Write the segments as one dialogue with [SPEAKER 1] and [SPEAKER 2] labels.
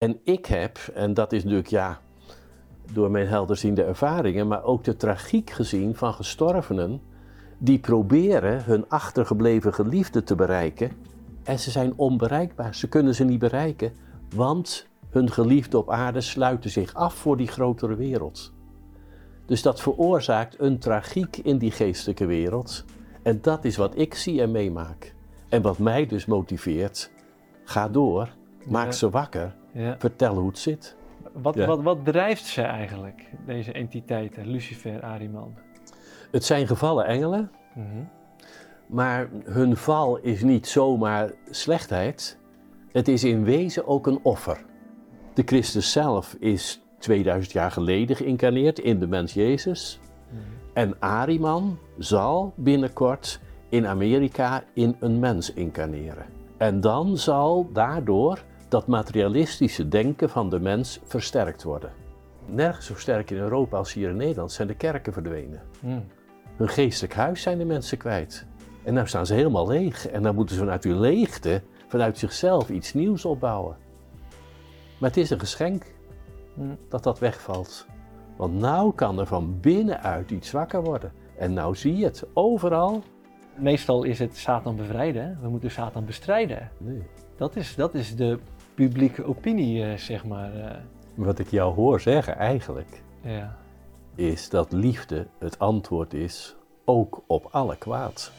[SPEAKER 1] En ik heb, en dat is natuurlijk ja, door mijn helderziende ervaringen, maar ook de tragiek gezien van gestorvenen die proberen hun achtergebleven geliefde te bereiken en ze zijn onbereikbaar. Ze kunnen ze niet bereiken, want hun geliefde op aarde sluiten zich af voor die grotere wereld. Dus dat veroorzaakt een tragiek in die geestelijke wereld. En dat is wat ik zie en meemaak. En wat mij dus motiveert. Ga door, maak
[SPEAKER 2] Ja.
[SPEAKER 1] ze wakker,
[SPEAKER 2] Ja.
[SPEAKER 1] vertel hoe het zit.
[SPEAKER 2] Wat,
[SPEAKER 1] Ja.
[SPEAKER 2] wat, wat drijft ze eigenlijk, deze entiteiten, Lucifer, Ariman?
[SPEAKER 1] Het zijn gevallen engelen,
[SPEAKER 2] Mhm.
[SPEAKER 1] maar hun val is niet zomaar slechtheid. Het is in wezen ook een offer. De Christus zelf is 2000 jaar geleden geïncarneerd in de mens Jezus. En Ariman zal binnenkort in Amerika in een mens incarneren. En dan zal daardoor dat materialistische denken van de mens versterkt worden. Nergens zo sterk in Europa als hier in Nederland zijn de kerken verdwenen.
[SPEAKER 2] Mhm.
[SPEAKER 1] Hun geestelijk huis zijn de mensen kwijt. En nu staan ze helemaal leeg. En dan moeten ze vanuit die leegte, vanuit zichzelf, iets nieuws opbouwen. Maar het is een geschenk
[SPEAKER 2] Mhm.
[SPEAKER 1] dat dat wegvalt. Want nou kan er van binnenuit iets wakker worden. En nou zie je het overal.
[SPEAKER 2] Meestal is het Satan bevrijden, we moeten Satan bestrijden.
[SPEAKER 1] Nee.
[SPEAKER 2] Dat is, dat is de publieke opinie, eh, zeg maar. eh,
[SPEAKER 1] Wat ik jou hoor zeggen eigenlijk,
[SPEAKER 2] ja.
[SPEAKER 1] is dat liefde het antwoord is ook op alle kwaad.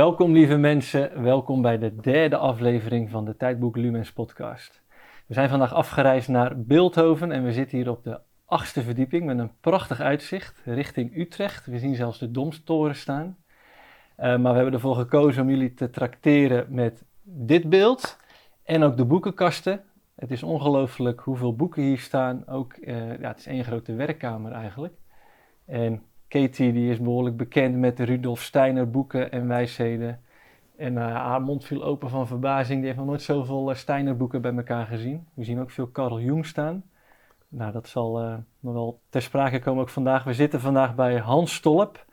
[SPEAKER 2] Welkom lieve mensen, welkom bij de derde aflevering van de Tijdboek Lumens podcast. We zijn vandaag afgereisd naar Beeldhoven en we zitten hier op de achtste verdieping met een prachtig uitzicht richting Utrecht. We zien zelfs de Domstoren staan. Eh, maar we hebben ervoor gekozen om jullie te trakteren met dit beeld en ook de boekenkasten. Het is ongelooflijk hoeveel boeken hier staan. Ook, eh, ja, het is één grote werkkamer eigenlijk. En Katie die is behoorlijk bekend met de Rudolf Steiner boeken en wijsheden. En eh, haar mond viel open van verbazing. Die heeft nog nooit zoveel eh, Steiner boeken bij elkaar gezien. We zien ook veel Carl Jung staan. Nou, dat zal eh, nog wel ter sprake komen ook vandaag. We zitten vandaag bij Hans Stolp.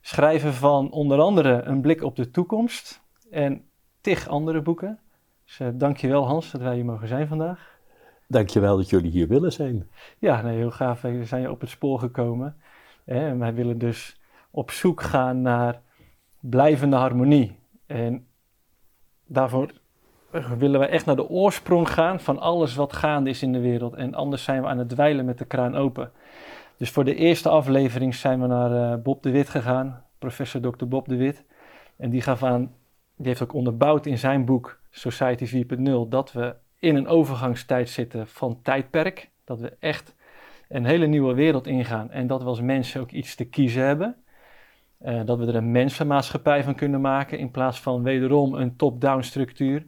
[SPEAKER 2] Schrijver van onder andere Een blik op de toekomst. En tig andere boeken. Dus uh, dankjewel Hans dat wij hier mogen zijn vandaag.
[SPEAKER 1] Dankjewel dat jullie hier willen zijn.
[SPEAKER 2] Ja, nee, heel gaaf. We zijn je op het spoor gekomen. Wij willen dus op zoek gaan naar blijvende harmonie. En daarvoor willen wij echt naar de oorsprong gaan van alles wat gaande is in de wereld. En anders zijn we aan het dweilen met de kraan open. Dus voor de eerste aflevering zijn we naar uh, Bob de Wit gegaan, professor Dr. Bob de Wit. En die gaf aan, die heeft ook onderbouwd in zijn boek Society 4.0 dat we in een overgangstijd zitten van tijdperk. Dat we echt een hele nieuwe wereld ingaan en dat we als mensen ook iets te kiezen hebben. Uh, dat we er een mensenmaatschappij van kunnen maken in plaats van wederom een top-down structuur.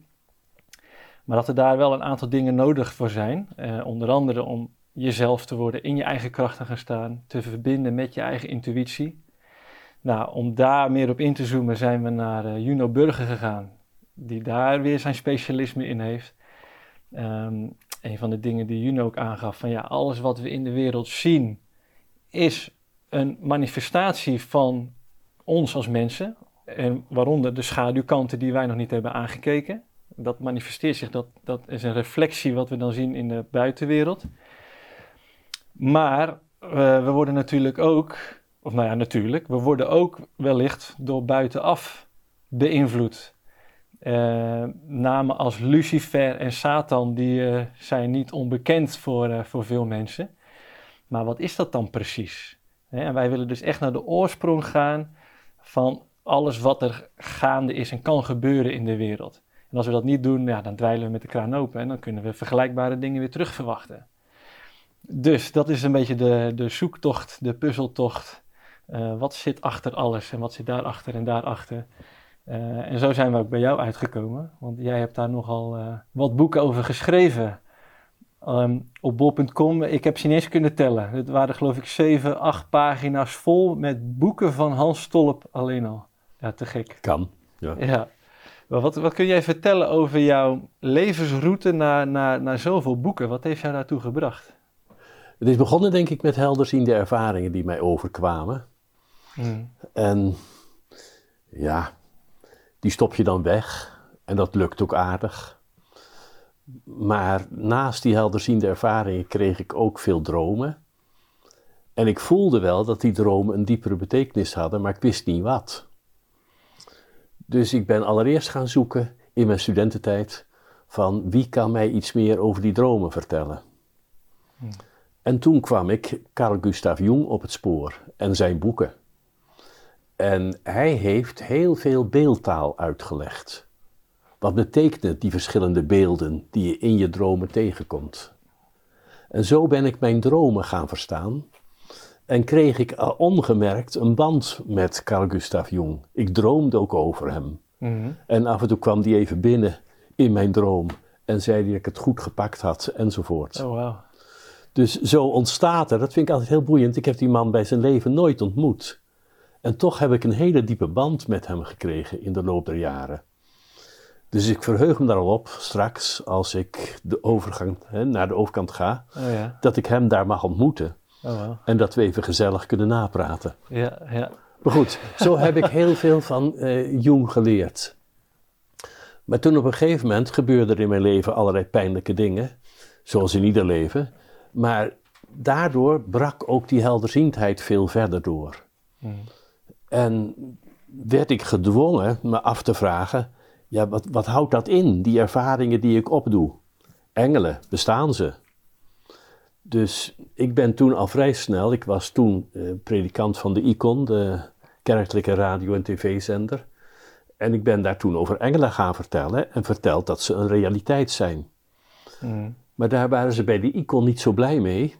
[SPEAKER 2] Maar dat er daar wel een aantal dingen nodig voor zijn. Uh, onder andere om jezelf te worden, in je eigen kracht te gaan staan, te verbinden met je eigen intuïtie. Nou, om daar meer op in te zoomen zijn we naar uh, Juno Burger gegaan, die daar weer zijn specialisme in heeft. Um, een van de dingen die Juno ook aangaf, van ja, alles wat we in de wereld zien, is een manifestatie van ons als mensen. En waaronder de schaduwkanten die wij nog niet hebben aangekeken. Dat manifesteert zich, dat, dat is een reflectie wat we dan zien in de buitenwereld. Maar uh, we worden natuurlijk ook, of nou ja, natuurlijk, we worden ook wellicht door buitenaf beïnvloed. Uh, namen als Lucifer en Satan, die uh, zijn niet onbekend voor, uh, voor veel mensen. Maar wat is dat dan precies? En wij willen dus echt naar de oorsprong gaan van alles wat er gaande is en kan gebeuren in de wereld. En als we dat niet doen, ja, dan dweilen we met de kraan open en dan kunnen we vergelijkbare dingen weer terug verwachten. Dus dat is een beetje de, de zoektocht, de puzzeltocht. wat zit achter alles en wat zit daarachter en daarachter? Uh, en zo zijn we ook bij jou uitgekomen, want jij hebt daar nogal uh, wat boeken over geschreven. Um, op bol.com, ik heb ze niet eens kunnen tellen. Het waren geloof ik 7, 8 pagina's vol met boeken van Hans Stolp alleen al. Ja, te gek.
[SPEAKER 1] Kan, ja.
[SPEAKER 2] ja. Maar wat, wat kun jij vertellen over jouw levensroute naar, naar, naar zoveel boeken? Wat heeft jou daartoe gebracht?
[SPEAKER 1] Het is begonnen denk ik met helderziende ervaringen die mij overkwamen.
[SPEAKER 2] Hmm.
[SPEAKER 1] En ja, die stop je dan weg. En dat lukt ook aardig. Maar naast die helderziende ervaringen kreeg ik ook veel dromen. En ik voelde wel dat die dromen een diepere betekenis hadden, maar ik wist niet wat. Dus ik ben allereerst gaan zoeken in mijn studententijd van wie kan mij iets meer over die dromen vertellen. En toen kwam ik Carl Gustav Jung op het spoor en zijn boeken. En hij heeft heel veel beeldtaal uitgelegd. Wat betekenen die verschillende beelden die je in je dromen tegenkomt? En zo ben ik mijn dromen gaan verstaan en kreeg ik al ongemerkt een band met Carl Gustav Jung. Ik droomde ook over hem.
[SPEAKER 2] Mhm.
[SPEAKER 1] En af en toe kwam die even binnen in mijn droom en zei hij dat ik het goed gepakt had enzovoort.
[SPEAKER 2] Oh, wauw.
[SPEAKER 1] Dus zo ontstaat er, dat vind ik altijd heel boeiend. Ik heb die man bij zijn leven nooit ontmoet. En toch heb ik een hele diepe band met hem gekregen in de loop der jaren. Dus ik verheug me daar al op straks, als ik de overgang, hè, naar de overkant ga,
[SPEAKER 2] Oh ja.
[SPEAKER 1] dat ik hem daar mag ontmoeten.
[SPEAKER 2] Oh.
[SPEAKER 1] En dat we even gezellig kunnen napraten.
[SPEAKER 2] Ja, ja.
[SPEAKER 1] Maar goed, zo heb ik heel veel van eh, Jung geleerd. Maar toen op een gegeven moment gebeurden er in mijn leven allerlei pijnlijke dingen, zoals in ieder leven. Maar daardoor brak ook die helderziendheid veel verder door. En werd ik gedwongen me af te vragen, ja, wat, wat houdt dat in, die ervaringen die ik opdoe? Engelen, bestaan ze? Dus ik ben toen al vrij snel, ik was toen eh, predikant van de ICON, de kerkelijke radio- en tv-zender. En ik ben daar toen over engelen gaan vertellen en verteld dat ze een realiteit zijn.
[SPEAKER 2] Mhm.
[SPEAKER 1] Maar daar waren ze bij de ICON niet zo blij mee.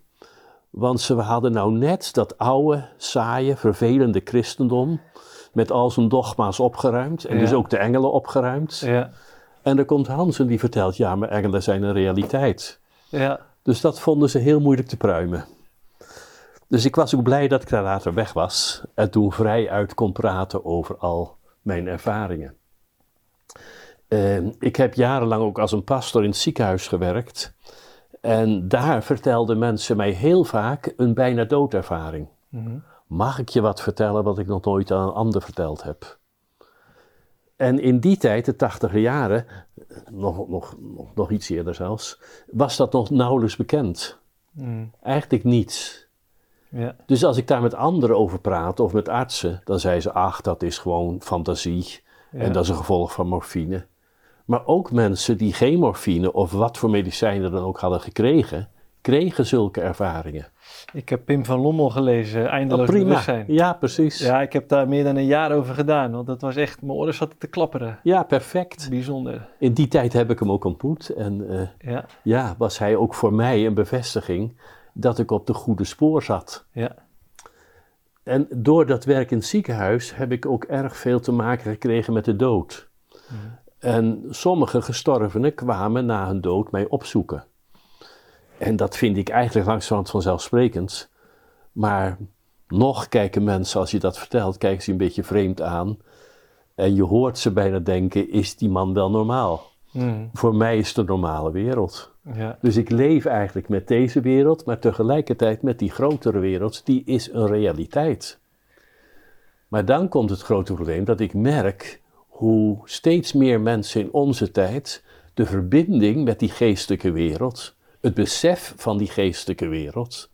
[SPEAKER 1] Want ze hadden nou net dat oude, saaie, vervelende christendom met al zijn dogma's opgeruimd. En
[SPEAKER 2] Ja.
[SPEAKER 1] dus ook de engelen opgeruimd.
[SPEAKER 2] Ja,
[SPEAKER 1] En dan komt Hans en die vertelt, ja, maar engelen zijn een realiteit.
[SPEAKER 2] ja.
[SPEAKER 1] Dus dat vonden ze heel moeilijk te pruimen. Dus ik was ook blij dat ik daar later weg was en toen vrij uit kon praten over al mijn ervaringen. Eh, ik heb jarenlang ook als een pastor in het ziekenhuis gewerkt. En daar vertelden mensen mij heel vaak een bijna doodervaring.
[SPEAKER 2] Mhm.
[SPEAKER 1] Mag ik je wat vertellen wat ik nog nooit aan een ander verteld heb? En in die tijd, de tachtiger jaren, nog, nog, nog, nog iets eerder zelfs, was dat nog nauwelijks bekend.
[SPEAKER 2] Mhm.
[SPEAKER 1] Eigenlijk niets.
[SPEAKER 2] Ja,
[SPEAKER 1] Dus als ik daar met anderen over praatte of met artsen, dan zeiden ze: ach, dat is gewoon fantasie
[SPEAKER 2] Ja.
[SPEAKER 1] en dat is een gevolg van morfine. Maar ook mensen die geen morfine of wat voor medicijnen dan ook hadden gekregen, kregen zulke ervaringen.
[SPEAKER 2] ik heb Pim van Lommel gelezen, Eindeloos
[SPEAKER 1] Oh, prima.
[SPEAKER 2] Bewustzijn.
[SPEAKER 1] Ja, precies. Ja.
[SPEAKER 2] Ja, ik heb daar meer dan een jaar over gedaan, want dat was echt, mijn oren zaten te klapperen.
[SPEAKER 1] perfect.
[SPEAKER 2] Bijzonder.
[SPEAKER 1] In die tijd heb ik hem ook ontmoet. En eh,
[SPEAKER 2] Ja,
[SPEAKER 1] ja, was hij ook voor mij een bevestiging dat ik op de goede spoor zat.
[SPEAKER 2] ja,
[SPEAKER 1] En door dat werk in het ziekenhuis heb ik ook erg veel te maken gekregen met de dood. En sommige gestorvenen kwamen na hun dood mij opzoeken. En dat vind ik eigenlijk langzamerhand vanzelfsprekend. Maar nog kijken mensen, als je dat vertelt, kijken ze een beetje vreemd aan. En je hoort ze bijna denken, is die man wel normaal?
[SPEAKER 2] Mhm.
[SPEAKER 1] Voor mij is het de normale wereld.
[SPEAKER 2] ja,
[SPEAKER 1] Dus ik leef eigenlijk met deze wereld, maar tegelijkertijd met die grotere wereld, die is een realiteit. Maar dan komt het grote probleem dat ik merk hoe steeds meer mensen in onze tijd de verbinding met die geestelijke wereld, het besef van die geestelijke wereld,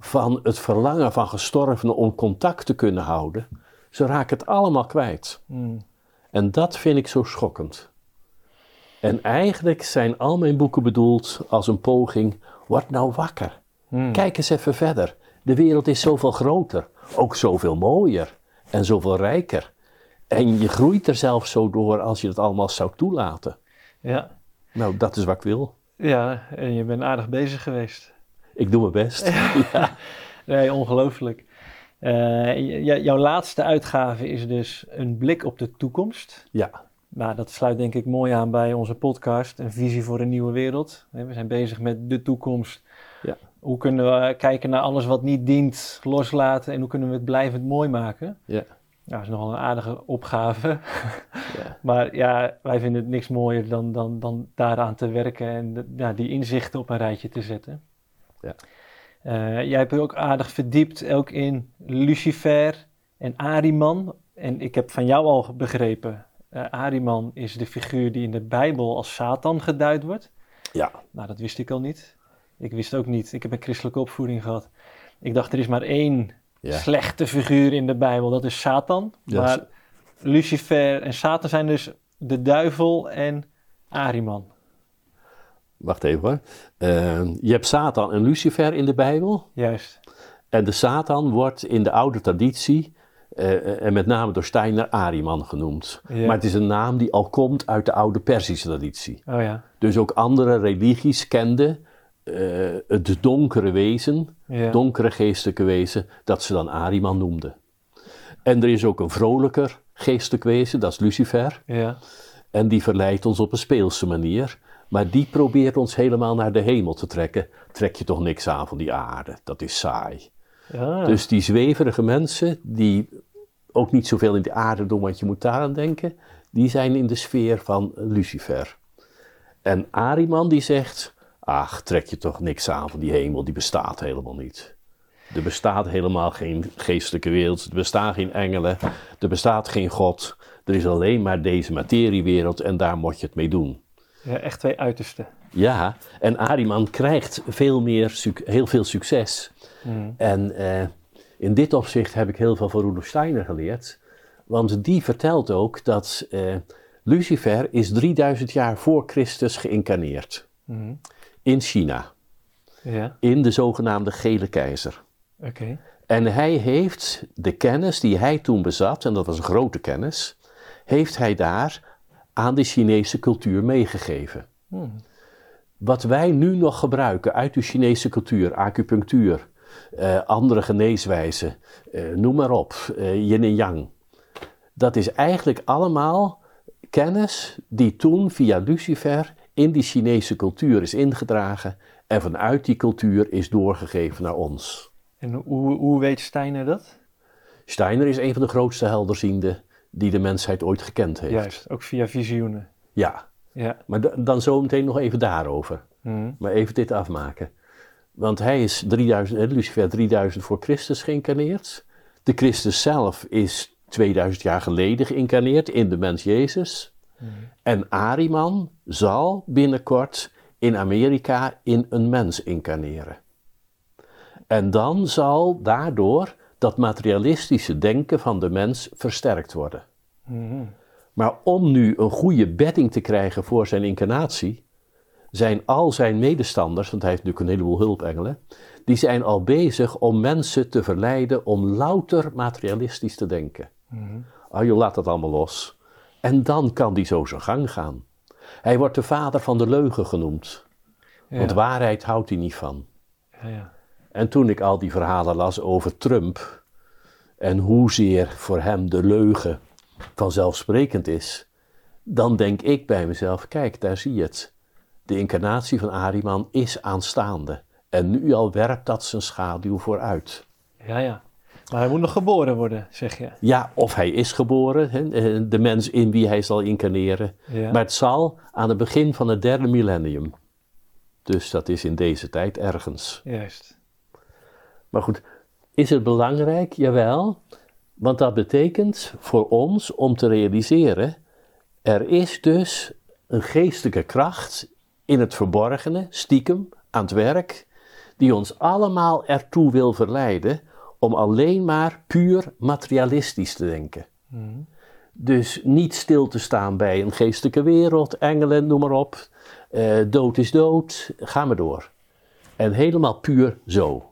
[SPEAKER 1] van het verlangen van gestorvenen om contact te kunnen houden, ze raken het allemaal kwijt.
[SPEAKER 2] Mhm.
[SPEAKER 1] En dat vind ik zo schokkend. En eigenlijk zijn al mijn boeken bedoeld als een poging, word nou wakker.
[SPEAKER 2] Mhm.
[SPEAKER 1] Kijk eens even verder. De wereld is zoveel groter, ook zoveel mooier en zoveel rijker. En je groeit er zelf zo door als je het allemaal zou toelaten.
[SPEAKER 2] ja.
[SPEAKER 1] Nou, dat is wat ik wil.
[SPEAKER 2] Ja, en je bent aardig bezig geweest.
[SPEAKER 1] Ik doe mijn best. Ja.
[SPEAKER 2] Nee, ongelooflijk. Eh, jouw laatste uitgave is dus een blik op de toekomst.
[SPEAKER 1] ja.
[SPEAKER 2] Nou, dat sluit denk ik mooi aan bij onze podcast, een visie voor een nieuwe wereld. We zijn bezig met de toekomst.
[SPEAKER 1] Ja.
[SPEAKER 2] Hoe kunnen we kijken naar alles wat niet dient, loslaten en hoe kunnen we het blijvend mooi maken?
[SPEAKER 1] Ja.
[SPEAKER 2] Nou, dat is nogal een aardige opgave.
[SPEAKER 1] Ja.
[SPEAKER 2] maar ja, wij vinden het niks mooier dan, dan, dan daaraan te werken en de- ja, die inzichten op een rijtje te zetten.
[SPEAKER 1] Ja.
[SPEAKER 2] Eh, jij hebt je ook aardig verdiept, ook in Lucifer en Ariman. En ik heb van jou al begrepen, eh Ariman is de figuur die in de Bijbel als Satan geduid wordt.
[SPEAKER 1] Ja.
[SPEAKER 2] Nou, dat wist ik al niet. Ik wist ook niet. Ik heb een christelijke opvoeding gehad. Ik dacht, er is maar één
[SPEAKER 1] Ja.
[SPEAKER 2] slechte figuur in de Bijbel. Dat is Satan. Maar Lucifer en Satan zijn dus de duivel en Ariman.
[SPEAKER 1] Wacht even hoor. Eh, je hebt Satan en Lucifer in de Bijbel.
[SPEAKER 2] Juist.
[SPEAKER 1] En de Satan wordt in de oude traditie, eh, en met name door Steiner, Ariman genoemd.
[SPEAKER 2] Ja.
[SPEAKER 1] Maar het is een naam die al komt uit de oude Perzische traditie.
[SPEAKER 2] Oh ja.
[SPEAKER 1] Dus ook andere religies kenden eh, het donkere wezen,
[SPEAKER 2] Ja.
[SPEAKER 1] donkere geestelijke wezen, dat ze dan Ariman noemden. En er is ook een vrolijker geestelijk wezen, dat is Lucifer.
[SPEAKER 2] ja.
[SPEAKER 1] En die verleidt ons op een speelse manier. Maar die probeert ons helemaal naar de hemel te trekken. Trek je toch niks aan van die aarde, dat is saai.
[SPEAKER 2] Ja.
[SPEAKER 1] Dus die zweverige mensen, die ook niet zoveel in de aarde doen wat je moet daaraan denken, die zijn in de sfeer van Lucifer. En Ariman die zegt, ach, trek je toch niks aan van die hemel, die bestaat helemaal niet. Er bestaat helemaal geen geestelijke wereld, er bestaan geen engelen, er bestaat geen God. Er is alleen maar deze materiewereld en daar moet je het mee doen.
[SPEAKER 2] ja, echt twee uitersten.
[SPEAKER 1] Ja, en Ariman krijgt veel meer, heel veel succes.
[SPEAKER 2] Hmm.
[SPEAKER 1] En eh, in dit opzicht heb ik heel veel van Rudolf Steiner geleerd. Want die vertelt ook dat eh, Lucifer is 3000 jaar voor Christus geïncarneerd.
[SPEAKER 2] Mhm.
[SPEAKER 1] In China.
[SPEAKER 2] Ja,
[SPEAKER 1] In de zogenaamde gele keizer.
[SPEAKER 2] oké.
[SPEAKER 1] En hij heeft de kennis die hij toen bezat, en dat was een grote kennis, heeft hij daar aan de Chinese cultuur meegegeven.
[SPEAKER 2] Hmm.
[SPEAKER 1] Wat wij nu nog gebruiken uit de Chinese cultuur, acupunctuur, eh, andere geneeswijzen, eh, noem maar op, eh, yin en yang. Dat is eigenlijk allemaal kennis die toen via Lucifer in die Chinese cultuur is ingedragen en vanuit die cultuur is doorgegeven naar ons.
[SPEAKER 2] En hoe, hoe weet Steiner dat?
[SPEAKER 1] Steiner is een van de grootste helderzienden die de mensheid ooit gekend heeft.
[SPEAKER 2] Juist, ook via visioenen.
[SPEAKER 1] Ja,
[SPEAKER 2] Ja.
[SPEAKER 1] maar da- dan zo meteen nog even daarover.
[SPEAKER 2] Mhm.
[SPEAKER 1] Maar even dit afmaken. Want hij is 3000, eh, Lucifer 3000 voor Christus geïncarneerd. De Christus zelf is 2000 jaar geleden geïncarneerd in de mens Jezus. En Ariman zal binnenkort in Amerika in een mens incarneren. En dan zal daardoor dat materialistische denken van de mens versterkt worden.
[SPEAKER 2] Mhm.
[SPEAKER 1] Maar om nu een goede bedding te krijgen voor zijn incarnatie, zijn al zijn medestanders, want hij heeft natuurlijk een heleboel hulpengelen, die zijn al bezig om mensen te verleiden om louter materialistisch te denken.
[SPEAKER 2] Mhm.
[SPEAKER 1] Ah joh, laat dat allemaal los. En dan kan die zo zijn gang gaan. Hij wordt de vader van de leugen genoemd, want waarheid houdt hij niet van.
[SPEAKER 2] Ja, ja.
[SPEAKER 1] En toen ik al die verhalen las over Trump en hoezeer voor hem de leugen vanzelfsprekend is, dan denk ik bij mezelf: kijk, daar zie je het. De incarnatie van Ariman is aanstaande. En nu al werpt dat zijn schaduw vooruit.
[SPEAKER 2] ja, ja. Maar hij moet nog geboren worden, zeg je.
[SPEAKER 1] Ja, of hij is geboren, hè, eh, de mens in wie hij zal incarneren.
[SPEAKER 2] Ja.
[SPEAKER 1] Maar het zal aan het begin van het derde millennium. Dus dat is in deze tijd ergens.
[SPEAKER 2] Juist.
[SPEAKER 1] Maar goed, is het belangrijk? Jawel. Want dat betekent voor ons om te realiseren: er is dus een geestelijke kracht in het verborgene, stiekem, aan het werk, die ons allemaal ertoe wil verleiden om alleen maar puur materialistisch te denken.
[SPEAKER 2] Mhm.
[SPEAKER 1] Dus niet stil te staan bij een geestelijke wereld, engelen, noem maar op. Eh, dood is dood, ga maar door. En helemaal puur zo.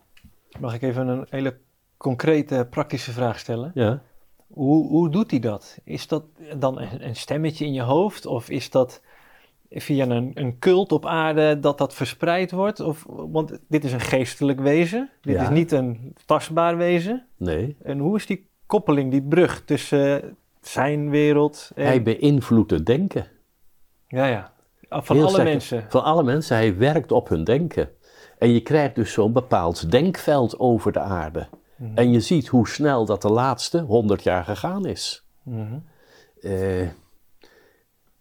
[SPEAKER 2] Mag ik even een hele concrete, praktische vraag stellen?
[SPEAKER 1] Ja.
[SPEAKER 2] Hoe, hoe doet hij dat? Is dat dan een, een stemmetje in je hoofd? Of is dat via een, een cult op aarde dat dat verspreid wordt? Of, want dit is een geestelijk wezen. Dit
[SPEAKER 1] Ja.
[SPEAKER 2] is niet een tastbaar wezen.
[SPEAKER 1] Nee.
[SPEAKER 2] En hoe is die koppeling, die brug tussen zijn wereld en...
[SPEAKER 1] Hij beïnvloedt het denken.
[SPEAKER 2] Ja, ja. Van
[SPEAKER 1] Heel
[SPEAKER 2] alle
[SPEAKER 1] sterk.
[SPEAKER 2] mensen.
[SPEAKER 1] Van alle mensen. Hij werkt op hun denken. En je krijgt dus zo'n bepaald denkveld over de aarde.
[SPEAKER 2] Mhm.
[SPEAKER 1] En je ziet hoe snel dat de laatste 100 jaar gegaan is. Eh,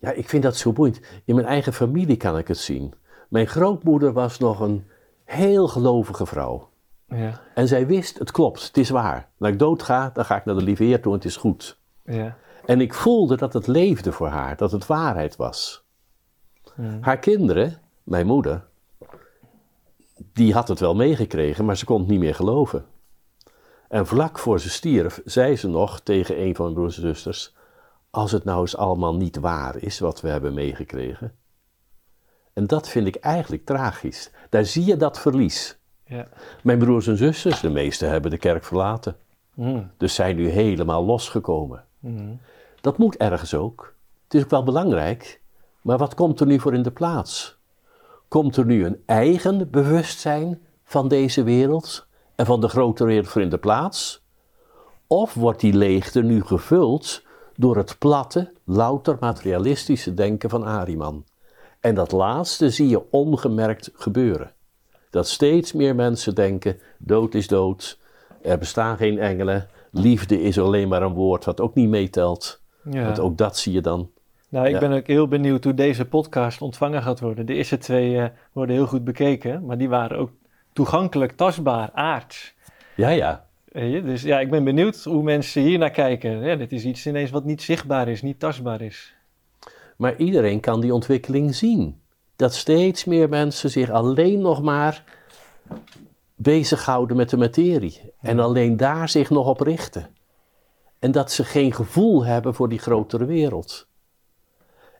[SPEAKER 1] ja, ik vind dat zo boeiend. In mijn eigen familie kan ik het zien. Mijn grootmoeder was nog een heel gelovige vrouw.
[SPEAKER 2] Ja,
[SPEAKER 1] En zij wist, het klopt, het is waar. Als ik doodga, dan ga ik naar de lieve Heer toe en het is goed.
[SPEAKER 2] ja.
[SPEAKER 1] En ik voelde dat het leefde voor haar, dat het waarheid was. Haar kinderen, mijn moeder, die had het wel meegekregen, maar ze kon het niet meer geloven. En vlak voor ze stierf, zei ze nog tegen een van mijn broers en zusters: Als het nou eens allemaal niet waar is wat we hebben meegekregen. En dat vind ik eigenlijk tragisch. Daar zie je dat verlies.
[SPEAKER 2] Ja.
[SPEAKER 1] Mijn broers en zusters, de meeste hebben de kerk verlaten.
[SPEAKER 2] Mhm.
[SPEAKER 1] Dus zijn nu helemaal losgekomen.
[SPEAKER 2] Mhm.
[SPEAKER 1] Dat moet ergens ook. Het is ook wel belangrijk. Maar wat komt er nu voor in de plaats? Komt er nu een eigen bewustzijn van deze wereld en van de grote wereld voor in de plaats? Of wordt die leegte nu gevuld door het platte, louter materialistische denken van Ariman? En dat laatste zie je ongemerkt gebeuren. Dat steeds meer mensen denken: dood is dood, er bestaan geen engelen, liefde is alleen maar een woord wat ook niet meetelt.
[SPEAKER 2] Ja.
[SPEAKER 1] Want ook dat zie je dan.
[SPEAKER 2] Nou, ik
[SPEAKER 1] Ja.
[SPEAKER 2] ben ook heel benieuwd hoe deze podcast ontvangen gaat worden. De eerste twee eh, worden heel goed bekeken, maar die waren ook toegankelijk, tastbaar, aards.
[SPEAKER 1] Ja, ja.
[SPEAKER 2] Dus ja, ik ben benieuwd hoe mensen hier naar kijken. Ja, dit is iets ineens wat niet zichtbaar is, niet tastbaar is.
[SPEAKER 1] Maar iedereen kan die ontwikkeling zien. Dat steeds meer mensen zich alleen nog maar bezighouden met de materie. En alleen daar zich nog op richten. En dat ze geen gevoel hebben voor die grotere wereld.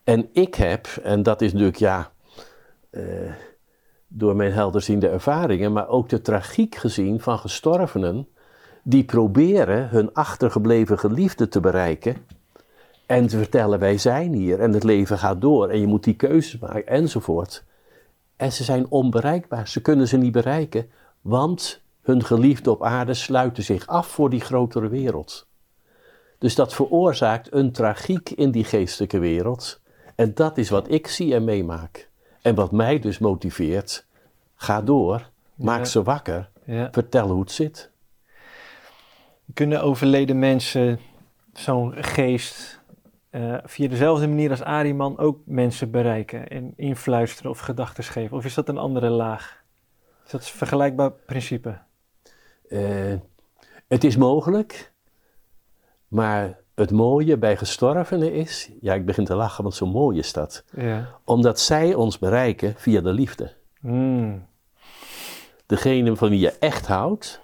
[SPEAKER 1] En ik heb, en dat is natuurlijk ja, eh, door mijn helderziende ervaringen, maar ook de tragiek gezien van gestorvenen die proberen hun achtergebleven geliefde te bereiken en te vertellen wij zijn hier en het leven gaat door en je moet die keuzes maken enzovoort. En ze zijn onbereikbaar, ze kunnen ze niet bereiken, want hun geliefde op aarde sluiten zich af voor die grotere wereld. Dus dat veroorzaakt een tragiek in die geestelijke wereld. En dat is wat ik zie en meemaak. En wat mij dus motiveert. Ga door, maak
[SPEAKER 2] Ja.
[SPEAKER 1] ze wakker,
[SPEAKER 2] Ja.
[SPEAKER 1] vertel hoe het zit.
[SPEAKER 2] Kunnen overleden mensen zo'n geest eh, via dezelfde manier als Ariman ook mensen bereiken en influisteren of gedachten geven? Of is dat een andere laag? Is dat een vergelijkbaar principe?
[SPEAKER 1] Eh, het is mogelijk, maar het mooie bij gestorvenen is, ja, ik begin te lachen, want zo mooi is dat,
[SPEAKER 2] Ja.
[SPEAKER 1] omdat zij ons bereiken via de liefde.
[SPEAKER 2] Hmm.
[SPEAKER 1] Degene van wie je echt houdt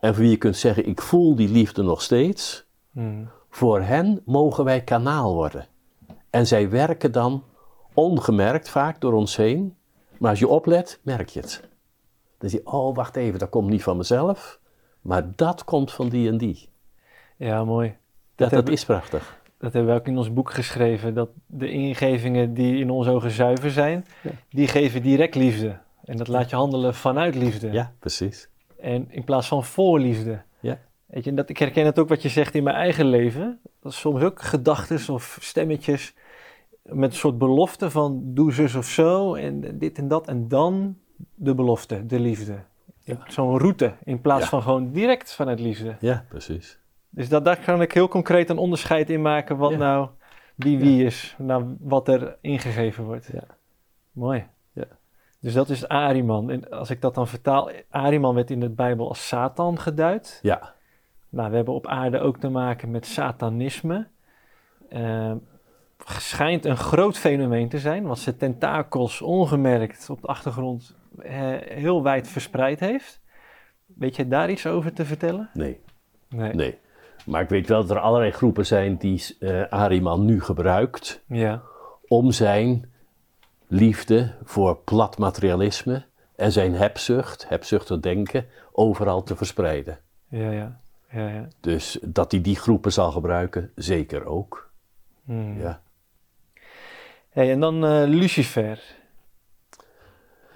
[SPEAKER 1] en van wie je kunt zeggen, ik voel die liefde nog steeds,
[SPEAKER 2] Hmm.
[SPEAKER 1] voor hen mogen wij kanaal worden. En zij werken dan ongemerkt vaak door ons heen, maar als je oplet, merk je het. Dan zie je, oh, wacht even, dat komt niet van mezelf, maar dat komt van die en die.
[SPEAKER 2] Ja, mooi.
[SPEAKER 1] Dat,
[SPEAKER 2] Dat
[SPEAKER 1] is prachtig.
[SPEAKER 2] Dat hebben we ook in ons boek geschreven, dat de ingevingen die in onze ogen zuiver zijn,
[SPEAKER 1] Ja.
[SPEAKER 2] die geven direct liefde. En dat laat je handelen vanuit liefde.
[SPEAKER 1] Ja, precies.
[SPEAKER 2] En in plaats van voor liefde.
[SPEAKER 1] Ja.
[SPEAKER 2] Weet je, en dat, ik herken het ook wat je zegt in mijn eigen leven. Dat soms ook gedachten of stemmetjes met een soort belofte van doe zus of zo en dit en dat. En dan de belofte, de liefde.
[SPEAKER 1] Ja.
[SPEAKER 2] Zo'n route in plaats
[SPEAKER 1] Ja.
[SPEAKER 2] van gewoon direct vanuit liefde.
[SPEAKER 1] Ja, precies.
[SPEAKER 2] Dus dat, daar kan ik heel concreet een onderscheid in maken wat
[SPEAKER 1] Ja.
[SPEAKER 2] nou wie wie is, nou wat er ingegeven wordt.
[SPEAKER 1] Ja.
[SPEAKER 2] Mooi. Dus dat is Ariman. En als ik dat dan vertaal, Ariman werd in de Bijbel als Satan geduid.
[SPEAKER 1] Ja,
[SPEAKER 2] Nou, we hebben op aarde ook te maken met satanisme. Eh, schijnt een groot fenomeen te zijn, wat zijn tentakels ongemerkt op de achtergrond eh, heel wijd verspreid heeft. Weet je daar iets over te vertellen?
[SPEAKER 1] nee,
[SPEAKER 2] Nee.
[SPEAKER 1] nee. Maar ik weet wel dat er allerlei groepen zijn die eh Ariman nu gebruikt
[SPEAKER 2] Ja.
[SPEAKER 1] om zijn liefde voor plat materialisme en zijn hebzucht, hebzuchtig denken, overal te verspreiden.
[SPEAKER 2] Ja, ja. Ja, ja.
[SPEAKER 1] Dus dat hij die groepen zal gebruiken, zeker ook.
[SPEAKER 2] Hmm.
[SPEAKER 1] Ja.
[SPEAKER 2] Hey, en dan eh, Lucifer.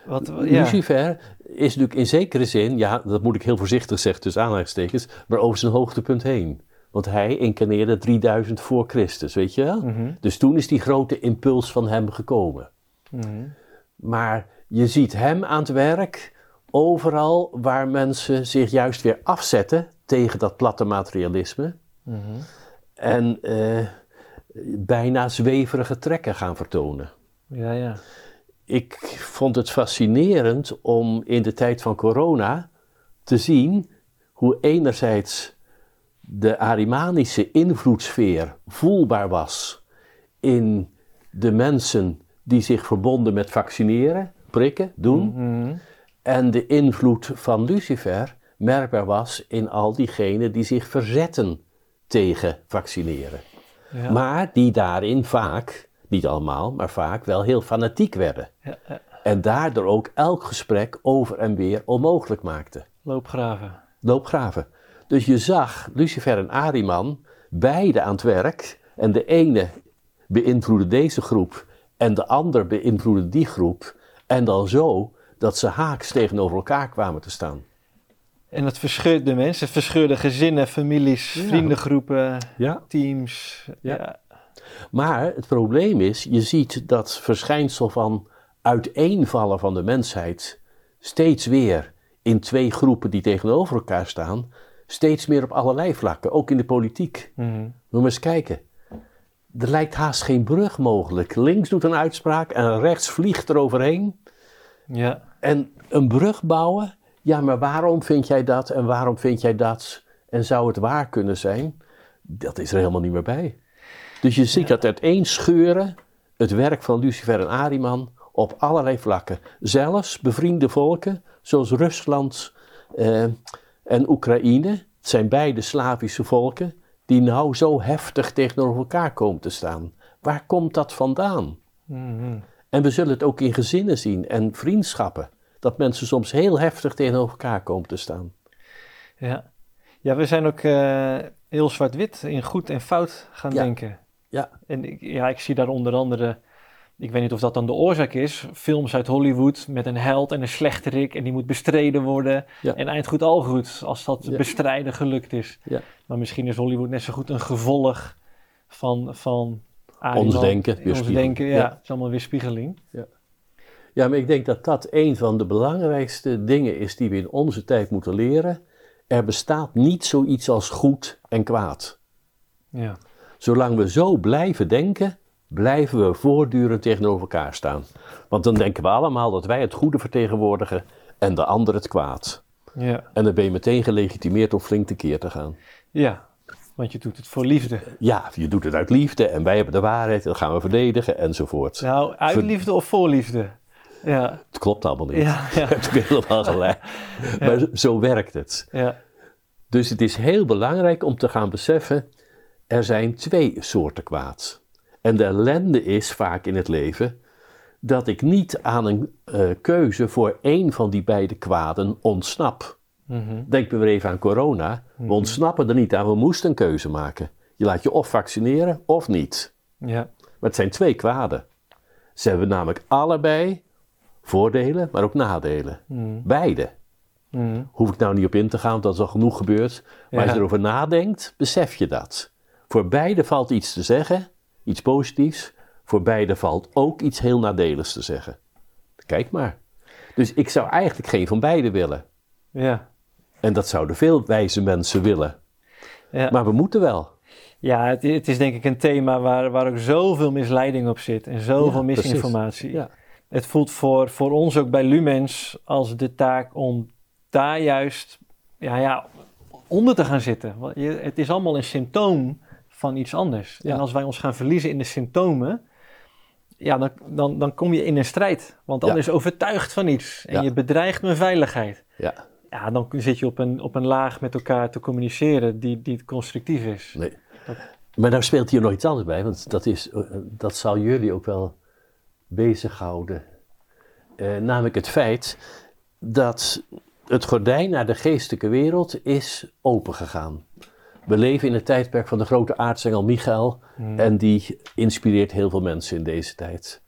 [SPEAKER 2] Wat, ja.
[SPEAKER 1] Lucifer is natuurlijk in zekere zin, ja, dat moet ik heel voorzichtig zeggen tussen aanhalingstekens, maar over zijn hoogtepunt heen. Want hij incarneerde 3000 voor Christus, weet je wel?
[SPEAKER 2] Mhm,
[SPEAKER 1] Dus toen is die grote impuls van hem gekomen.
[SPEAKER 2] Mhm.
[SPEAKER 1] Maar je ziet hem aan het werk overal waar mensen zich juist weer afzetten tegen dat platte materialisme
[SPEAKER 2] Mhm.
[SPEAKER 1] en eh, bijna zweverige trekken gaan vertonen.
[SPEAKER 2] Ja, ja.
[SPEAKER 1] Ik vond het fascinerend om in de tijd van corona te zien hoe enerzijds de Arimanische invloedssfeer voelbaar was in de mensen die zich verbonden met vaccineren, prikken, doen.
[SPEAKER 2] Mhm.
[SPEAKER 1] En de invloed van Lucifer merkbaar was in al diegenen die zich verzetten tegen vaccineren.
[SPEAKER 2] Ja.
[SPEAKER 1] Maar die daarin vaak, niet allemaal, maar vaak wel heel fanatiek werden.
[SPEAKER 2] Ja, ja.
[SPEAKER 1] En daardoor ook elk gesprek over en weer onmogelijk maakten.
[SPEAKER 2] Loopgraven.
[SPEAKER 1] Loopgraven. Dus je zag Lucifer en Ariman beide aan het werk. En de ene beïnvloedde deze groep en de ander beïnvloedde die groep. En dan zo dat ze haaks tegenover elkaar kwamen te staan.
[SPEAKER 2] En het verscheurde mensen, het verscheurde gezinnen, families,
[SPEAKER 1] Ja.
[SPEAKER 2] vriendengroepen,
[SPEAKER 1] Ja.
[SPEAKER 2] teams.
[SPEAKER 1] Ja.
[SPEAKER 2] Ja.
[SPEAKER 1] Maar het probleem is, je ziet dat verschijnsel van uiteenvallen van de mensheid steeds weer in twee groepen die tegenover elkaar staan, steeds meer op allerlei vlakken, ook in de politiek. Moet maar eens kijken. Er lijkt haast geen brug mogelijk. Links doet een uitspraak en rechts vliegt er overheen.
[SPEAKER 2] ja.
[SPEAKER 1] En een brug bouwen, ja, maar waarom vind jij dat en waarom vind jij dat? En zou het waar kunnen zijn? Dat is er helemaal niet meer bij. Dus je ziet dat uiteen scheuren het werk van Lucifer en Ariman op allerlei vlakken. Zelfs bevriende volken, zoals Rusland eh, en Oekraïne, het zijn beide Slavische volken, die nou zo heftig tegenover elkaar komen te staan. Waar komt dat vandaan?
[SPEAKER 2] Mhm.
[SPEAKER 1] En we zullen het ook in gezinnen zien en vriendschappen. Dat mensen soms heel heftig tegenover elkaar komen te staan.
[SPEAKER 2] ja. Ja, we zijn ook eh, heel zwart-wit in goed en fout gaan
[SPEAKER 1] Ja.
[SPEAKER 2] denken.
[SPEAKER 1] Ja.
[SPEAKER 2] En ik, ja, ik zie daar onder andere, ik weet niet of dat dan de oorzaak is, films uit Hollywood met een held en een slechterik en die moet bestreden worden.
[SPEAKER 1] Ja.
[SPEAKER 2] En eind goed al goed, als dat
[SPEAKER 1] Ja.
[SPEAKER 2] bestrijden gelukt is.
[SPEAKER 1] Ja.
[SPEAKER 2] Maar misschien is Hollywood net zo goed een gevolg van, van Ariman.
[SPEAKER 1] Ons denken,
[SPEAKER 2] Ons denken, ja.
[SPEAKER 1] Ja.
[SPEAKER 2] Het is allemaal weerspiegeling.
[SPEAKER 1] Ja, maar ik denk dat dat een van de belangrijkste dingen is die we in onze tijd moeten leren. Er bestaat niet zoiets als goed en kwaad.
[SPEAKER 2] Ja.
[SPEAKER 1] Zolang we zo blijven denken, blijven we voortdurend tegenover elkaar staan. Want dan denken we allemaal dat wij het goede vertegenwoordigen en de ander het kwaad.
[SPEAKER 2] Ja.
[SPEAKER 1] En dan ben je meteen gelegitimeerd om flink tekeer te gaan.
[SPEAKER 2] ja, want je doet het voor liefde.
[SPEAKER 1] Ja, je doet het uit liefde en wij hebben de waarheid, dat gaan we verdedigen enzovoort.
[SPEAKER 2] Nou, uit liefde of voor liefde? Ja,
[SPEAKER 1] Het klopt allemaal niet.
[SPEAKER 2] ja, ja.
[SPEAKER 1] Je hebt ook helemaal gelijk. Maar zo- zo werkt het.
[SPEAKER 2] ja.
[SPEAKER 1] Dus het is heel belangrijk om te gaan beseffen, er zijn twee soorten kwaad. En de ellende is vaak in het leven dat ik niet aan een eh, keuze voor één van die beide kwaden ontsnap.
[SPEAKER 2] Mhm.
[SPEAKER 1] Denk weer even aan corona. We ontsnappen er niet aan, we moesten een keuze maken. Je laat je of vaccineren of niet.
[SPEAKER 2] ja.
[SPEAKER 1] Maar het zijn twee kwaden. Ze hebben namelijk allebei voordelen, maar ook nadelen.
[SPEAKER 2] Mhm.
[SPEAKER 1] Beide.
[SPEAKER 2] Mhm.
[SPEAKER 1] Hoef ik nou niet op in te gaan, want dat is al genoeg gebeurd. Maar als je erover nadenkt, besef je dat. Voor beide valt iets te zeggen, iets positiefs. Voor beide valt ook iets heel nadeligs te zeggen. Kijk maar. Dus ik zou eigenlijk geen van beide willen.
[SPEAKER 2] ja.
[SPEAKER 1] En dat zouden veel wijze mensen willen.
[SPEAKER 2] ja.
[SPEAKER 1] Maar we moeten wel.
[SPEAKER 2] Ja, het, het is denk ik een thema waar, waar ook zoveel misleiding op zit en zoveel
[SPEAKER 1] Ja,
[SPEAKER 2] misinformatie.
[SPEAKER 1] Ja.
[SPEAKER 2] Het voelt voor, voor ons ook bij Lumens als de taak om daar juist ja, ja, onder te gaan zitten. Want je, het is allemaal een symptoom van iets anders.
[SPEAKER 1] Ja.
[SPEAKER 2] En als wij ons gaan verliezen in de symptomen, ja, dan, dan, dan kom je in een strijd. Want dan
[SPEAKER 1] Ja.
[SPEAKER 2] is overtuigd van iets en
[SPEAKER 1] Ja.
[SPEAKER 2] je bedreigt mijn veiligheid.
[SPEAKER 1] Ja,
[SPEAKER 2] Ja, dan zit je op een, op een laag met elkaar te communiceren die, die constructief is.
[SPEAKER 1] nee. Maar daar speelt hier nog iets anders bij, want dat, is, eh, dat zal jullie ook wel bezighouden. Eh, namelijk het feit dat het gordijn naar de geestelijke wereld is opengegaan. We leven in het tijdperk van de grote aartsengel Michael
[SPEAKER 2] Hmm.
[SPEAKER 1] en die inspireert heel veel mensen in deze tijd.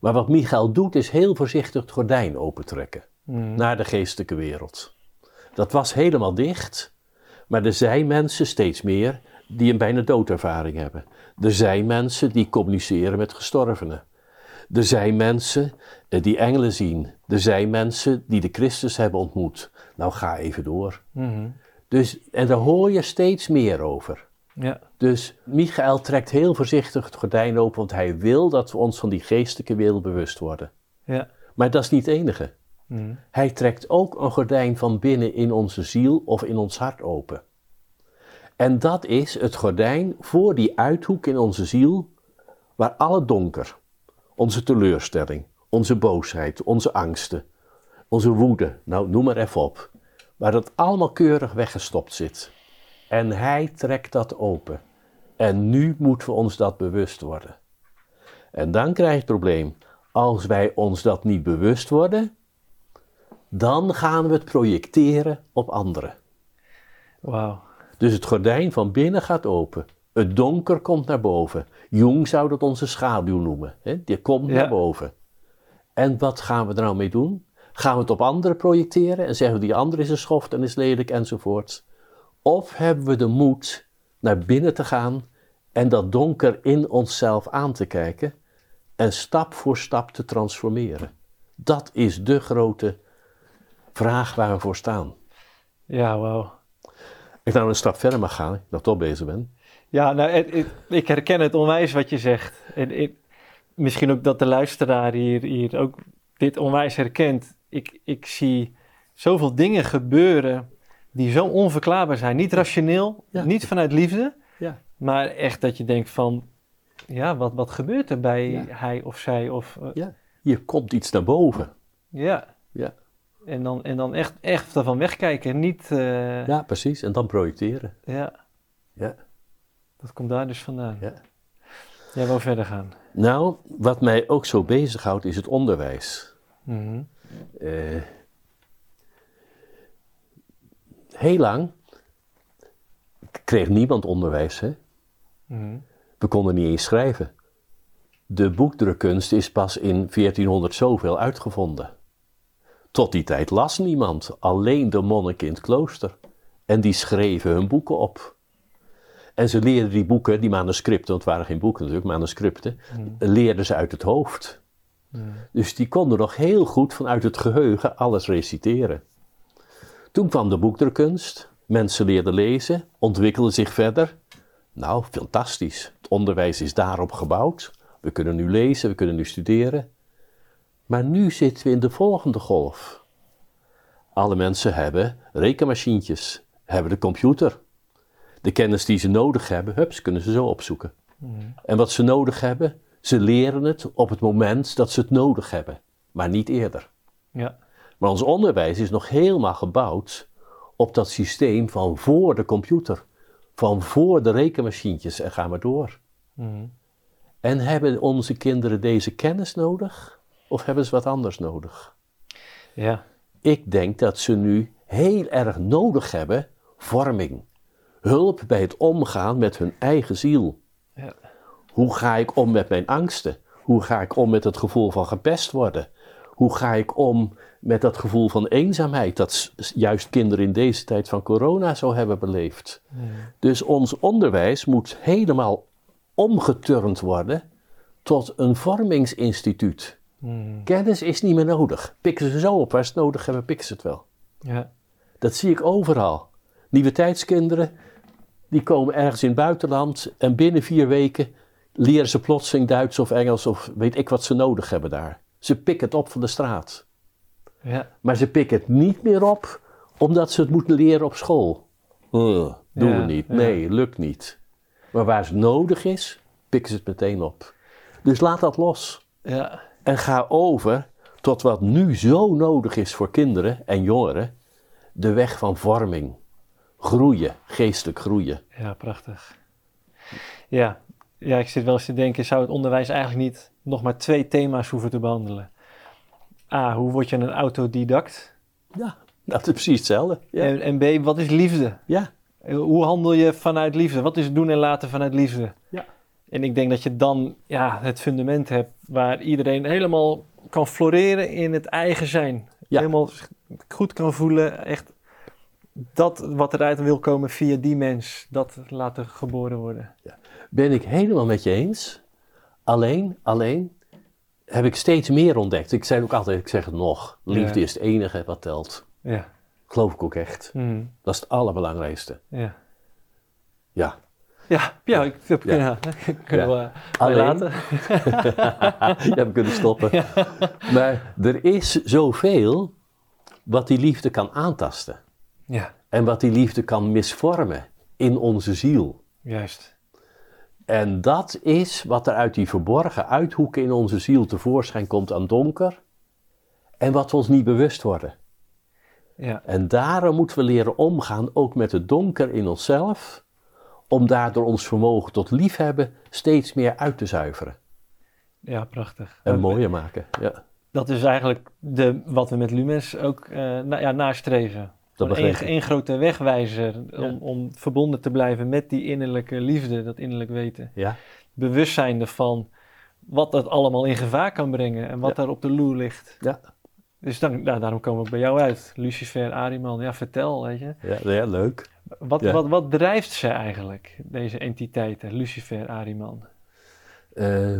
[SPEAKER 1] Maar wat Michael doet is heel voorzichtig het gordijn opentrekken
[SPEAKER 2] Mm.
[SPEAKER 1] naar de geestelijke wereld. Dat was helemaal dicht, maar er zijn mensen, steeds meer, die een bijna doodervaring hebben. Er zijn mensen die communiceren met gestorvenen. Er zijn mensen eh, die engelen zien. Er zijn mensen die de Christus hebben ontmoet. Nou, ga even door.
[SPEAKER 2] Mhm.
[SPEAKER 1] Dus, en daar hoor je steeds meer over.
[SPEAKER 2] Ja.
[SPEAKER 1] Dus Michael trekt heel voorzichtig het gordijn open, want hij wil dat we ons van die geestelijke wereld bewust worden.
[SPEAKER 2] Ja.
[SPEAKER 1] Maar dat is niet het enige.
[SPEAKER 2] Mhm.
[SPEAKER 1] Hij trekt ook een gordijn van binnen in onze ziel of in ons hart open. En dat is het gordijn voor die uithoek in onze ziel, waar alle donker, onze teleurstelling, onze boosheid, onze angsten, onze woede, nou noem maar even op, waar het allemaal keurig weggestopt zit. En hij trekt dat open. En nu moeten we ons dat bewust worden. En dan krijg je het probleem. Als wij ons dat niet bewust worden, dan gaan we het projecteren op anderen.
[SPEAKER 2] Wauw.
[SPEAKER 1] Dus het gordijn van binnen gaat open. Het donker komt naar boven. Jung zou dat onze schaduw noemen. Hè? Die komt
[SPEAKER 2] Ja.
[SPEAKER 1] naar boven. En wat gaan we er nou mee doen? Gaan we het op anderen projecteren en zeggen we die ander is een schoft en is lelijk enzovoort? Of hebben we de moed naar binnen te gaan en dat donker in onszelf aan te kijken en stap voor stap te transformeren? Dat is de grote vraag waar we voor staan.
[SPEAKER 2] Ja, wauw.
[SPEAKER 1] Ik nou een stap verder mag gaan, ik nog toch bezig ben.
[SPEAKER 2] Ja, nou, ik herken het onwijs wat je zegt. En, ik- misschien ook dat de luisteraar hier, hier ook dit onwijs herkent. Ik, ik zie zoveel dingen gebeuren die zo onverklaarbaar zijn. Niet rationeel,
[SPEAKER 1] Ja.
[SPEAKER 2] niet vanuit liefde,
[SPEAKER 1] Ja.
[SPEAKER 2] maar echt dat je denkt van... Ja, wat, wat gebeurt er bij
[SPEAKER 1] Ja.
[SPEAKER 2] hij of zij? Of, eh,
[SPEAKER 1] Ja. Hier komt iets naar boven.
[SPEAKER 2] ja.
[SPEAKER 1] Ja.
[SPEAKER 2] En dan, en dan echt, echt ervan wegkijken. Niet, eh,
[SPEAKER 1] Ja, precies. En dan projecteren.
[SPEAKER 2] ja.
[SPEAKER 1] Ja.
[SPEAKER 2] Dat komt daar dus vandaan.
[SPEAKER 1] Ja.
[SPEAKER 2] Jij wil verder gaan.
[SPEAKER 1] Nou, wat mij ook zo bezighoudt is het onderwijs.
[SPEAKER 2] Mhm.
[SPEAKER 1] Eh, heel lang kreeg niemand onderwijs. Hè?
[SPEAKER 2] Mhm.
[SPEAKER 1] We konden niet eens schrijven. De boekdrukkunst is pas in 1400 zoveel uitgevonden. Tot die tijd las niemand, alleen de monniken in het klooster. En die schreven hun boeken op. En ze leerden die boeken, die manuscripten, want het waren geen boeken natuurlijk, manuscripten, leerden ze uit het hoofd. Dus die konden nog heel goed vanuit het geheugen alles reciteren. Toen kwam de boekdrukkunst, mensen leerden lezen, ontwikkelden zich verder. Nou, fantastisch. Het onderwijs is daarop gebouwd. We kunnen nu lezen, we kunnen nu studeren. Maar nu zitten we in de volgende golf. Alle mensen hebben rekenmachientjes, hebben de computer. De kennis die ze nodig hebben, hups, kunnen ze zo opzoeken. En wat ze nodig hebben, ze leren het op het moment dat ze het nodig hebben, maar niet eerder.
[SPEAKER 2] Ja.
[SPEAKER 1] Maar ons onderwijs is nog helemaal gebouwd op dat systeem van voor de computer, van voor de rekenmachientjes en ga maar door.
[SPEAKER 2] Mhm.
[SPEAKER 1] En hebben onze kinderen deze kennis nodig of hebben ze wat anders nodig?
[SPEAKER 2] Ja.
[SPEAKER 1] Ik denk dat ze nu heel erg nodig hebben vorming. Hulp bij het omgaan met hun eigen ziel. Hoe ga ik om met mijn angsten? Hoe ga ik om met het gevoel van gepest worden? Hoe ga ik om met dat gevoel van eenzaamheid dat juist kinderen in deze tijd van corona zo hebben beleefd? Dus ons onderwijs moet helemaal omgeturnd worden tot een vormingsinstituut.
[SPEAKER 2] Mhm.
[SPEAKER 1] Kennis is niet meer nodig. Pikken ze zo op waar ze het nodig hebben, pikken ze het wel.
[SPEAKER 2] Ja.
[SPEAKER 1] Dat zie ik overal. Nieuwe tijdskinderen, die komen ergens in het buitenland en binnen vier weken leren ze plotseling Duits of Engels of weet ik wat ze nodig hebben daar. Ze pikken het op van de straat.
[SPEAKER 2] Ja.
[SPEAKER 1] Maar ze pikken het niet meer op omdat ze het moeten leren op school. Uh, doen
[SPEAKER 2] Ja,
[SPEAKER 1] we niet. Nee, lukt niet. Maar waar het nodig is, pikken ze het meteen op. Dus laat dat los.
[SPEAKER 2] Ja.
[SPEAKER 1] En ga over tot wat nu zo nodig is voor kinderen en jongeren: de weg van vorming. Groeien, geestelijk groeien.
[SPEAKER 2] Ja, prachtig. Ja. Ja, ik zit wel eens te denken, zou het onderwijs eigenlijk niet nog maar twee thema's hoeven te behandelen? A, hoe word je een autodidact?
[SPEAKER 1] Ja, dat is precies hetzelfde. Ja.
[SPEAKER 2] En, en B, wat is liefde?
[SPEAKER 1] ja.
[SPEAKER 2] Hoe handel je vanuit liefde? Wat is doen en laten vanuit liefde?
[SPEAKER 1] Ja.
[SPEAKER 2] En ik denk dat je dan ja, het fundament hebt waar iedereen helemaal kan floreren in het eigen zijn.
[SPEAKER 1] Ja.
[SPEAKER 2] Helemaal goed kan voelen, echt dat wat eruit wil komen via die mens, dat laten geboren worden.
[SPEAKER 1] Ben ik helemaal met je eens. Alleen, alleen, heb ik steeds meer ontdekt. Ik zei ook altijd, ik zeg het nog, liefde
[SPEAKER 2] Ja.
[SPEAKER 1] is het enige wat telt.
[SPEAKER 2] Ja.
[SPEAKER 1] Geloof ik ook echt.
[SPEAKER 2] Mhm.
[SPEAKER 1] Dat is het allerbelangrijkste.
[SPEAKER 2] Ja.
[SPEAKER 1] Ja.
[SPEAKER 2] Ja, ja, ik heb
[SPEAKER 1] Ja.
[SPEAKER 2] ja. kunnen
[SPEAKER 1] Ja.
[SPEAKER 2] we bij
[SPEAKER 1] Alleen-
[SPEAKER 2] laten.
[SPEAKER 1] Je hebt kunnen stoppen. Maar er is zoveel wat die liefde kan aantasten.
[SPEAKER 2] Ja,
[SPEAKER 1] En wat die liefde kan misvormen in onze ziel.
[SPEAKER 2] juist.
[SPEAKER 1] En dat is wat er uit die verborgen uithoeken in onze ziel tevoorschijn komt aan donker. En wat we ons niet bewust worden.
[SPEAKER 2] Ja,
[SPEAKER 1] En daarom moeten we leren omgaan ook met het donker in onszelf. Om daardoor ons vermogen tot liefhebben steeds meer uit te zuiveren.
[SPEAKER 2] ja prachtig.
[SPEAKER 1] En mooier maken. Ja,
[SPEAKER 2] Dat is eigenlijk de, wat we met Lumens ook na, ja, nastreven.
[SPEAKER 1] Dat
[SPEAKER 2] één, één grote wegwijzer om,
[SPEAKER 1] Ja.
[SPEAKER 2] om verbonden te blijven met die innerlijke liefde, dat innerlijk weten.
[SPEAKER 1] Ja,
[SPEAKER 2] Bewustzijn ervan wat dat allemaal in gevaar kan brengen en wat
[SPEAKER 1] Ja.
[SPEAKER 2] daar op de loer ligt.
[SPEAKER 1] ja,
[SPEAKER 2] Dus dan, nou, daarom komen we bij jou uit. Lucifer, Ariman, ja vertel, weet je.
[SPEAKER 1] ja, ja leuk.
[SPEAKER 2] Wat,
[SPEAKER 1] Ja.
[SPEAKER 2] wat, wat drijft ze eigenlijk, deze entiteiten, Lucifer, Ariman?
[SPEAKER 1] Eh,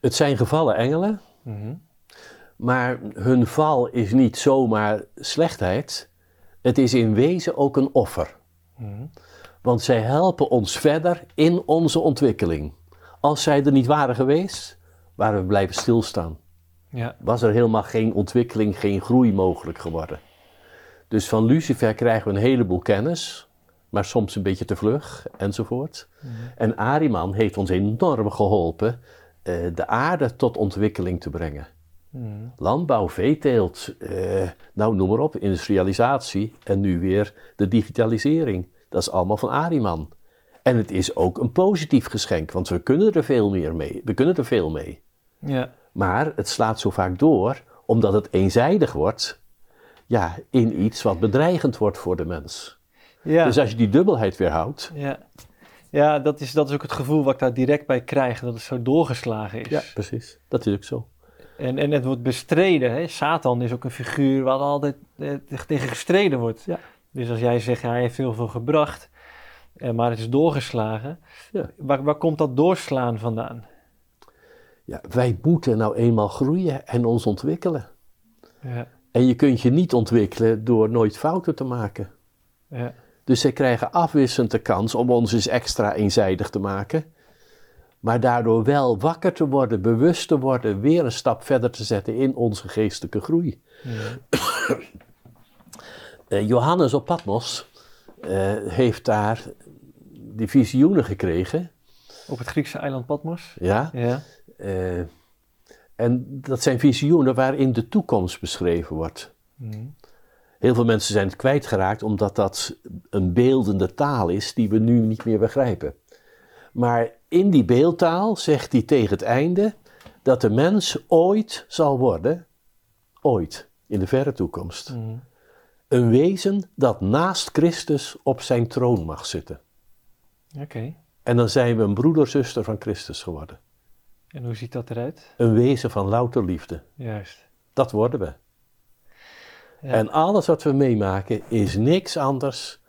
[SPEAKER 1] het zijn gevallen engelen.
[SPEAKER 2] Mhm.
[SPEAKER 1] Maar hun val is niet zomaar slechtheid. Het is in wezen ook een offer.
[SPEAKER 2] Mhm.
[SPEAKER 1] Want zij helpen ons verder in onze ontwikkeling. Als zij er niet waren geweest, waren we blijven stilstaan.
[SPEAKER 2] Ja,
[SPEAKER 1] Was er helemaal geen ontwikkeling, geen groei mogelijk geworden. Dus van Lucifer krijgen we een heleboel kennis, maar soms een beetje te vlug enzovoort. En Ariman heeft ons enorm geholpen eh, de aarde tot ontwikkeling te brengen. Landbouw, veeteelt, eh, nou noem maar op, industrialisatie en nu weer de digitalisering. Dat is allemaal van Ariman. En het is ook een positief geschenk, want we kunnen er veel meer mee. We kunnen er veel mee.
[SPEAKER 2] ja,
[SPEAKER 1] Maar het slaat zo vaak door, omdat het eenzijdig wordt, ja, in iets wat bedreigend wordt voor de mens.
[SPEAKER 2] ja.
[SPEAKER 1] Dus als je die dubbelheid weerhoudt,
[SPEAKER 2] Ja, ja dat, is, dat is ook het gevoel wat ik daar direct bij krijg, dat het zo doorgeslagen is.
[SPEAKER 1] ja, precies, dat is ook zo.
[SPEAKER 2] En, en het wordt bestreden. Hè? Satan is ook een figuur waar altijd eh, tegen gestreden wordt.
[SPEAKER 1] Ja.
[SPEAKER 2] Dus als jij zegt, ja, hij heeft heel veel gebracht, eh, maar het is doorgeslagen.
[SPEAKER 1] Ja.
[SPEAKER 2] Waar, waar komt dat doorslaan vandaan?
[SPEAKER 1] Ja, wij moeten nou eenmaal groeien en ons ontwikkelen.
[SPEAKER 2] Ja,
[SPEAKER 1] En je kunt je niet ontwikkelen door nooit fouten te maken.
[SPEAKER 2] ja,
[SPEAKER 1] Dus zij krijgen afwisselend de kans om ons eens extra eenzijdig te maken. Maar daardoor wel wakker te worden, bewust te worden, weer een stap verder te zetten in onze geestelijke groei.
[SPEAKER 2] ja.
[SPEAKER 1] Eh, Johannes op Patmos eh, heeft daar die visioenen gekregen.
[SPEAKER 2] Op het Griekse eiland Patmos?
[SPEAKER 1] Ja?
[SPEAKER 2] Ja.
[SPEAKER 1] Eh, en dat zijn visioenen waarin de toekomst beschreven wordt.
[SPEAKER 2] Mhm.
[SPEAKER 1] Heel veel mensen zijn het kwijtgeraakt omdat dat een beeldende taal is die we nu niet meer begrijpen. Maar in die beeldtaal zegt hij tegen het einde dat de mens ooit zal worden, ooit, in de verre toekomst,
[SPEAKER 2] Mhm.
[SPEAKER 1] een wezen dat naast Christus op zijn troon mag zitten.
[SPEAKER 2] Oké.
[SPEAKER 1] En dan zijn we een broeder, zuster van Christus geworden.
[SPEAKER 2] En hoe ziet dat eruit?
[SPEAKER 1] Een wezen van louter liefde.
[SPEAKER 2] Juist.
[SPEAKER 1] Dat worden we.
[SPEAKER 2] Ja.
[SPEAKER 1] En alles wat we meemaken is niks anders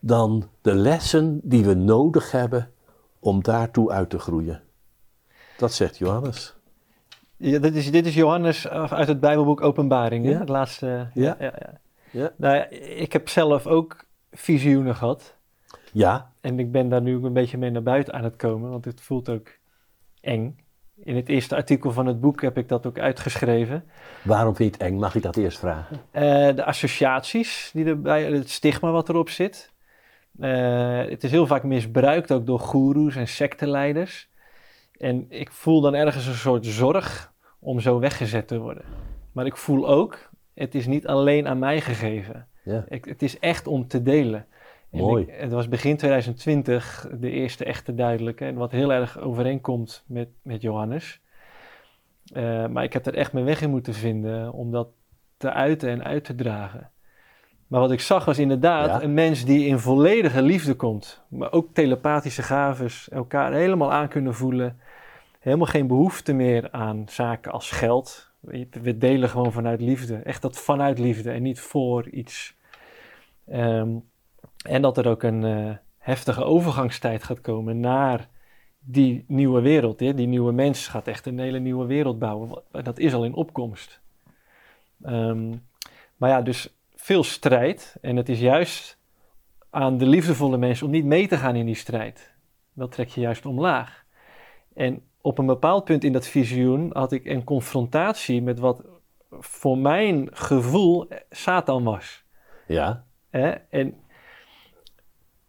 [SPEAKER 1] dan de lessen die we nodig hebben om daartoe uit te groeien. Dat zegt Johannes.
[SPEAKER 2] Ja, dit, is, dit is Johannes eh, uit het Bijbelboek Openbaring, hè?
[SPEAKER 1] Ja.
[SPEAKER 2] het laatste.
[SPEAKER 1] Ja.
[SPEAKER 2] Ja, ja.
[SPEAKER 1] Ja.
[SPEAKER 2] Nou ja, ik heb zelf ook visioenen gehad.
[SPEAKER 1] Ja,
[SPEAKER 2] En ik ben daar nu ook een beetje mee naar buiten aan het komen, want het voelt ook eng. In het eerste artikel van het boek heb ik dat ook uitgeschreven.
[SPEAKER 1] waarom vind je het eng? Mag ik dat eerst vragen?
[SPEAKER 2] Eh, de associaties die erbij, het stigma wat erop zit. Eh, het is heel vaak misbruikt ook door goeroes en secteleiders. En ik voel dan ergens een soort zorg om zo weggezet te worden. Maar ik voel ook, het is niet alleen aan mij gegeven.
[SPEAKER 1] Ja,
[SPEAKER 2] Ik, het is echt om te delen. En
[SPEAKER 1] Mooi.
[SPEAKER 2] ik- het was begin 2020 de eerste echte duidelijke. En wat heel erg overeenkomt met, met Johannes. Eh, maar ik heb er echt mijn weg in moeten vinden om dat te uiten en uit te dragen. Maar wat ik zag was inderdaad
[SPEAKER 1] Ja.
[SPEAKER 2] een mens die in volledige liefde komt. Maar ook telepathische gaves, elkaar helemaal aan kunnen voelen. Helemaal geen behoefte meer aan zaken als geld. We we delen gewoon vanuit liefde. Echt dat vanuit liefde en niet voor iets. Ehm, en dat er ook een eh, heftige overgangstijd gaat komen naar die nieuwe wereld, hè, die nieuwe mens gaat echt een hele nieuwe wereld bouwen. Dat is al in opkomst. Ehm, maar ja, dus veel strijd. En het is juist aan de liefdevolle mensen om niet mee te gaan in die strijd. Dat trek je juist omlaag. En op een bepaald punt in dat visioen had ik een confrontatie met wat voor mijn gevoel Satan was.
[SPEAKER 1] Ja.
[SPEAKER 2] Hè? En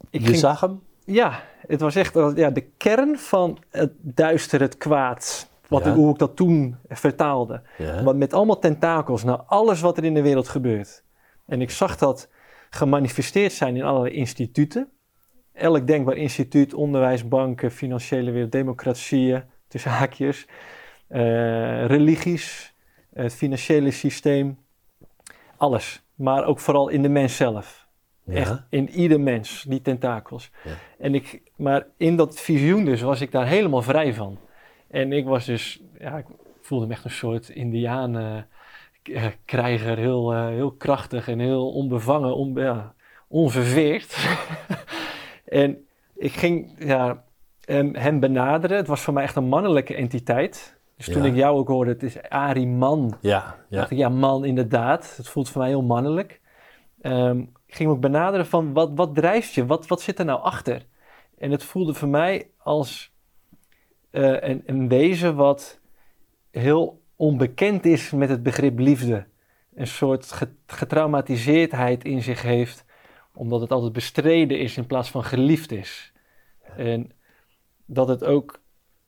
[SPEAKER 1] ik je zag hem?
[SPEAKER 2] Ja, het was echt ja, de kern van het duister, het kwaad. Wat ik, hoe ik dat toen vertaalde. Ja. Want met allemaal tentakels naar alles wat er in de wereld gebeurt. En ik zag dat gemanifesteerd zijn in allerlei instituten. Elk denkbaar instituut, onderwijs, banken, financiële wereld, democratieën, tussen haakjes, uh, religies, het financiële systeem, alles. Maar ook vooral in de mens zelf. Echt in ieder mens, die tentakels. Ja. En ik, maar in dat visioen dus was ik daar helemaal vrij van. En ik was dus, ja, ik voelde me echt een soort indianen krijger, heel, uh, heel krachtig en heel onbevangen, on, ja, onverveerd. en ik ging ja, hem, hem, benaderen. Het was voor mij echt een mannelijke entiteit. Dus toen ik jou ook hoorde, het is Ari Man.
[SPEAKER 1] Ja, ja.
[SPEAKER 2] dacht ik, ja, man, inderdaad. Het voelt voor mij heel mannelijk. Um, ik ging me ook benaderen van, wat, wat drijft je? Wat, wat zit er nou achter? En het voelde voor mij als uh, een, een wezen wat heel onbekend is met het begrip liefde. Een soort getraumatiseerdheid in zich heeft, omdat het altijd bestreden is in plaats van geliefd is. En dat het ook,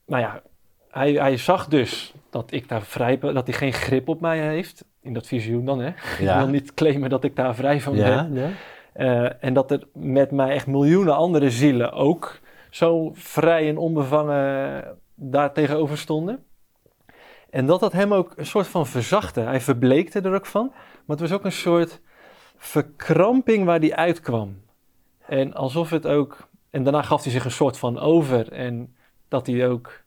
[SPEAKER 2] nou ja, hij, hij zag dus dat ik daar vrij dat hij geen grip op mij heeft. In dat visioen dan, hè. Ja. Ik wil niet claimen dat ik daar vrij van ben. Ja. Uh, en dat er met mij echt miljoenen andere zielen ook zo vrij en onbevangen daar tegenover stonden. En dat dat hem ook een soort van verzachtte. Hij verbleekte er ook van. Maar het was ook een soort verkramping waar hij uitkwam. En alsof het ook. En daarna gaf hij zich een soort van over. En dat hij ook.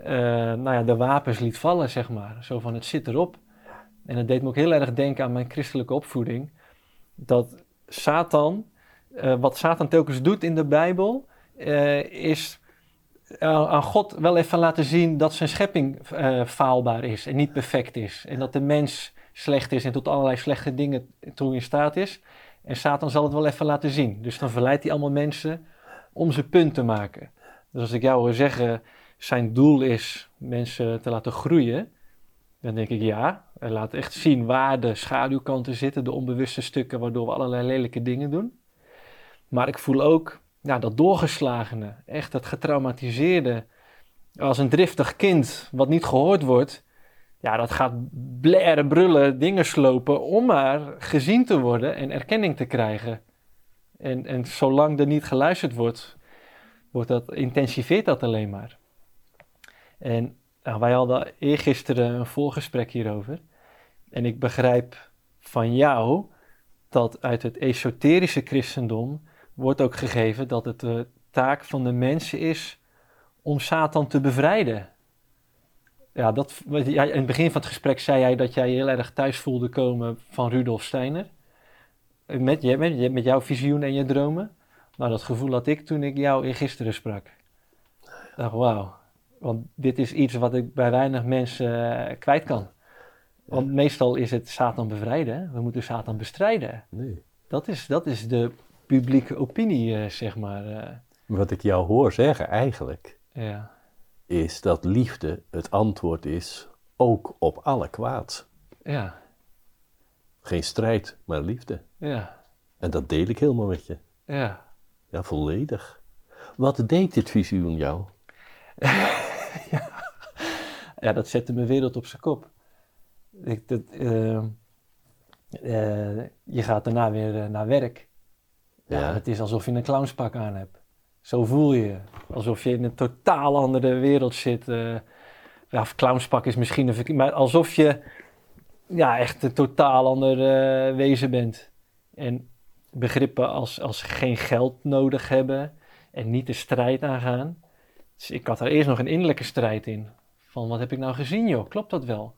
[SPEAKER 2] Uh, nou ja, de wapens liet vallen, zeg maar. Zo van het zit erop. En dat deed me ook heel erg denken aan mijn christelijke opvoeding. Dat Satan, uh, wat Satan telkens doet in de Bijbel, uh, is aan God wel even laten zien dat zijn schepping uh, faalbaar is en niet perfect is. En dat de mens slecht is en tot allerlei slechte dingen toe in staat is. En Satan zal het wel even laten zien. Dus dan verleidt hij allemaal mensen om zijn punt te maken. Dus als ik jou hoor zeggen, zijn doel is mensen te laten groeien, dan denk ik ja, hij laat echt zien waar de schaduwkanten zitten, de onbewuste stukken waardoor we allerlei lelijke dingen doen. Maar ik voel ook ja, dat doorgeslagene, echt dat getraumatiseerde, als een driftig kind wat niet gehoord wordt, ja, dat gaat blaren, brullen, dingen slopen om maar gezien te worden en erkenning te krijgen. En, en zolang er niet geluisterd wordt, wordt dat, intensiveert dat alleen maar. En nou, wij hadden eergisteren een voorgesprek hierover. En ik begrijp van jou dat uit het esoterische christendom wordt ook gegeven dat het de taak van de mensen is om Satan te bevrijden. Ja, dat, in het begin van het gesprek zei jij dat jij heel erg thuis voelde komen van Rudolf Steiner. Met, met, met jouw visioen en je dromen. Nou, dat gevoel had ik toen ik jou in gisteren sprak. Ik dacht, wauw. Want dit is iets wat ik bij weinig mensen uh, kwijt kan. Want meestal is het Satan bevrijden. We moeten Satan bestrijden. Nee. Dat is, dat is de publieke opinie, uh, zeg maar. Uh.
[SPEAKER 1] Wat ik jou hoor zeggen eigenlijk, ja. is dat liefde het antwoord is ook op alle kwaad. Ja. Geen strijd, maar liefde. Ja. En dat deel ik helemaal met je. Ja. Ja, volledig. Wat deed dit visioen jou?
[SPEAKER 2] ja. ja, dat zette mijn wereld op zijn kop. Ik, dat, uh, uh, je gaat daarna weer naar werk. Ja, Het is alsof je een clownspak aan hebt. Zo voel je Alsof je in een totaal andere wereld zit. Uh, ja, clownspak is misschien een verkeerd, maar alsof je ja, echt een totaal ander uh, wezen bent. En begrippen als, als geen geld nodig hebben en niet de strijd aangaan. Dus ik had er eerst nog een innerlijke strijd in. Van wat heb ik nou gezien joh, klopt dat wel?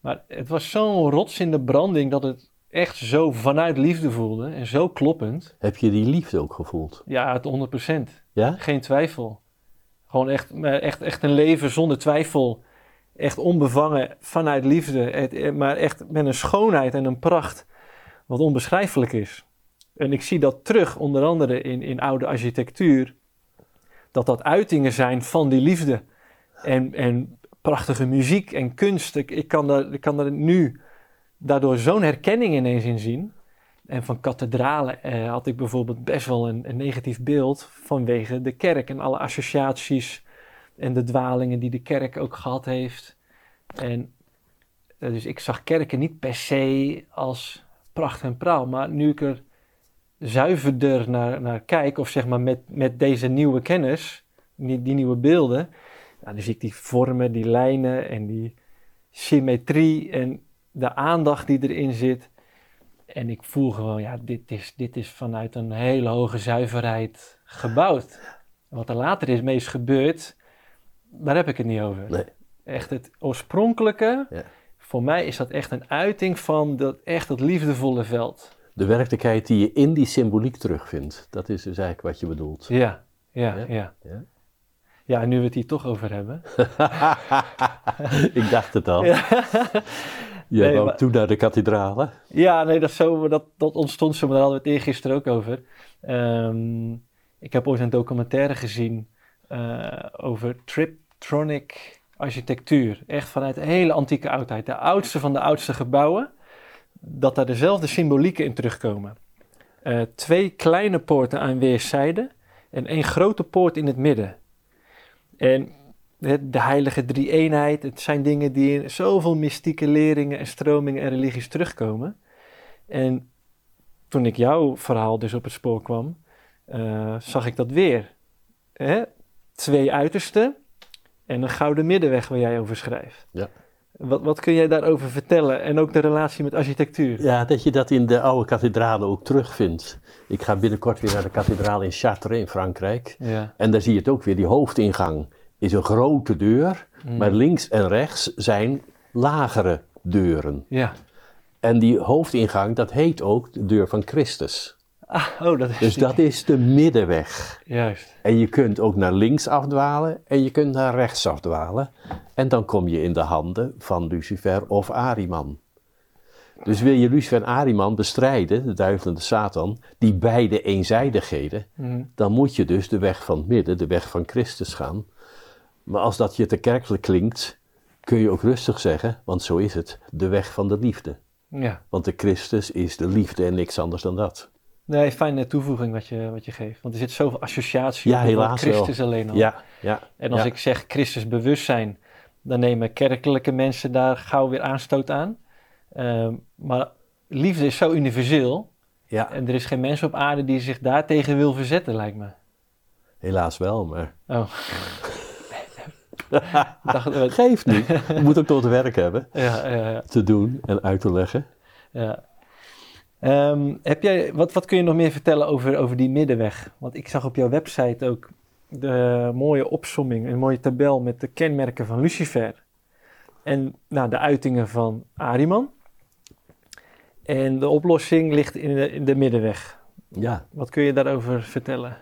[SPEAKER 2] Maar het was zo'n rots in de branding dat het echt zo vanuit liefde voelde en zo kloppend.
[SPEAKER 1] Heb je die liefde ook gevoeld?
[SPEAKER 2] Ja, het 100%. Ja? Geen twijfel. Gewoon echt, echt, echt een leven zonder twijfel. Echt onbevangen vanuit liefde. Maar echt met een schoonheid en een pracht wat onbeschrijfelijk is. En ik zie dat terug, onder andere in, in oude architectuur. Dat dat uitingen zijn van die liefde. En, en prachtige muziek en kunst. Ik, ik, kan, daar, ik kan daar nu daardoor zo'n herkenning ineens in zien. En van kathedralen eh, had ik bijvoorbeeld best wel een, een, negatief beeld vanwege de kerk en alle associaties en de dwalingen die de kerk ook gehad heeft. En eh, dus ik zag kerken niet per se als pracht en praal, maar nu ik er zuiverder naar, naar kijk, of zeg maar met, met deze nieuwe kennis, die, die nieuwe beelden, nou, dan zie ik die vormen, die lijnen en die symmetrie en de aandacht die erin zit. En ik voel gewoon, ja, dit is, dit is vanuit een hele hoge zuiverheid gebouwd. wat er later is meest gebeurd, daar heb ik het niet over.
[SPEAKER 1] Nee.
[SPEAKER 2] Echt het oorspronkelijke,
[SPEAKER 1] Ja.
[SPEAKER 2] voor mij is dat echt een uiting van dat, echt dat liefdevolle veld.
[SPEAKER 1] De werkelijkheid die je in die symboliek terugvindt, dat is dus eigenlijk wat je bedoelt.
[SPEAKER 2] Ja, ja,
[SPEAKER 1] Ja?
[SPEAKER 2] ja.
[SPEAKER 1] Ja?
[SPEAKER 2] Ja, en nu we het hier toch over hebben.
[SPEAKER 1] ik dacht het al.
[SPEAKER 2] Ja.
[SPEAKER 1] Je
[SPEAKER 2] Nee,
[SPEAKER 1] wou
[SPEAKER 2] maar-
[SPEAKER 1] toen naar de kathedralen.
[SPEAKER 2] Ja, nee, dat, zo, dat, dat ontstond zo, maar daar hadden we het eergisteren ook over. Ehm, ik heb ooit een documentaire gezien eh, over Triptronic architectuur. Echt vanuit de hele antieke oudheid. De oudste van de oudste gebouwen. Dat daar dezelfde symbolieken in terugkomen. Eh, twee kleine poorten aan weerszijden en één grote poort in het midden. En de, heilige drie-eenheid, het zijn dingen die in zoveel mystieke leringen en stromingen en religies terugkomen. En toen ik jouw verhaal dus op het spoor kwam, eh, zag ik dat weer. Hè? Twee uitersten en een gouden middenweg waar jij over schrijft.
[SPEAKER 1] Ja.
[SPEAKER 2] Wat, wat kun jij daarover vertellen? En ook de relatie met architectuur.
[SPEAKER 1] Ja, dat je dat in de oude kathedralen ook terugvindt. Ik ga binnenkort weer naar de kathedraal in Chartres in Frankrijk.
[SPEAKER 2] Ja.
[SPEAKER 1] En daar zie je het ook weer. Die hoofdingang is een grote deur,
[SPEAKER 2] Mm.
[SPEAKER 1] maar links en rechts zijn lagere deuren.
[SPEAKER 2] Ja.
[SPEAKER 1] En die hoofdingang, dat heet ook de deur van Christus.
[SPEAKER 2] Ah, oh, dat is
[SPEAKER 1] Dus
[SPEAKER 2] die-
[SPEAKER 1] dat is de middenweg.
[SPEAKER 2] Juist.
[SPEAKER 1] En je kunt ook naar links afdwalen en je kunt naar rechts afdwalen. En dan kom je in de handen van Lucifer of Ariman. Dus wil je Lucifer en Ariman bestrijden, de duivel en de Satan, die beide eenzijdigheden,
[SPEAKER 2] Mm.
[SPEAKER 1] dan moet je dus de weg van het midden, de weg van Christus gaan. Maar als dat je te kerkelijk klinkt, kun je ook rustig zeggen, want zo is het, de weg van de liefde.
[SPEAKER 2] Ja.
[SPEAKER 1] Want de Christus is de liefde en niks anders dan dat.
[SPEAKER 2] Nee, fijne toevoeging wat je, wat je geeft. Want er zit zoveel associatie
[SPEAKER 1] Ja, wel.
[SPEAKER 2] Christus alleen al.
[SPEAKER 1] Ja, ja.
[SPEAKER 2] En als
[SPEAKER 1] ja.
[SPEAKER 2] ik zeg Christus bewustzijn, dan nemen kerkelijke mensen daar gauw weer aanstoot aan. Ehm, maar liefde is zo universeel.
[SPEAKER 1] ja,
[SPEAKER 2] En er is geen mens op aarde die zich daartegen wil verzetten, lijkt me.
[SPEAKER 1] helaas wel, maar
[SPEAKER 2] Oh. Eh,
[SPEAKER 1] geeft niet. Je moet ook nog het werk hebben
[SPEAKER 2] ja, ja, ja,
[SPEAKER 1] te doen en uit te leggen.
[SPEAKER 2] ja. Ehm, heb jij, wat, wat kun je nog meer vertellen over, over die middenweg? Want ik zag op jouw website ook de mooie opsomming, een mooie tabel met de kenmerken van Lucifer. En nou, de uitingen van Ariman. En de oplossing ligt in de, in de middenweg.
[SPEAKER 1] Ja,
[SPEAKER 2] Wat kun je daarover vertellen?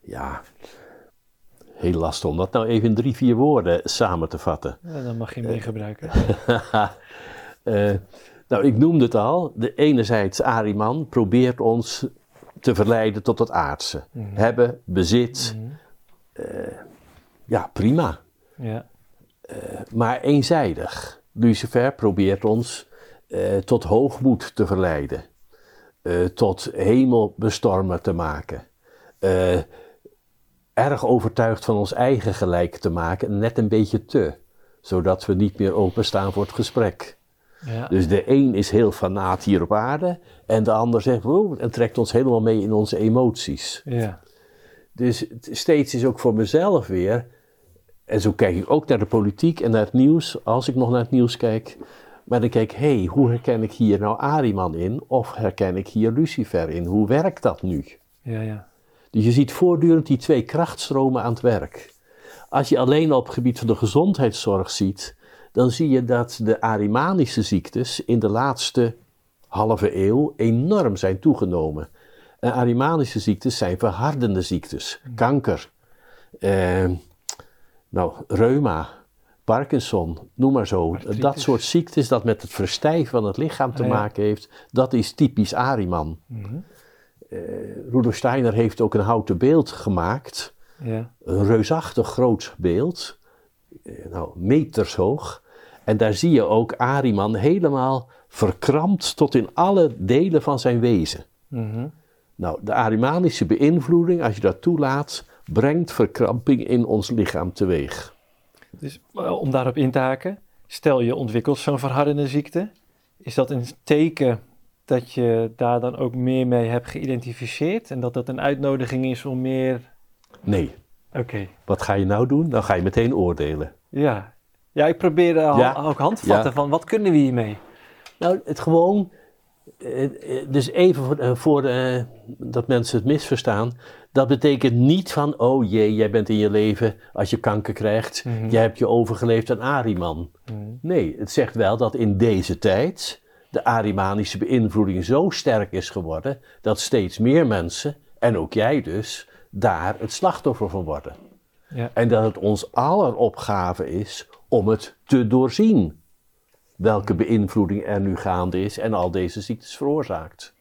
[SPEAKER 1] ja. Heel lastig om dat nou even in drie, vier woorden samen te vatten.
[SPEAKER 2] Ja, dan mag je meer gebruiken.
[SPEAKER 1] Eh, nou, ik noemde het al. De enerzijds Ariman probeert ons te verleiden tot het aardse.
[SPEAKER 2] Mhm.
[SPEAKER 1] Hebben, bezit,
[SPEAKER 2] Mhm.
[SPEAKER 1] ja prima.
[SPEAKER 2] Ja,
[SPEAKER 1] Maar eenzijdig. Lucifer probeert ons eh, tot hoogmoed te verleiden. Eh, tot hemelbestormer te maken. Erg overtuigd van ons eigen gelijk te maken. Net een beetje te. Zodat we niet meer openstaan voor het gesprek.
[SPEAKER 2] ja,
[SPEAKER 1] Dus de een is heel fanaat hier op aarde. En de ander zegt, wow, en trekt ons helemaal mee in onze emoties.
[SPEAKER 2] ja,
[SPEAKER 1] Dus steeds is ook voor mezelf weer, en zo kijk ik ook naar de politiek en naar het nieuws, als ik nog naar het nieuws kijk. Maar dan kijk ik, hé, hey, hoe herken ik hier nou Ariman in? Of herken ik hier Lucifer in? Hoe werkt dat nu?
[SPEAKER 2] ja, ja.
[SPEAKER 1] Dus je ziet voortdurend die twee krachtstromen aan het werk. Als je alleen op het gebied van de gezondheidszorg ziet, dan zie je dat de Arimanische ziektes in de laatste halve eeuw enorm zijn toegenomen. En Arimanische ziektes zijn verhardende ziektes, kanker, eh, Nou, reuma, Parkinson, noem maar zo.
[SPEAKER 2] Artritis.
[SPEAKER 1] Dat soort ziektes dat met het verstijven van het lichaam te
[SPEAKER 2] Ah, ja.
[SPEAKER 1] maken heeft, dat is typisch Ariman.
[SPEAKER 2] Mhm.
[SPEAKER 1] Rudolf Steiner heeft ook een houten beeld gemaakt.
[SPEAKER 2] Ja.
[SPEAKER 1] Een reusachtig groot beeld. eh, Nou, meters hoog. En daar zie je ook Ariman helemaal verkrampt tot in alle delen van zijn wezen.
[SPEAKER 2] Mhm.
[SPEAKER 1] Nou, de Arimanische beïnvloeding, als je dat toelaat, brengt verkramping in ons lichaam teweeg.
[SPEAKER 2] Dus eh, om daarop in te haken, stel je ontwikkelt zo'n verhardende ziekte, is dat een teken dat je daar dan ook meer mee hebt geïdentificeerd en dat dat een uitnodiging is om meer.
[SPEAKER 1] Nee,
[SPEAKER 2] Oké,
[SPEAKER 1] wat ga je nou doen? Dan ga je meteen oordelen.
[SPEAKER 2] ja. Ja, ik probeer al,
[SPEAKER 1] Ja.
[SPEAKER 2] ook handvatten
[SPEAKER 1] Ja.
[SPEAKER 2] van wat kunnen we hiermee?
[SPEAKER 1] Nou, het gewoon. Dus even voor, eh, voor eh, dat mensen het misverstaan. Dat betekent niet van, oh jee, jij bent in je leven, als je kanker krijgt,
[SPEAKER 2] Mhm.
[SPEAKER 1] jij hebt je overgeleefd aan Ariman.
[SPEAKER 2] Mhm.
[SPEAKER 1] Nee, het zegt wel dat in deze tijd de Arimanische beïnvloeding zo sterk is geworden dat steeds meer mensen, en ook jij dus, daar het slachtoffer van worden.
[SPEAKER 2] Ja.
[SPEAKER 1] En dat het ons aller opgave is om het te doorzien. Welke beïnvloeding er nu gaande is en al deze ziektes veroorzaakt.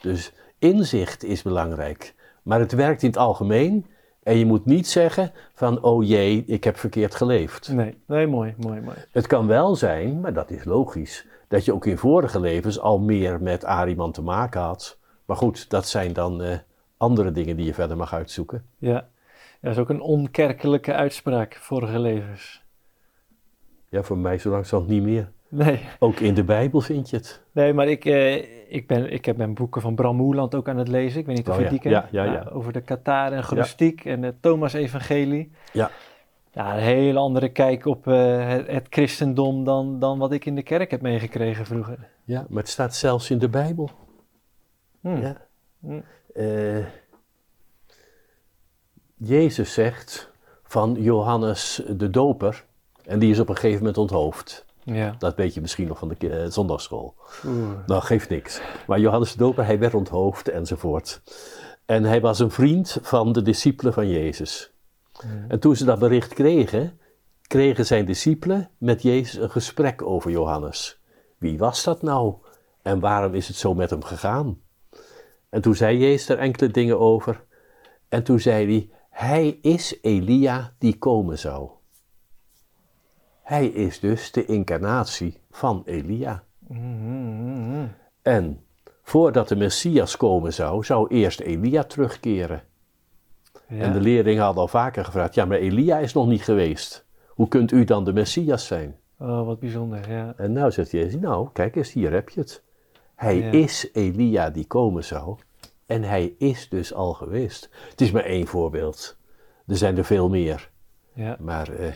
[SPEAKER 1] Dus inzicht is belangrijk. Maar het werkt in het algemeen. En je moet niet zeggen van, oh jee, ik heb verkeerd geleefd.
[SPEAKER 2] Nee, nee, mooi, mooi, mooi.
[SPEAKER 1] Het kan wel zijn, maar dat is logisch, dat je ook in vorige levens al meer met Ariman te maken had. Maar goed, dat zijn dan eh, andere dingen die je verder mag uitzoeken.
[SPEAKER 2] Ja. Dat is ook een onkerkelijke uitspraak, vorige levens.
[SPEAKER 1] Ja, voor mij zo langzamerhand niet meer.
[SPEAKER 2] Nee,
[SPEAKER 1] Ook in de Bijbel vind je het.
[SPEAKER 2] nee maar ik, eh, ik, ben, ik heb mijn boeken van Bram Moerland ook aan het lezen. Ik weet niet of
[SPEAKER 1] Oh
[SPEAKER 2] je
[SPEAKER 1] ja,
[SPEAKER 2] die kent.
[SPEAKER 1] ja, ja, ja.
[SPEAKER 2] Nou, over de Katar en gnostiek en het Thomas-evangelie.
[SPEAKER 1] Ja.
[SPEAKER 2] Ja, een hele andere kijk op eh, het, het christendom dan, dan wat ik in de kerk heb meegekregen vroeger.
[SPEAKER 1] Ja, maar het staat zelfs in de Bijbel.
[SPEAKER 2] Hm.
[SPEAKER 1] Ja.
[SPEAKER 2] Hm.
[SPEAKER 1] Eh, Jezus zegt van Johannes de Doper, en die is op een gegeven moment onthoofd.
[SPEAKER 2] Ja.
[SPEAKER 1] Dat weet je misschien nog van de eh, zondagschool.
[SPEAKER 2] Oeh.
[SPEAKER 1] Nou, geeft niks. Maar Johannes de Doper, hij werd onthoofd enzovoort. En hij was een vriend van de discipelen van Jezus. En toen ze dat bericht kregen, kregen zijn discipelen met Jezus een gesprek over Johannes. Wie was dat nou? En waarom is het zo met hem gegaan? En toen zei Jezus er enkele dingen over. En toen zei hij, hij is Elia die komen zou. Hij is dus de incarnatie van Elia.
[SPEAKER 2] Mhm, mhm.
[SPEAKER 1] En voordat de Messias komen zou, zou eerst Elia terugkeren.
[SPEAKER 2] Ja.
[SPEAKER 1] En de leerlingen hadden al vaker gevraagd: ja, maar Elia is nog niet geweest. Hoe kunt u dan de Messias zijn?
[SPEAKER 2] Oh, wat bijzonder, ja.
[SPEAKER 1] En nou zegt Jezus: Nou, kijk eens, hier heb je het. Hij
[SPEAKER 2] Ja.
[SPEAKER 1] is Elia die komen zou. En hij is dus al geweest. Het is maar één voorbeeld. Er zijn er veel meer.
[SPEAKER 2] Ja,
[SPEAKER 1] Maar eh,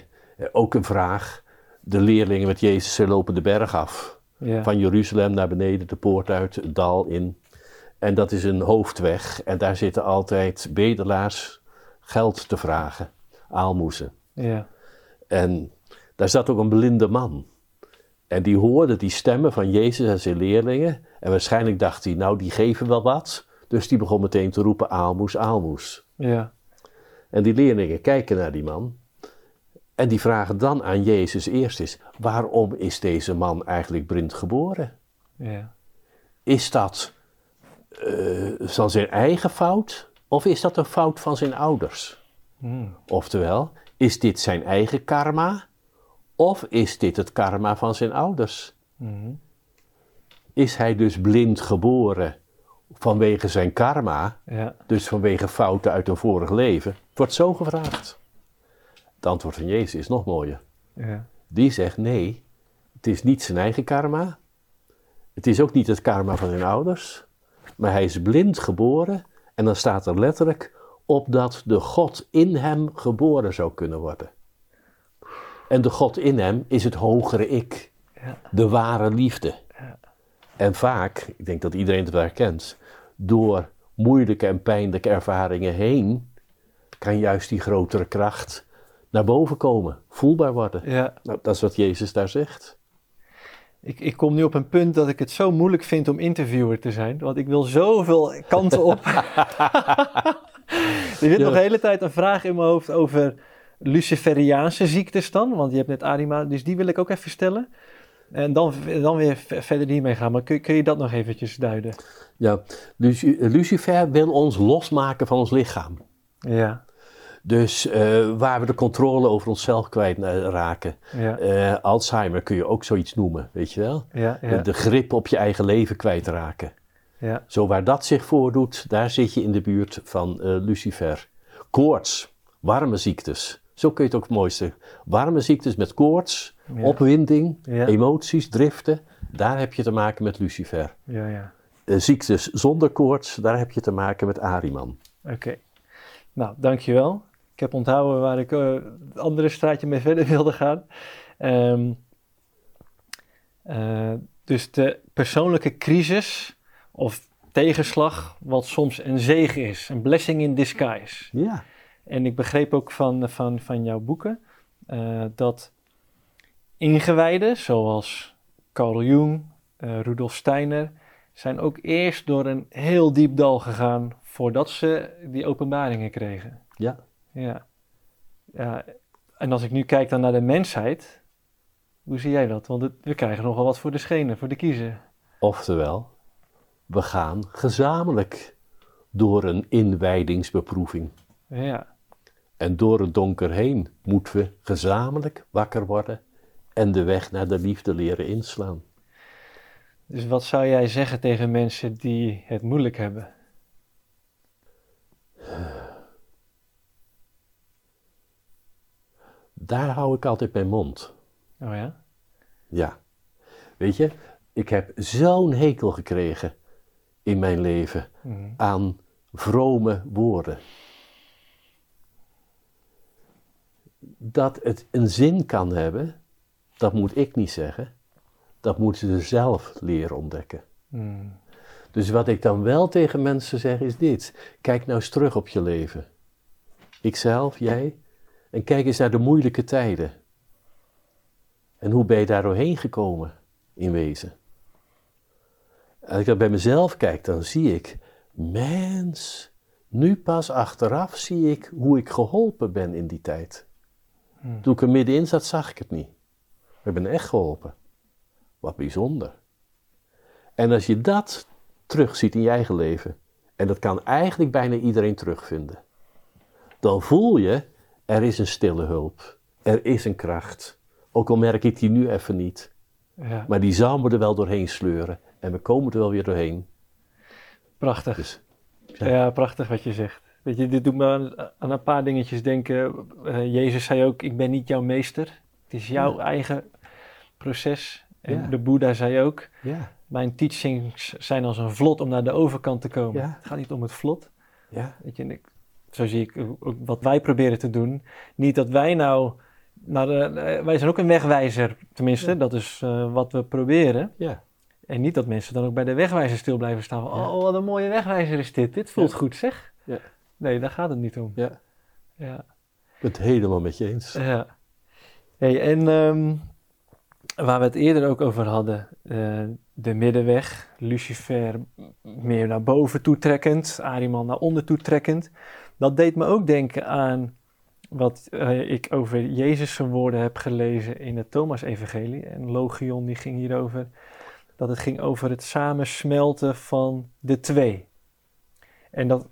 [SPEAKER 1] ook een vraag. De leerlingen met Jezus ze lopen de berg af.
[SPEAKER 2] ja.
[SPEAKER 1] Van Jeruzalem naar beneden, de poort uit, het dal in. En dat is een hoofdweg. En daar zitten altijd bedelaars geld te vragen. Aalmoezen.
[SPEAKER 2] ja.
[SPEAKER 1] En daar zat ook een blinde man. En die hoorde die stemmen van Jezus en zijn leerlingen. En waarschijnlijk dacht hij, nou die geven wel wat. Dus die begon meteen te roepen, aalmoes, aalmoes.
[SPEAKER 2] ja.
[SPEAKER 1] En die leerlingen kijken naar die man. En die vragen dan aan Jezus eerst eens, waarom is deze man eigenlijk blind geboren?
[SPEAKER 2] ja.
[SPEAKER 1] Is dat eh, van zijn eigen fout of is dat een fout van zijn ouders?
[SPEAKER 2] Hm.
[SPEAKER 1] Oftewel, is dit zijn eigen karma of is dit het karma van zijn ouders?
[SPEAKER 2] Mhm.
[SPEAKER 1] Is hij dus blind geboren vanwege zijn karma,
[SPEAKER 2] Ja,
[SPEAKER 1] dus vanwege fouten uit een vorig leven? Het wordt zo gevraagd. Het antwoord van Jezus is nog mooier.
[SPEAKER 2] ja.
[SPEAKER 1] Die zegt nee, het is niet zijn eigen karma. Het is ook niet het karma van zijn ouders. Maar hij is blind geboren. En dan staat er letterlijk opdat de God in hem geboren zou kunnen worden. En de God in hem is het hogere ik.
[SPEAKER 2] Ja.
[SPEAKER 1] De ware liefde. En vaak, ik denk dat iedereen het wel herkent, door moeilijke en pijnlijke ervaringen heen, kan juist die grotere kracht naar boven komen, voelbaar worden.
[SPEAKER 2] ja.
[SPEAKER 1] Nou, dat is wat Jezus daar zegt.
[SPEAKER 2] Ik, ik kom nu op een punt dat ik het zo moeilijk vind om interviewer te zijn. Want ik wil zoveel kanten op. er zit
[SPEAKER 1] Ja.
[SPEAKER 2] nog de hele tijd een vraag in mijn hoofd over Luciferiaanse ziektes dan? Want je hebt net Arima, dus die wil ik ook even stellen. En dan, dan weer verder hiermee gaan. Maar kun, kun je dat nog eventjes duiden?
[SPEAKER 1] Ja, Luci- Lucifer wil ons losmaken van ons lichaam.
[SPEAKER 2] Ja,
[SPEAKER 1] Dus eh, waar we de controle over onszelf kwijtraken.
[SPEAKER 2] ja,
[SPEAKER 1] Eh Alzheimer kun je ook zoiets noemen, weet je wel?
[SPEAKER 2] ja,
[SPEAKER 1] De,
[SPEAKER 2] ja.
[SPEAKER 1] de grip op je eigen leven kwijtraken.
[SPEAKER 2] ja.
[SPEAKER 1] Zo waar dat zich voordoet, daar zit je in de buurt van eh, Lucifer. Koorts, warme ziektes. Zo kun je het ook het mooiste. Warme ziektes met koorts, opwinding, emoties, driften. Daar heb je te maken met Lucifer.
[SPEAKER 2] ja, ja.
[SPEAKER 1] Eh, ziektes zonder koorts, daar heb je te maken met Ariman.
[SPEAKER 2] Oké. Nou, dankjewel. Ik heb onthouden waar ik eh, het andere straatje mee verder wilde gaan. Ehm, eh, dus de persoonlijke crisis of tegenslag, wat soms een zegen is, een blessing in disguise.
[SPEAKER 1] Ja.
[SPEAKER 2] En ik begreep ook van, van, van jouw boeken eh, dat ingewijden, zoals Carl Jung, Rudolf Steiner, zijn ook eerst door een heel diep dal gegaan voordat ze die openbaringen kregen.
[SPEAKER 1] Ja.
[SPEAKER 2] Ja. ja. En als ik nu kijk dan naar de mensheid, hoe zie jij dat? Want het- we krijgen nogal wat voor de schenen, voor de kiezen.
[SPEAKER 1] Oftewel, we gaan gezamenlijk door een inwijdingsbeproeving.
[SPEAKER 2] Ja,
[SPEAKER 1] En door het donker heen moeten we gezamenlijk wakker worden en de weg naar de liefde leren inslaan.
[SPEAKER 2] dus wat zou jij zeggen tegen mensen die het moeilijk hebben?
[SPEAKER 1] Daar hou ik altijd mijn mond.
[SPEAKER 2] Oh ja?
[SPEAKER 1] Ja. Weet je, ik heb zo'n hekel gekregen in mijn leven
[SPEAKER 2] Mhm.
[SPEAKER 1] aan vrome woorden. Dat het een zin kan hebben, dat moet ik niet zeggen. Dat moeten ze zelf leren ontdekken.
[SPEAKER 2] Mhm.
[SPEAKER 1] Dus wat ik dan wel tegen mensen zeg is dit. Kijk nou eens terug op je leven. Ikzelf, jij. En kijk eens naar de moeilijke tijden. En hoe ben je daar doorheen gekomen, in wezen? Als ik dat bij mezelf kijk, dan zie ik, mens, nu pas achteraf zie ik hoe ik geholpen ben in die tijd.
[SPEAKER 2] Hmm.
[SPEAKER 1] Toen ik er middenin zat, zag ik het niet. Maar ik ben echt geholpen. Wat bijzonder. En als je dat terugziet in je eigen leven, en dat kan eigenlijk bijna iedereen terugvinden, dan voel je, er is een stille hulp. Er is een kracht. Ook al merk ik die nu even niet.
[SPEAKER 2] Ja,
[SPEAKER 1] Maar die zal me er wel doorheen sleuren. En we komen er wel weer doorheen.
[SPEAKER 2] prachtig.
[SPEAKER 1] Dus
[SPEAKER 2] Ja.
[SPEAKER 1] Ja.
[SPEAKER 2] prachtig wat je zegt. Weet je, dit doet me aan, aan een paar dingetjes denken. Eh, Jezus zei ook, ik ben niet jouw meester. Het is jouw eigen proces. En de Boeddha zei ook,
[SPEAKER 1] ja,
[SPEAKER 2] mijn teachings zijn als een vlot om naar de overkant te komen. Het gaat niet om het vlot.
[SPEAKER 1] ja,
[SPEAKER 2] Weet je, en ik, zo zie ik ook wat wij proberen te doen. Niet dat wij nou, de, eh, wij zijn ook een wegwijzer, tenminste,
[SPEAKER 1] Ja.
[SPEAKER 2] dat is eh, wat we proberen.
[SPEAKER 1] ja,
[SPEAKER 2] En niet dat mensen dan ook bij de wegwijzer stil blijven staan. van,
[SPEAKER 1] Ja.
[SPEAKER 2] Oh, wat een mooie wegwijzer is dit. Dit voelt goed, zeg.
[SPEAKER 1] Ja.
[SPEAKER 2] Nee, daar gaat het niet om.
[SPEAKER 1] ja.
[SPEAKER 2] Ja.
[SPEAKER 1] Ik ben het helemaal met je eens.
[SPEAKER 2] ja. Hey, en ehm, waar we het eerder ook over hadden, eh, de middenweg, Lucifer meer naar boven toetrekkend, Ariman naar onder toetrekkend. Dat deed me ook denken aan wat eh, ik over Jezus' woorden heb gelezen in het Thomas-evangelie. En Logion die ging hierover, dat het ging over het samensmelten van de twee. En dat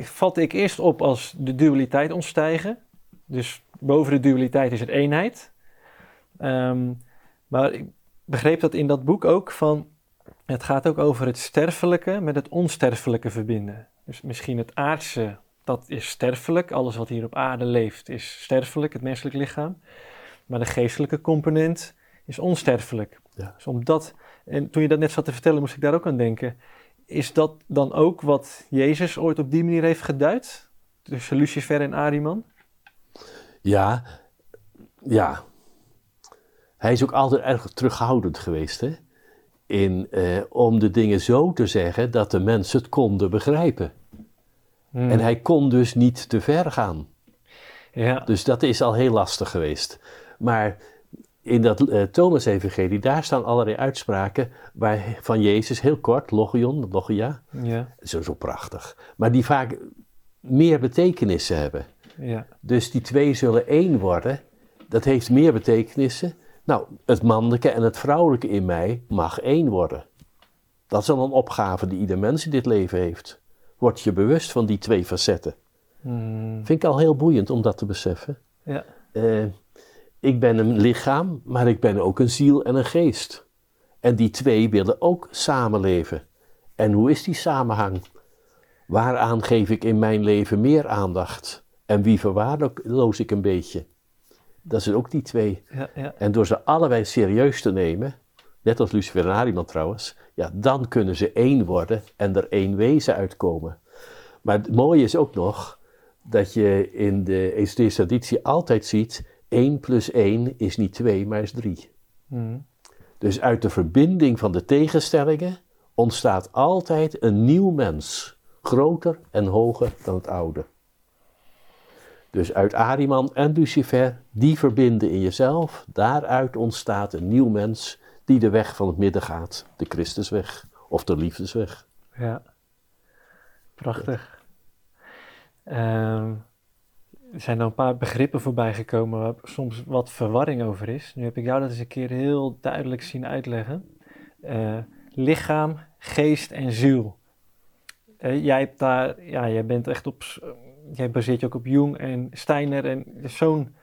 [SPEAKER 2] vatte ik eerst op als de dualiteit ontstijgen. Dus boven de dualiteit is het eenheid. Ehm, maar ik begreep dat in dat boek ook van. Het gaat ook over het sterfelijke met het onsterfelijke verbinden. Dus misschien het aardse, dat is sterfelijk. Alles wat hier op aarde leeft is sterfelijk, het menselijk lichaam. Maar de geestelijke component is onsterfelijk.
[SPEAKER 1] Ja.
[SPEAKER 2] Dus omdat, en toen je dat net zat te vertellen, moest ik daar ook aan denken. Is dat dan ook wat Jezus ooit op die manier heeft geduid? Tussen Lucifer en Ariman?
[SPEAKER 1] Ja, ja. Hij is ook altijd erg terughoudend geweest, hè? In, eh, om de dingen zo te zeggen dat de mensen het konden begrijpen.
[SPEAKER 2] Hmm.
[SPEAKER 1] En hij kon dus niet te ver gaan.
[SPEAKER 2] Ja,
[SPEAKER 1] Dus dat is al heel lastig geweest. Maar in dat eh, Thomas-evangelie, daar staan allerlei uitspraken waar, van Jezus, heel kort, logion, logia,
[SPEAKER 2] ja,
[SPEAKER 1] zo, zo prachtig. Maar die vaak meer betekenissen hebben.
[SPEAKER 2] Ja.
[SPEAKER 1] Dus die twee zullen één worden. Dat heeft meer betekenissen. Nou, het mannelijke en het vrouwelijke in mij mag één worden. Dat is dan een opgave die ieder mens in dit leven heeft. Word je bewust van die twee facetten.
[SPEAKER 2] Mm,
[SPEAKER 1] Vind ik al heel boeiend om dat te beseffen.
[SPEAKER 2] ja.
[SPEAKER 1] Eh, ik ben een lichaam, maar ik ben ook een ziel en een geest. En die twee willen ook samenleven. En hoe is die samenhang? Waaraan geef ik in mijn leven meer aandacht? En wie verwaarloos ik een beetje? Dat zijn ook die twee.
[SPEAKER 2] Ja, ja.
[SPEAKER 1] En door ze allebei serieus te nemen, net als Lucifer en Ariman trouwens, ja, dan kunnen ze één worden en er één wezen uitkomen. Maar het mooie is ook nog dat je in de esoterische traditie altijd ziet, 1 plus 1 is niet 2, maar is 3.
[SPEAKER 2] Mm,
[SPEAKER 1] Dus uit de verbinding van de tegenstellingen ontstaat altijd een nieuw mens, groter en hoger dan het oude. Dus uit Ariman en Lucifer, die verbinden in jezelf, daaruit ontstaat een nieuw mens die de weg van het midden gaat, de Christusweg of de liefdesweg.
[SPEAKER 2] ja. Prachtig. Ehm, er zijn er een paar begrippen voorbij gekomen waar soms wat verwarring over is. Nu heb ik jou dat eens een keer heel duidelijk zien uitleggen. Eh, lichaam, geest en ziel. Eh, jij, hebt daar, ja, jij bent echt op. Jij baseert je ook op Jung en Steiner. En zo'n.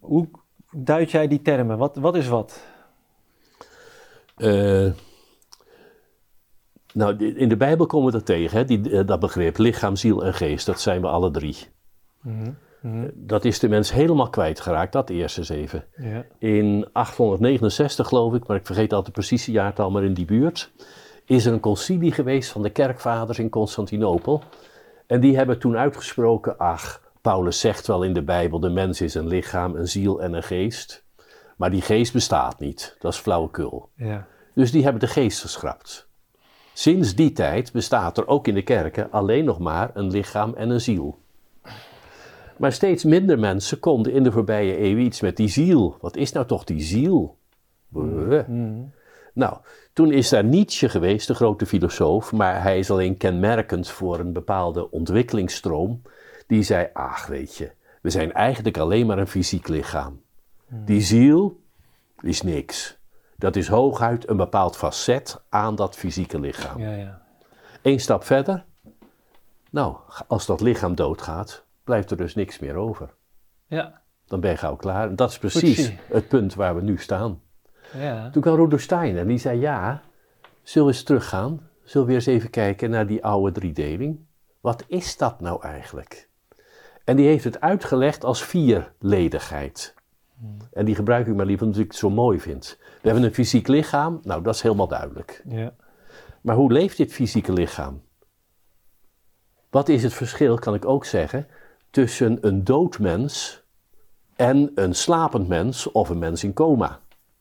[SPEAKER 2] Hoe duid jij die termen? Wat, wat is wat?
[SPEAKER 1] Eh, nou, in de Bijbel komen we dat tegen, hè? Die, eh, dat begrip lichaam, ziel en geest, dat zijn we alle drie.
[SPEAKER 2] Mhm, mhm,
[SPEAKER 1] Dat is de mens helemaal kwijtgeraakt, dat eerst eens even.
[SPEAKER 2] Ja.
[SPEAKER 1] In 869 geloof ik, maar ik vergeet altijd precies het jaartal, maar in die buurt, is er een concilie geweest van de kerkvaders in Constantinopel. En die hebben toen uitgesproken, ach, Paulus zegt wel in de Bijbel, de mens is een lichaam, een ziel en een geest. Maar die geest bestaat niet, dat is flauwekul.
[SPEAKER 2] Ja.
[SPEAKER 1] Dus die hebben de geest geschrapt. Sinds die tijd bestaat er ook in de kerken alleen nog maar een lichaam en een ziel. Maar steeds minder mensen konden in de voorbije eeuw iets met die ziel. Wat is nou toch die ziel?
[SPEAKER 2] Mhm.
[SPEAKER 1] Nou, toen is daar Nietzsche geweest, de grote filosoof, maar hij is alleen kenmerkend voor een bepaalde ontwikkelingsstroom. Die zei, ach weet je, we zijn eigenlijk alleen maar een fysiek lichaam. Die ziel is niks. Dat is hooguit een bepaald facet aan dat fysieke lichaam.
[SPEAKER 2] Ja, ja.
[SPEAKER 1] Eén stap verder. Nou, als dat lichaam doodgaat, blijft er dus niks meer over.
[SPEAKER 2] Ja.
[SPEAKER 1] Dan ben je gauw klaar. En dat is precies het punt waar we nu staan.
[SPEAKER 2] Ja.
[SPEAKER 1] Toen kwam Rudolf Steiner en die zei: Ja, zullen we eens teruggaan? Zullen we eens even kijken naar die oude driedeling? Wat is dat nou eigenlijk? En die heeft het uitgelegd als vierledigheid. En die gebruik ik maar liever omdat ik het zo mooi vind. We hebben een fysiek lichaam, nou dat is helemaal duidelijk.
[SPEAKER 2] Ja.
[SPEAKER 1] Maar hoe leeft dit fysieke lichaam? Wat is het verschil, kan ik ook zeggen, tussen een dood mens en een slapend mens of een mens in coma?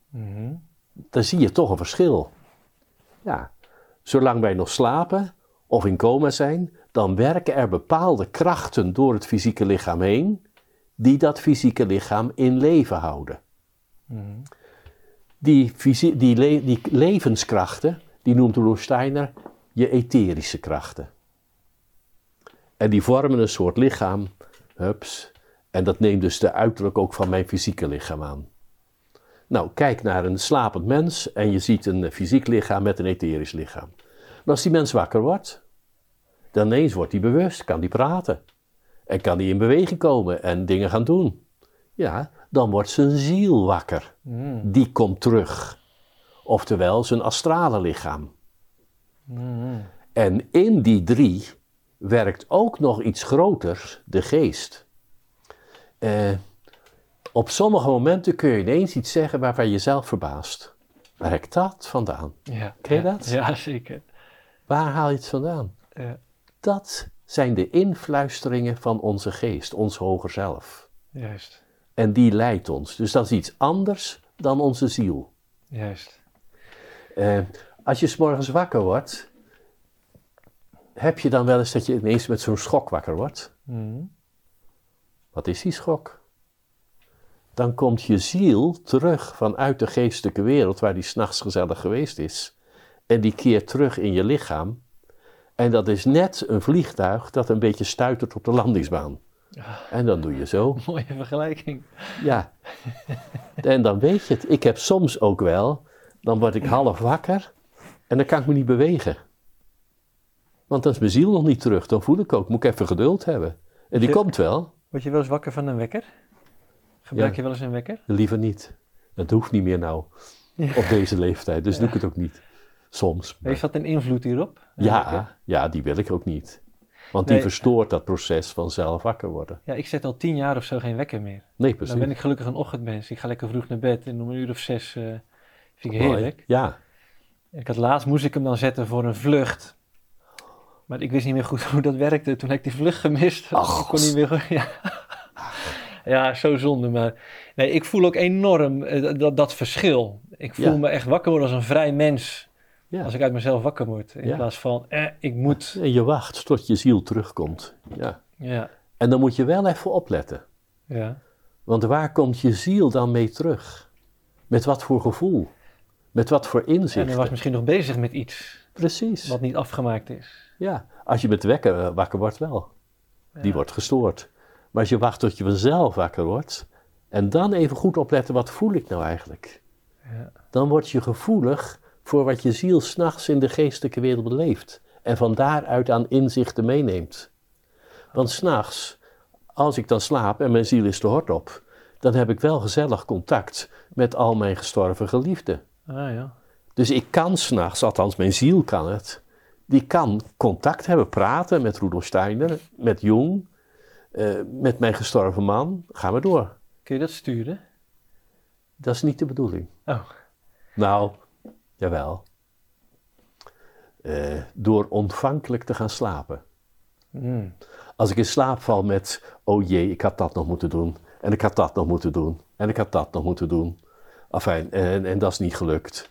[SPEAKER 2] Mhm.
[SPEAKER 1] Dan zie je toch een verschil. Ja, zolang wij nog slapen of in coma zijn, dan werken er bepaalde krachten door het fysieke lichaam heen, die dat fysieke lichaam in leven houden. Die, die, die levenskrachten, die noemt Rudolf Steiner je etherische krachten. En die vormen een soort lichaam, hups, en dat neemt dus de uiterlijk ook van mijn fysieke lichaam aan. Nou, kijk naar een slapend mens en je ziet een fysiek lichaam met een etherisch lichaam. Als die mens wakker wordt, dan ineens wordt hij bewust, kan hij praten. En kan hij in beweging komen en dingen gaan doen. Ja, dan wordt zijn ziel wakker.
[SPEAKER 2] Mhm.
[SPEAKER 1] Die komt terug. Oftewel zijn astrale lichaam.
[SPEAKER 2] Mhm.
[SPEAKER 1] En in die drie werkt ook nog iets groters, de geest. Eh, op sommige momenten kun je ineens iets zeggen waarvan je jezelf verbaast. Waar heb ik dat vandaan?
[SPEAKER 2] Ja.
[SPEAKER 1] Ken je
[SPEAKER 2] ja.
[SPEAKER 1] dat?
[SPEAKER 2] Ja, zeker.
[SPEAKER 1] Waar haal je het vandaan?
[SPEAKER 2] Ja.
[SPEAKER 1] Dat zijn de influisteringen van onze geest, ons hoger zelf.
[SPEAKER 2] Juist.
[SPEAKER 1] En die leidt ons. Dus dat is iets anders dan onze ziel.
[SPEAKER 2] Juist.
[SPEAKER 1] Eh, als je 's morgens wakker wordt, heb je dan wel eens dat je ineens met zo'n schok wakker wordt?
[SPEAKER 2] Mhm.
[SPEAKER 1] Wat is die schok? Dan komt je ziel terug vanuit de geestelijke wereld waar die s'nachts gezellig geweest is. En die keert terug in je lichaam. En dat is net een vliegtuig dat een beetje stuitert op de landingsbaan. En dan doe je zo.
[SPEAKER 2] Mooie vergelijking.
[SPEAKER 1] Ja. En dan weet je het. Ik heb soms ook wel, dan word ik half wakker en dan kan ik me niet bewegen. Want dan is mijn ziel nog niet terug. Dan voel ik ook, moet ik even geduld hebben. En die
[SPEAKER 2] Je-
[SPEAKER 1] komt wel,
[SPEAKER 2] Word je wel eens wakker van een wekker? Gebruik
[SPEAKER 1] Ja.
[SPEAKER 2] je wel eens een wekker?
[SPEAKER 1] liever niet. Dat hoeft niet meer nou,
[SPEAKER 2] Ja.
[SPEAKER 1] op deze leeftijd. Dus doe ik het ook niet. Soms. maar-
[SPEAKER 2] Heeft dat een invloed hierop?
[SPEAKER 1] Ja, ja, die wil ik ook niet. Want die verstoort dat proces van zelf wakker worden.
[SPEAKER 2] Ja, ik zet al tien jaar of zo geen wekker meer.
[SPEAKER 1] Nee,
[SPEAKER 2] Dan
[SPEAKER 1] precies.
[SPEAKER 2] ben ik gelukkig een ochtendmens. Ik ga lekker vroeg naar bed en om een uur of zes eh, vind ik
[SPEAKER 1] Mooi.
[SPEAKER 2] heerlijk.
[SPEAKER 1] Ja,
[SPEAKER 2] Ik had laatst moest ik hem dan zetten voor een vlucht. Maar ik wist niet meer goed hoe dat werkte. Toen heb ik die vlucht gemist.
[SPEAKER 1] Ach,
[SPEAKER 2] ik kon niet meer. goed- Ja. ja, zo zonde. Maar nee, ik voel ook enorm eh, dat, dat verschil. Ik voel
[SPEAKER 1] Ja.
[SPEAKER 2] me echt wakker worden als een vrij mens.
[SPEAKER 1] Ja.
[SPEAKER 2] Als ik uit mezelf wakker word. In
[SPEAKER 1] Ja.
[SPEAKER 2] plaats van, eh, ik moet.
[SPEAKER 1] En je wacht tot je ziel terugkomt. Ja.
[SPEAKER 2] Ja,
[SPEAKER 1] En dan moet je wel even opletten.
[SPEAKER 2] ja.
[SPEAKER 1] Want waar komt je ziel dan mee terug? Met wat voor gevoel? Met wat voor
[SPEAKER 2] En hij
[SPEAKER 1] inzichten?
[SPEAKER 2] was misschien nog bezig met iets
[SPEAKER 1] Precies.
[SPEAKER 2] wat niet afgemaakt is.
[SPEAKER 1] Ja, als je met wekker eh, wakker wordt wel. Die wordt gestoord. Maar als je wacht tot je vanzelf wakker wordt... en dan even goed opletten, wat voel ik nou eigenlijk?
[SPEAKER 2] Ja.
[SPEAKER 1] Dan word je gevoelig voor wat je ziel s'nachts in de geestelijke wereld beleeft. En van daaruit aan inzichten meeneemt. Want s'nachts, als ik dan slaap en mijn ziel is te hard op... dan heb ik wel gezellig contact met al mijn gestorven geliefden.
[SPEAKER 2] Ah ja.
[SPEAKER 1] Dus ik kan s'nachts, althans mijn ziel kan het, die kan contact hebben, praten met Rudolf Steiner, met Jung, eh, met mijn gestorven man. Ga maar door.
[SPEAKER 2] Kun je dat sturen?
[SPEAKER 1] Dat is niet de bedoeling.
[SPEAKER 2] Oh.
[SPEAKER 1] Nou, jawel. Eh, door ontvankelijk te gaan slapen.
[SPEAKER 2] Mm.
[SPEAKER 1] Als ik in slaap val met, oh jee, ik had dat nog moeten doen. En ik had dat nog moeten doen. En ik had dat nog moeten doen. Afijn, en, en dat is niet gelukt.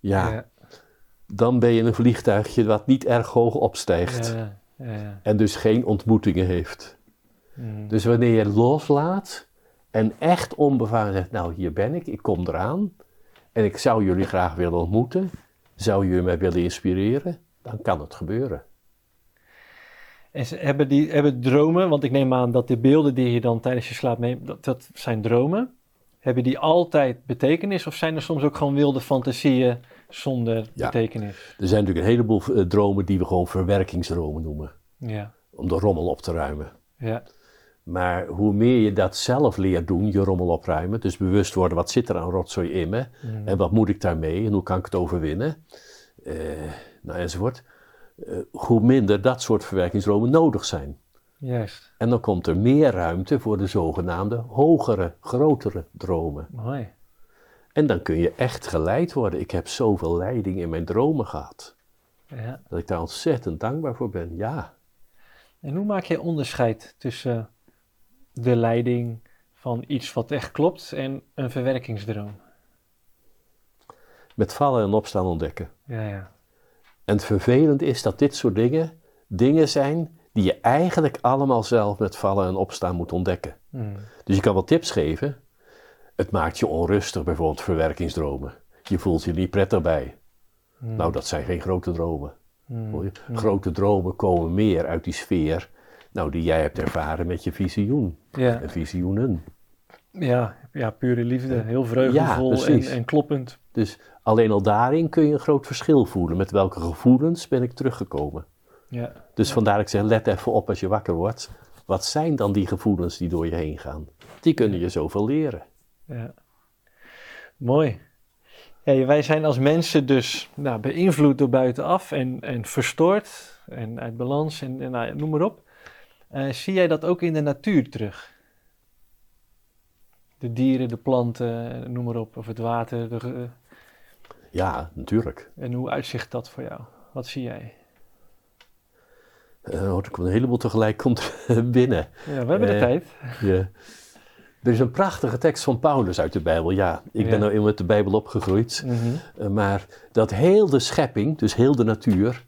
[SPEAKER 1] Ja,
[SPEAKER 2] Ja.
[SPEAKER 1] dan ben je een vliegtuigje wat niet erg hoog opstijgt.
[SPEAKER 2] Ja, ja, ja.
[SPEAKER 1] En dus geen ontmoetingen heeft.
[SPEAKER 2] Mm.
[SPEAKER 1] Dus wanneer je loslaat en echt onbevangen zegt, nou hier ben ik, ik kom eraan. En ik zou jullie graag willen ontmoeten. Zou jullie mij willen inspireren? Dan kan het gebeuren.
[SPEAKER 2] En ze hebben, die, hebben dromen, want ik neem aan dat de beelden die je dan tijdens je slaap neemt, dat, dat zijn dromen. Hebben die altijd betekenis of zijn er soms ook gewoon wilde fantasieën zonder
[SPEAKER 1] Ja.
[SPEAKER 2] betekenis?
[SPEAKER 1] Er zijn natuurlijk een heleboel eh, dromen die we gewoon verwerkingsdromen noemen.
[SPEAKER 2] Ja,
[SPEAKER 1] Om de rommel op te ruimen.
[SPEAKER 2] ja,
[SPEAKER 1] Maar hoe meer je dat zelf leert doen, je rommel opruimen, dus bewust worden wat zit er aan rotzooi in me
[SPEAKER 2] Mm.
[SPEAKER 1] en wat moet ik daarmee en hoe kan ik het overwinnen, eh, nou enzovoort, eh, hoe minder dat soort verwerkingsdromen nodig zijn.
[SPEAKER 2] juist.
[SPEAKER 1] En dan komt er meer ruimte voor de zogenaamde hogere, grotere dromen.
[SPEAKER 2] Mooi.
[SPEAKER 1] En dan kun je echt geleid worden. Ik heb zoveel leiding in mijn dromen gehad,
[SPEAKER 2] Ja.
[SPEAKER 1] dat ik daar ontzettend dankbaar voor ben. Ja,
[SPEAKER 2] En hoe maak jij onderscheid tussen de leiding van iets wat echt klopt en een verwerkingsdroom?
[SPEAKER 1] met vallen en opstaan ontdekken.
[SPEAKER 2] Ja, ja.
[SPEAKER 1] En het vervelend is dat dit soort dingen dingen zijn die je eigenlijk allemaal zelf met vallen en opstaan moet ontdekken.
[SPEAKER 2] Mm.
[SPEAKER 1] Dus je kan wel tips geven. Het maakt je onrustig, bijvoorbeeld verwerkingsdromen. Je voelt je niet prettig bij.
[SPEAKER 2] Mm.
[SPEAKER 1] Nou, dat zijn geen grote dromen.
[SPEAKER 2] Mm.
[SPEAKER 1] je. Grote dromen komen meer uit die sfeer nou, die jij hebt ervaren met je visioen
[SPEAKER 2] Ja.
[SPEAKER 1] en visioenen.
[SPEAKER 2] Ja, ja, pure liefde. Heel vreugdevol
[SPEAKER 1] Ja,
[SPEAKER 2] en, en kloppend.
[SPEAKER 1] Dus alleen al daarin kun je een groot verschil voelen. Met welke gevoelens ben ik teruggekomen.
[SPEAKER 2] Ja.
[SPEAKER 1] Dus vandaar dat ik zeg, let even op als je wakker wordt. Wat zijn dan die gevoelens die door je heen gaan? Die kunnen je zoveel leren.
[SPEAKER 2] Ja. Mooi. Hey, wij zijn als mensen dus nou, beïnvloed door buitenaf en, en verstoord en uit balans en, en nou, noem maar op. Eh, zie jij dat ook in de natuur terug? De dieren, de planten, noem maar op, of het water. De,
[SPEAKER 1] Ja, natuurlijk.
[SPEAKER 2] en hoe uitzicht dat voor jou? Wat zie jij?
[SPEAKER 1] Hoort ik wel een heleboel tegelijk komt binnen.
[SPEAKER 2] Ja, we hebben de
[SPEAKER 1] Eh,
[SPEAKER 2] tijd.
[SPEAKER 1] Ja. Er is een prachtige tekst van Paulus uit de Bijbel. Ja, ik
[SPEAKER 2] Ja.
[SPEAKER 1] ben nou eenmaal met de Bijbel opgegroeid.
[SPEAKER 2] Mhm.
[SPEAKER 1] Maar dat heel de schepping, dus heel de natuur,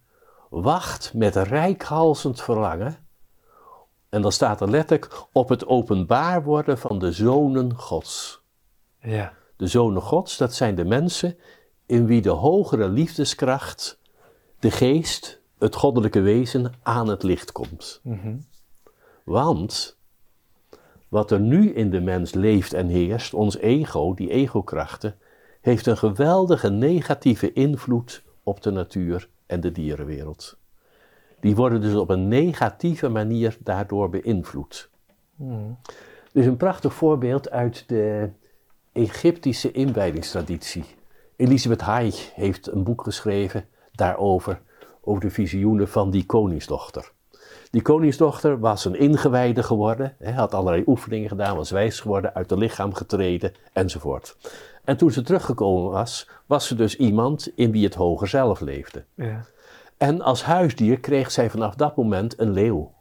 [SPEAKER 1] wacht met rijkhalsend verlangen. En dan staat er letterlijk op het openbaar worden van de zonen Gods.
[SPEAKER 2] Ja.
[SPEAKER 1] De zonen Gods, dat zijn de mensen in wie de hogere liefdeskracht, de geest, het goddelijke wezen aan het licht komt.
[SPEAKER 2] Mhm.
[SPEAKER 1] Want wat er nu in de mens leeft en heerst, ons ego, die egokrachten, heeft een geweldige negatieve invloed op de natuur en de dierenwereld. Die worden dus op een negatieve manier daardoor beïnvloed.
[SPEAKER 2] Hmm.
[SPEAKER 1] Dus een prachtig voorbeeld uit de Egyptische inwijdingstraditie. Elisabeth Haig heeft een boek geschreven daarover, over de visioenen van die koningsdochter. Die koningsdochter was een ingewijde geworden, had allerlei oefeningen gedaan, was wijs geworden, uit het lichaam getreden enzovoort. En toen ze teruggekomen was, was ze dus iemand in wie het hoger zelf leefde.
[SPEAKER 2] Ja.
[SPEAKER 1] En als huisdier kreeg zij vanaf dat moment een leeuw.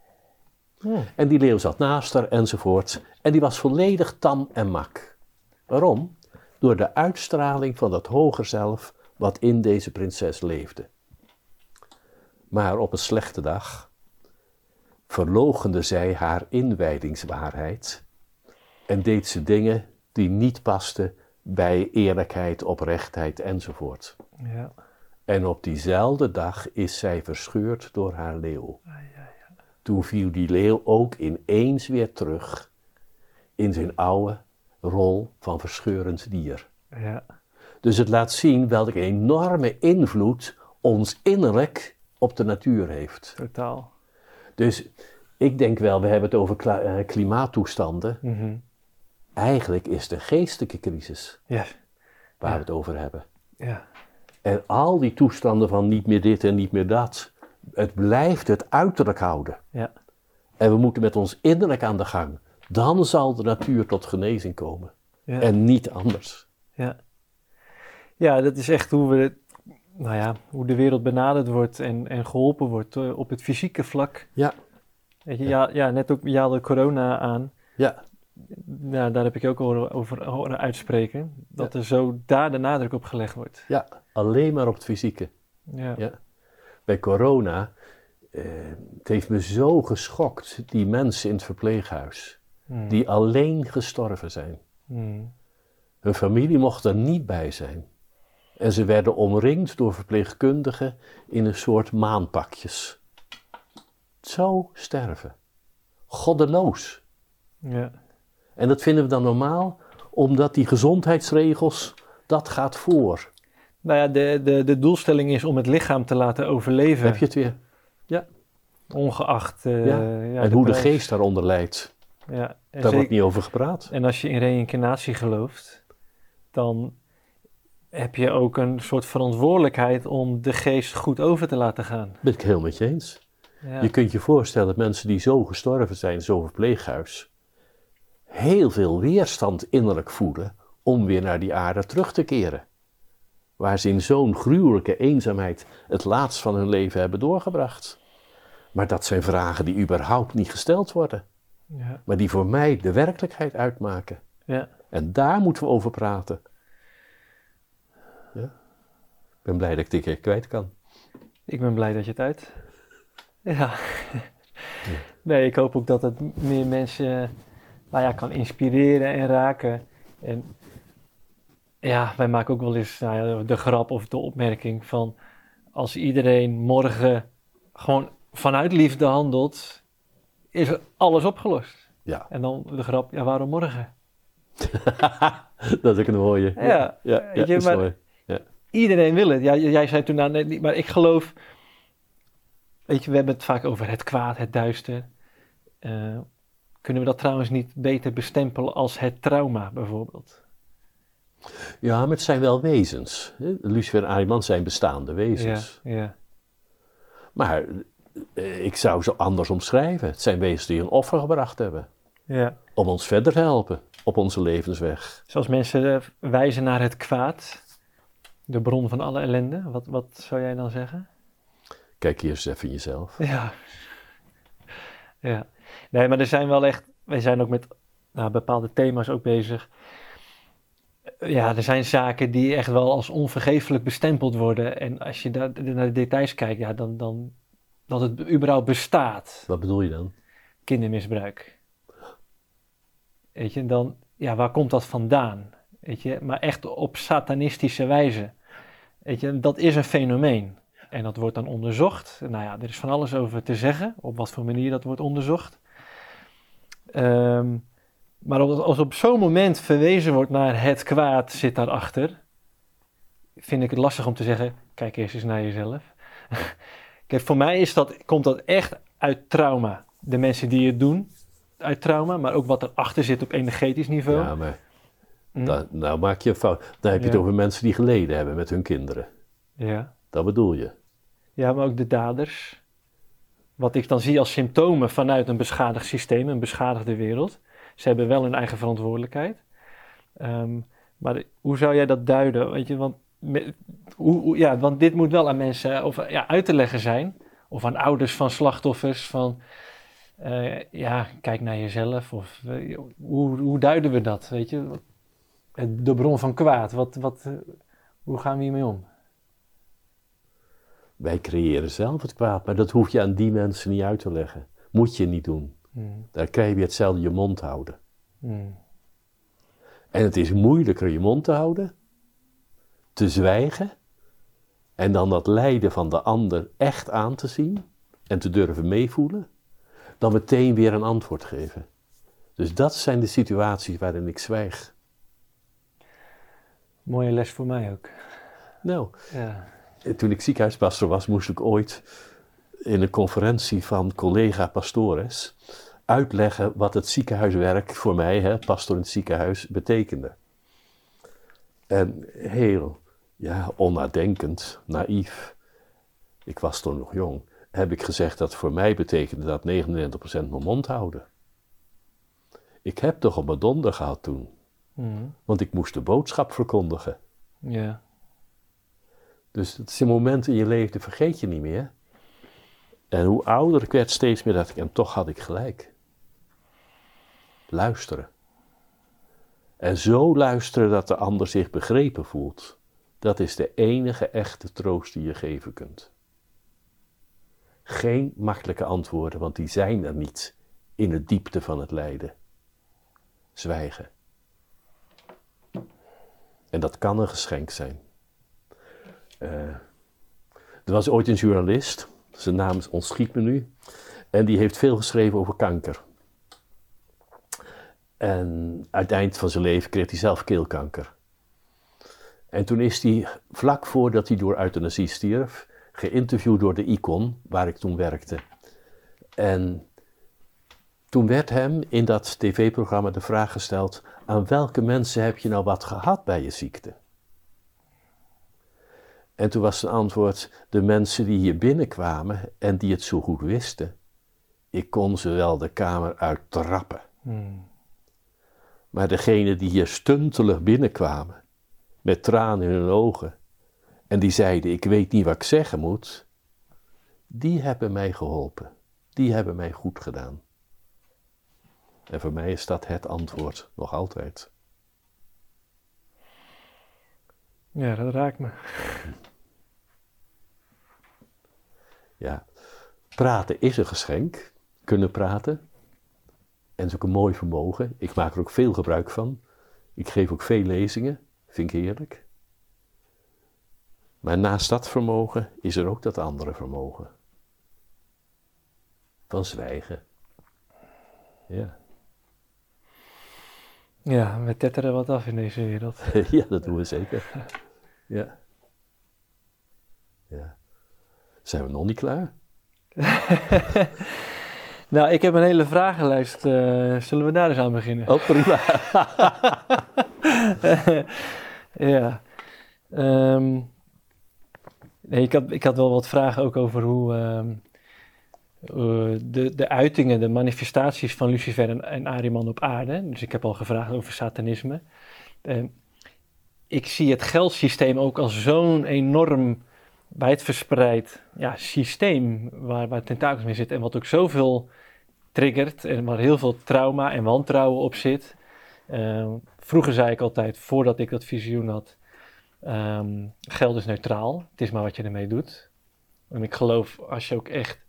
[SPEAKER 2] Hmm.
[SPEAKER 1] En die leeuw zat naast haar enzovoort. En die was volledig tam en mak. Waarom? Door de uitstraling van dat hoger zelf wat in deze prinses leefde. Maar op een slechte dag verloochende zij haar inwijdingswaarheid en deed ze dingen die niet pasten bij eerlijkheid, oprechtheid enzovoort.
[SPEAKER 2] Ja.
[SPEAKER 1] En op diezelfde dag is zij verscheurd door haar leeuw. Toen viel die leeuw ook ineens weer terug in zijn oude rol van verscheurend dier.
[SPEAKER 2] Ja.
[SPEAKER 1] Dus het laat zien welke enorme invloed ons innerlijk op de natuur heeft.
[SPEAKER 2] Totaal.
[SPEAKER 1] Dus ik denk wel, we hebben het over eh, klimaattoestanden.
[SPEAKER 2] Mhm.
[SPEAKER 1] Eigenlijk is de geestelijke crisis
[SPEAKER 2] Ja.
[SPEAKER 1] waar we het over hebben.
[SPEAKER 2] Ja.
[SPEAKER 1] En al die toestanden van niet meer dit en niet meer dat. Het blijft het uiterlijk houden.
[SPEAKER 2] Ja.
[SPEAKER 1] En we moeten met ons innerlijk aan de gang. Dan zal de natuur tot genezing komen.
[SPEAKER 2] Ja.
[SPEAKER 1] En niet anders.
[SPEAKER 2] Ja. ja, dat is echt hoe, we, nou ja, hoe de wereld benaderd wordt en, en geholpen wordt eh, op het fysieke vlak.
[SPEAKER 1] Ja,
[SPEAKER 2] Weet je, ja, ja, net ook, je haalde corona aan.
[SPEAKER 1] ja,
[SPEAKER 2] Nou, daar heb ik ook over horen uitspreken. Dat er zo daar de nadruk op gelegd wordt.
[SPEAKER 1] ja. Alleen maar op het fysieke.
[SPEAKER 2] Ja.
[SPEAKER 1] Ja. Bij corona, eh, het heeft me zo geschokt, die mensen in het verpleeghuis.
[SPEAKER 2] Hmm.
[SPEAKER 1] Die alleen gestorven zijn.
[SPEAKER 2] Hmm.
[SPEAKER 1] Hun familie mocht er niet bij zijn. En ze werden omringd door verpleegkundigen in een soort maanpakjes. Zo sterven. Goddeloos.
[SPEAKER 2] Ja.
[SPEAKER 1] En dat vinden we dan normaal, omdat die gezondheidsregels, dat gaat voor.
[SPEAKER 2] Nou ja, de, de, de doelstelling is om het lichaam te laten overleven.
[SPEAKER 1] Heb je het weer?
[SPEAKER 2] Ongeacht. eh,
[SPEAKER 1] Ja.
[SPEAKER 2] ja,
[SPEAKER 1] en hoe de geest daaronder leidt,
[SPEAKER 2] Ja. En,
[SPEAKER 1] daar wordt niet over gepraat.
[SPEAKER 2] en als je in reïncarnatie gelooft, dan heb je ook een soort verantwoordelijkheid om de geest goed over te laten gaan.
[SPEAKER 1] Ben ik heel met je eens.
[SPEAKER 2] Ja.
[SPEAKER 1] Je kunt je voorstellen, mensen die zo gestorven zijn, zo verpleeghuis, heel veel weerstand innerlijk voelen om weer naar die aarde terug te keren. Waar ze in zo'n gruwelijke eenzaamheid het laatst van hun leven hebben doorgebracht. Maar dat zijn vragen die überhaupt niet gesteld worden,
[SPEAKER 2] Ja.
[SPEAKER 1] maar die voor mij de werkelijkheid uitmaken.
[SPEAKER 2] Ja.
[SPEAKER 1] En daar moeten we over praten. Ja? Ik ben blij dat ik dit keer kwijt kan.
[SPEAKER 2] Ik ben blij dat je het uit. Ja. Nee, ik hoop ook dat het meer mensen nou ja, kan inspireren en raken. En ja, wij maken ook wel eens nou ja, de grap of de opmerking van als iedereen morgen gewoon vanuit liefde handelt, is alles opgelost.
[SPEAKER 1] Ja,
[SPEAKER 2] En dan de grap, ja, waarom morgen?
[SPEAKER 1] dat is ook een mooie.
[SPEAKER 2] Ja,
[SPEAKER 1] ja, ja,
[SPEAKER 2] je,
[SPEAKER 1] dat is
[SPEAKER 2] maar-
[SPEAKER 1] mooi.
[SPEAKER 2] Iedereen wil het. Ja, jij zei toen, nou, niet, maar ik geloof. Weet je, we hebben het vaak over het kwaad, het duister. Eh, kunnen we dat trouwens niet beter bestempelen als het trauma, bijvoorbeeld?
[SPEAKER 1] Ja, maar het zijn wel wezens. Lucifer en Ariman zijn bestaande
[SPEAKER 2] Ja,
[SPEAKER 1] wezens.
[SPEAKER 2] ja,
[SPEAKER 1] Maar eh, ik zou ze anders omschrijven. Het zijn wezens die een offer gebracht hebben.
[SPEAKER 2] ja.
[SPEAKER 1] Om ons verder te helpen op onze levensweg.
[SPEAKER 2] Zoals mensen eh, wijzen naar het kwaad, de bron van alle ellende. Wat, wat zou jij dan zeggen?
[SPEAKER 1] Kijk eens even in jezelf.
[SPEAKER 2] Ja. Ja. Nee, maar er zijn wel echt... Wij zijn ook met nou, bepaalde thema's ook bezig. Ja, er zijn zaken die echt wel als onvergeeflijk bestempeld worden. En als je daar naar de details kijkt, ja, dan, dan... Dat het überhaupt bestaat.
[SPEAKER 1] Wat bedoel je dan?
[SPEAKER 2] Kindermisbruik. Weet je, dan... Ja, waar komt dat vandaan? Weet je, maar echt op satanistische wijze. Weet je, dat is een fenomeen. En dat wordt dan onderzocht. Nou ja, er is van alles over te zeggen, op wat voor manier dat wordt onderzocht. Ehm, Maar als, als op zo'n moment verwezen wordt naar het kwaad zit daarachter, vind ik het lastig om te zeggen, kijk eerst eens naar jezelf. Kijk, voor mij is dat, komt dat echt uit trauma. De mensen die het doen, uit trauma, maar ook wat erachter zit op energetisch niveau.
[SPEAKER 1] Ja, maar
[SPEAKER 2] Hm?
[SPEAKER 1] dan, nou maak je fout. Dan heb je het over mensen die geleden hebben met hun kinderen.
[SPEAKER 2] Ja.
[SPEAKER 1] Dat bedoel je.
[SPEAKER 2] ja, maar ook de daders. Wat ik dan zie als symptomen vanuit een beschadigd systeem, een beschadigde wereld. Ze hebben wel hun eigen verantwoordelijkheid. Ehm, maar hoe zou jij dat duiden? Weet je, want, hoe, ja, want dit moet wel aan mensen of, ja, uit te leggen zijn. Of aan ouders van slachtoffers. Van, eh, ja, kijk naar jezelf. Of, eh, hoe, hoe duiden we dat? Weet je? De bron van kwaad. Wat, wat, eh, hoe gaan we hiermee om?
[SPEAKER 1] Wij creëren zelf het kwaad, maar dat hoef je aan die mensen niet uit te leggen. Moet je niet doen.
[SPEAKER 2] Hmm,
[SPEAKER 1] Daar krijg je hetzelfde je mond houden.
[SPEAKER 2] hmm,
[SPEAKER 1] En het is moeilijker je mond te houden, te zwijgen en dan dat lijden van de ander echt aan te zien en te durven meevoelen, dan meteen weer een antwoord geven. Dus dat zijn de situaties waarin ik zwijg.
[SPEAKER 2] Mooie les voor mij ook.
[SPEAKER 1] Nou,
[SPEAKER 2] Ja.
[SPEAKER 1] toen ik ziekenhuispastor was, moest ik ooit in een conferentie van collega pastores uitleggen wat het ziekenhuiswerk voor mij, hè, pastor in het ziekenhuis, betekende. En heel ja, onnadenkend, naïef, ik was toen nog jong, heb ik gezegd dat voor mij betekende dat 99% mijn mond houden. Ik heb toch op mijn donder gehad toen,
[SPEAKER 2] Mhm.
[SPEAKER 1] want ik moest de boodschap verkondigen.
[SPEAKER 2] Ja.
[SPEAKER 1] Dus het is een moment in je leven, dat vergeet je niet meer. En hoe ouder ik werd, steeds meer dacht ik, en toch had ik gelijk. Luisteren. En zo luisteren dat de ander zich begrepen voelt. Dat is de enige echte troost die je geven kunt. Geen makkelijke antwoorden, want die zijn er niet in de diepte van het lijden. Zwijgen. En dat kan een geschenk zijn. Eh, er was ooit een journalist, zijn naam ontschiet me nu, en die heeft veel geschreven over kanker. En aan het eind van zijn leven kreeg hij zelf keelkanker. En toen is hij, vlak voordat hij door euthanasie stierf, geïnterviewd door de Icon, waar ik toen werkte. En toen werd hem in dat tv-programma de vraag gesteld: aan welke mensen heb je nou wat gehad bij je ziekte? En toen was zijn antwoord: de mensen die hier binnenkwamen en die het zo goed wisten. Ik kon ze wel de kamer uittrappen.
[SPEAKER 2] Hmm.
[SPEAKER 1] Maar degenen die hier stuntelig binnenkwamen, met tranen in hun ogen, en die zeiden: Ik weet niet wat ik zeggen moet, die hebben mij geholpen. Die hebben mij goed gedaan. En voor mij is dat het antwoord, nog altijd.
[SPEAKER 2] Ja, dat raakt me.
[SPEAKER 1] Ja, praten is een geschenk. Kunnen praten. En is ook een mooi vermogen. Ik maak er ook veel gebruik van. Ik geef ook veel lezingen. Vind ik heerlijk. Maar naast dat vermogen is er ook dat andere vermogen. Van zwijgen. Ja,
[SPEAKER 2] Ja, we tetteren wat af in deze wereld.
[SPEAKER 1] ja dat doen we zeker. Ja. Ja. Zijn we nog niet klaar?
[SPEAKER 2] Nou, ik heb een hele vragenlijst. eh, zullen we daar eens aan beginnen?
[SPEAKER 1] Oh, prima.
[SPEAKER 2] ja. Ehm, nee, ik, had, ik had wel wat vragen ook over hoe ehm, eh, de, de uitingen, de manifestaties van Lucifer en, en Ariman op aarde. Dus ik heb al gevraagd over satanisme. Ehm, ik zie het geldsysteem ook als zo'n enorm wijdverspreid ja, systeem waar, waar tentakels mee zitten en wat ook zoveel triggert en waar heel veel trauma en wantrouwen op zit. Ehm, vroeger zei ik altijd, voordat ik dat visioen had, ehm, geld is neutraal. Het is maar wat je ermee doet. En ik geloof, als je ook echt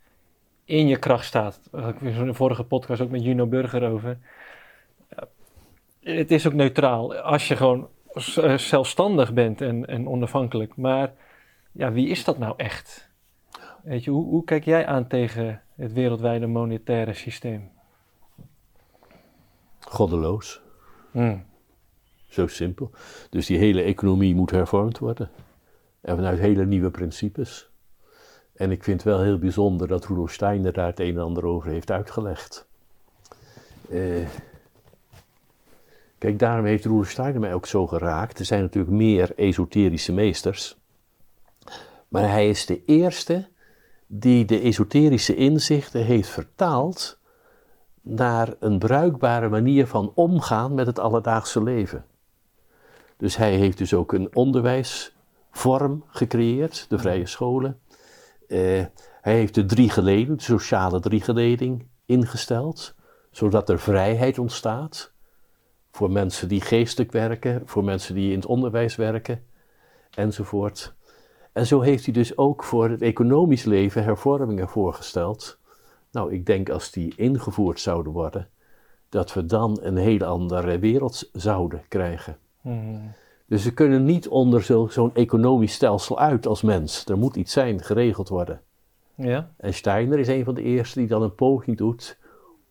[SPEAKER 2] in je kracht staat, had ik in vorige podcast ook met Juno Burger over. Ja, het is ook neutraal. Als je gewoon eh, zelfstandig bent en, en onafhankelijk. Maar ja, wie is dat nou echt? Weet je, hoe, hoe kijk jij aan tegen het wereldwijde monetaire systeem?
[SPEAKER 1] goddeloos.
[SPEAKER 2] Hmm.
[SPEAKER 1] Zo simpel. Dus die hele economie moet hervormd worden. En vanuit hele nieuwe principes. En ik vind het wel heel bijzonder dat Rudolf Steiner daar het een en ander over heeft uitgelegd. Eh, kijk, daarom heeft Rudolf Steiner mij ook zo geraakt. Er zijn natuurlijk meer esoterische meesters. Maar hij is de eerste die de esoterische inzichten heeft vertaald naar een bruikbare manier van omgaan met het alledaagse leven. Dus hij heeft dus ook een onderwijsvorm gecreëerd, de vrije scholen. Eh, hij heeft de drie geleden, de sociale driegeleding, ingesteld, zodat er vrijheid ontstaat voor mensen die geestelijk werken, voor mensen die in het onderwijs werken, enzovoort. En zo heeft hij dus ook voor het economisch leven hervormingen voorgesteld. Nou, ik denk als die ingevoerd zouden worden, dat we dan een heel andere wereld zouden krijgen.
[SPEAKER 2] Hmm.
[SPEAKER 1] Dus we kunnen niet onder zo- zo'n economisch stelsel uit als mens. Er moet iets zijn, geregeld worden.
[SPEAKER 2] Ja?
[SPEAKER 1] En Steiner is een van de eerste die dan een poging doet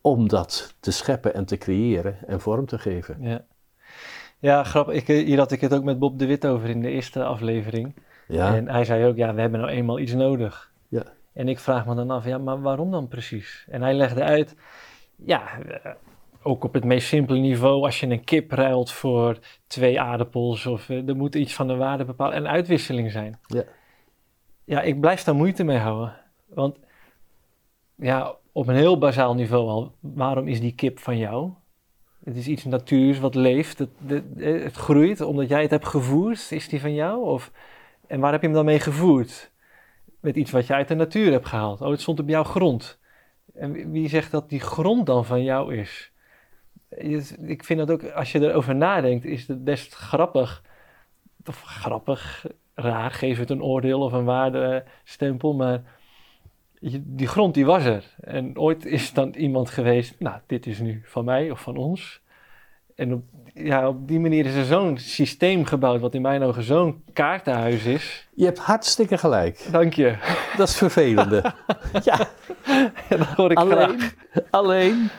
[SPEAKER 1] om dat te scheppen en te creëren en vorm te geven.
[SPEAKER 2] Ja. Ja, grappig. Ik, eh, hier had ik het ook met Bob de Wit over in de eerste aflevering.
[SPEAKER 1] Ja,
[SPEAKER 2] En hij zei ook, ja, we hebben nou eenmaal iets nodig.
[SPEAKER 1] Ja.
[SPEAKER 2] En ik vraag me dan af, ja, maar waarom dan precies? En hij legde uit, ja, eh, ook op het meest simpele niveau, als je een kip ruilt voor twee aardappels, of eh, er moet iets van de waarde bepaald en uitwisseling zijn.
[SPEAKER 1] Ja.
[SPEAKER 2] Ja, ik blijf daar moeite mee houden. Want ja, op een heel bazaal niveau al, waarom is die kip van jou? Het is iets natuurs wat leeft, het, het, het groeit omdat jij het hebt gevoerd. Is die van jou? Of, en waar heb je hem dan mee gevoerd? Met iets wat je uit de natuur hebt gehaald. Oh, het stond op jouw grond. En wie- zegt dat die grond dan van jou is? Ik vind dat ook, als je erover nadenkt, is het best grappig. Of grappig, raar, geef het een oordeel of een waardestempel. Maar die grond die was er. En ooit is dan iemand geweest, nou, dit is nu van mij of van ons. En op, ja, op die manier is er zo'n systeem gebouwd, wat in mijn ogen zo'n kaartenhuis is.
[SPEAKER 1] je hebt hartstikke gelijk.
[SPEAKER 2] Dank je.
[SPEAKER 1] Dat is vervelende. ja,
[SPEAKER 2] dat hoor ik
[SPEAKER 1] alleen,
[SPEAKER 2] graag.
[SPEAKER 1] alleen,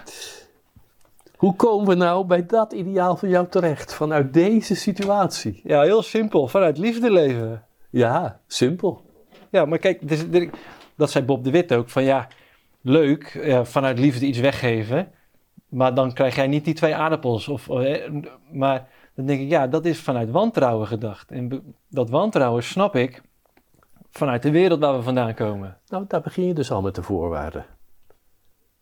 [SPEAKER 1] hoe komen we nou bij dat ideaal van jou terecht? Vanuit deze situatie?
[SPEAKER 2] Ja, heel simpel. Vanuit liefde leven.
[SPEAKER 1] Ja, simpel.
[SPEAKER 2] Ja, maar kijk, dus, dat zei Bob de Wit ook. Van ja, leuk, ja, vanuit liefde iets weggeven. Maar dan krijg jij niet die twee aardappels. Of, eh, maar dan denk ik, ja, dat is vanuit wantrouwen gedacht. En dat wantrouwen snap ik vanuit de wereld waar we vandaan komen.
[SPEAKER 1] Nou, daar begin je dus al met de voorwaarden.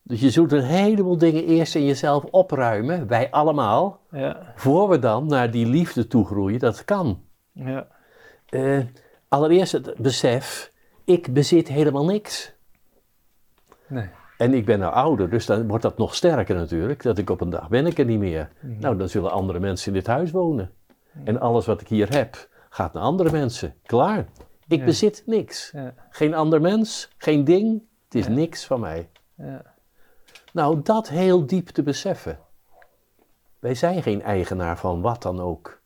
[SPEAKER 1] Dus je zult een heleboel dingen eerst in jezelf opruimen, wij allemaal,
[SPEAKER 2] Ja,
[SPEAKER 1] voor we dan naar die liefde toe groeien. Dat kan.
[SPEAKER 2] ja,
[SPEAKER 1] Eh, allereerst het besef, ik bezit helemaal niks.
[SPEAKER 2] nee.
[SPEAKER 1] En ik ben nou ouder, dus dan wordt dat nog sterker natuurlijk. Dat ik op een dag ben ik er niet meer.
[SPEAKER 2] Mhm.
[SPEAKER 1] Nou, dan zullen andere mensen in dit huis wonen. En alles wat ik hier heb, gaat naar andere mensen. Klaar. Ik
[SPEAKER 2] Ja.
[SPEAKER 1] bezit niks.
[SPEAKER 2] Ja,
[SPEAKER 1] Geen ander mens, geen ding. Het is
[SPEAKER 2] Ja.
[SPEAKER 1] niks van mij.
[SPEAKER 2] ja,
[SPEAKER 1] Nou, dat heel diep te beseffen. Wij zijn geen eigenaar van wat dan ook.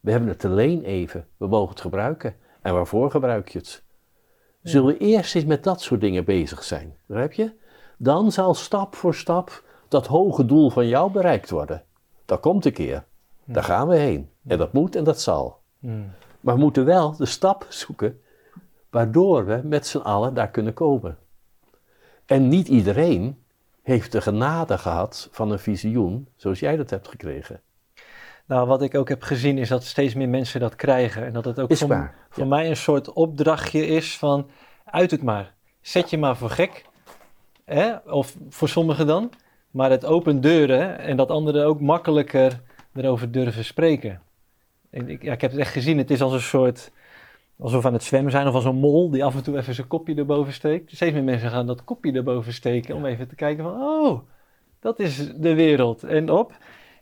[SPEAKER 1] We hebben het alleen even. We mogen het gebruiken. En waarvoor gebruik je het? Zullen we eerst eens met dat soort dingen bezig zijn? Begrijp je? Dan zal stap voor stap dat hoge doel van jou bereikt worden. Dat komt een keer. Daar gaan we heen. En dat moet en dat zal.
[SPEAKER 2] Hmm.
[SPEAKER 1] Maar we moeten wel de stap zoeken waardoor we met z'n allen daar kunnen komen. En niet iedereen heeft de genade gehad van een visioen zoals jij dat hebt gekregen.
[SPEAKER 2] Nou, wat ik ook heb gezien is dat steeds meer mensen dat krijgen. En dat het ook
[SPEAKER 1] Is
[SPEAKER 2] voor,
[SPEAKER 1] waar,
[SPEAKER 2] voor
[SPEAKER 1] ja.
[SPEAKER 2] mij een soort opdrachtje is van uit het maar. Zet je maar voor gek. Hè? Of voor sommigen dan. Maar het opent deuren en dat anderen ook makkelijker erover durven spreken. En ik, ja, ik heb het echt gezien. Het is als een soort, alsof we aan het zwemmen zijn of als een mol die af en toe even zijn kopje erboven steekt. Steeds meer mensen gaan dat kopje erboven steken om even te kijken van, oh, dat is de wereld. En op.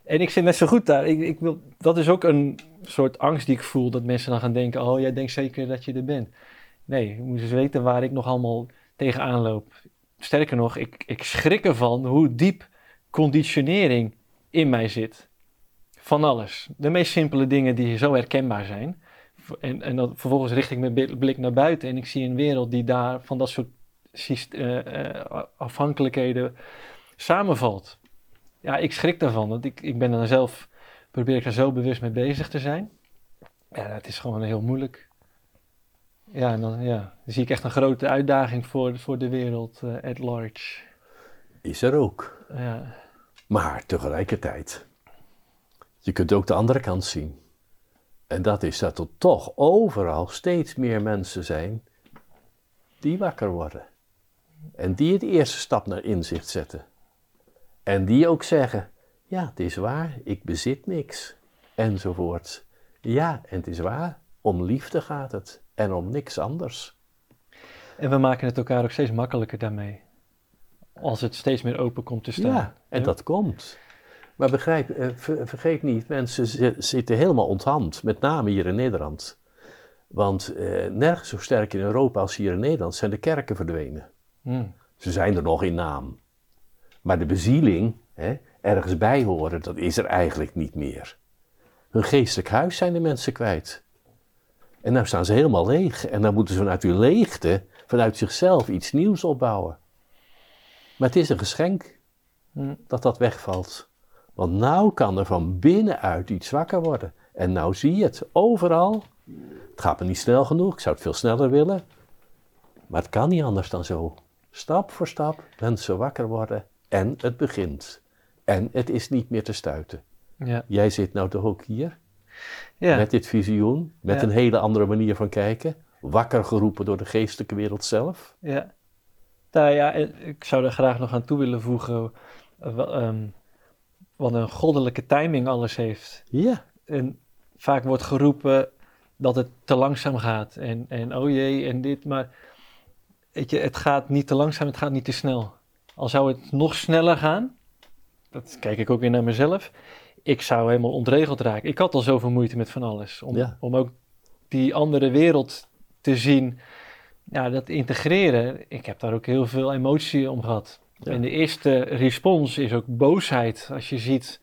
[SPEAKER 2] En ik zit net zo goed daar. Ik, ik wil, dat is ook een soort angst die ik voel. Dat mensen dan gaan denken: Oh, jij denkt zeker dat je er bent. Nee, je moet eens weten waar ik nog allemaal tegenaan loop. Sterker nog, ik, ik schrik ervan hoe diep conditionering in mij zit. Van alles. De meest simpele dingen die zo herkenbaar zijn. En, en dan vervolgens richt ik mijn blik naar buiten en ik zie een wereld die daar van dat soort eh, eh, afhankelijkheden samenvalt. ja, ik schrik daarvan. Want ik, ik ben dan zelf, probeer ik er zo bewust mee bezig te zijn. Ja, het is gewoon heel moeilijk. Ja, en dan, ja, dan zie ik echt een grote uitdaging voor, voor de wereld eh, at large.
[SPEAKER 1] Is er ook.
[SPEAKER 2] Ja,
[SPEAKER 1] Maar tegelijkertijd, je kunt ook de andere kant zien. En dat is dat er toch overal steeds meer mensen zijn die wakker worden. En die het eerste stap naar inzicht zetten. En die ook zeggen, ja, het is waar, ik bezit niks. Enzovoort. Ja, en het is waar, om liefde gaat het. En om niks anders.
[SPEAKER 2] en we maken het elkaar ook steeds makkelijker daarmee. Als het steeds meer open komt te staan.
[SPEAKER 1] Ja, en dat komt. Maar begrijp, eh, ver- vergeet niet, mensen zi- zitten helemaal onthand, met name hier in Nederland. Want eh, nergens zo sterk in Europa als hier in Nederland zijn de kerken verdwenen.
[SPEAKER 2] Hm.
[SPEAKER 1] Ze zijn er nog in naam. Maar de bezieling, hè, ergens bij horen, dat is er eigenlijk niet meer. Hun geestelijk huis zijn de mensen kwijt. En nou staan ze helemaal leeg. En dan moeten ze vanuit die leegte, vanuit zichzelf, iets nieuws opbouwen. Maar het is een geschenk
[SPEAKER 2] Hm.
[SPEAKER 1] dat dat wegvalt. Want nou kan er van binnenuit iets wakker worden. En nou zie je het overal. Het gaat me niet snel genoeg, ik zou het veel sneller willen. Maar het kan niet anders dan zo. Stap voor stap mensen wakker worden en het begint. En het is niet meer te stuiten.
[SPEAKER 2] Ja.
[SPEAKER 1] Jij zit nou toch ook hier
[SPEAKER 2] Ja.
[SPEAKER 1] met dit visioen, met een hele andere manier van kijken. Wakker geroepen door de geestelijke wereld zelf.
[SPEAKER 2] Ja. Nou ja, en ik zou er graag nog aan toe willen voegen. eh, ehm, wat een goddelijke timing alles heeft.
[SPEAKER 1] Ja,
[SPEAKER 2] En vaak wordt geroepen dat het te langzaam gaat. En, en oh jee, en dit. Maar weet je, het gaat niet te langzaam, het gaat niet te snel. Al zou het nog sneller gaan, dat kijk ik ook weer naar mezelf. Ik zou helemaal ontregeld raken. Ik had al zoveel moeite met van alles. Om,
[SPEAKER 1] Ja.
[SPEAKER 2] om ook die andere wereld te zien. Ja, dat integreren. Ik heb daar ook heel veel emotie om gehad.
[SPEAKER 1] Ja.
[SPEAKER 2] En de eerste respons is ook boosheid. Als je ziet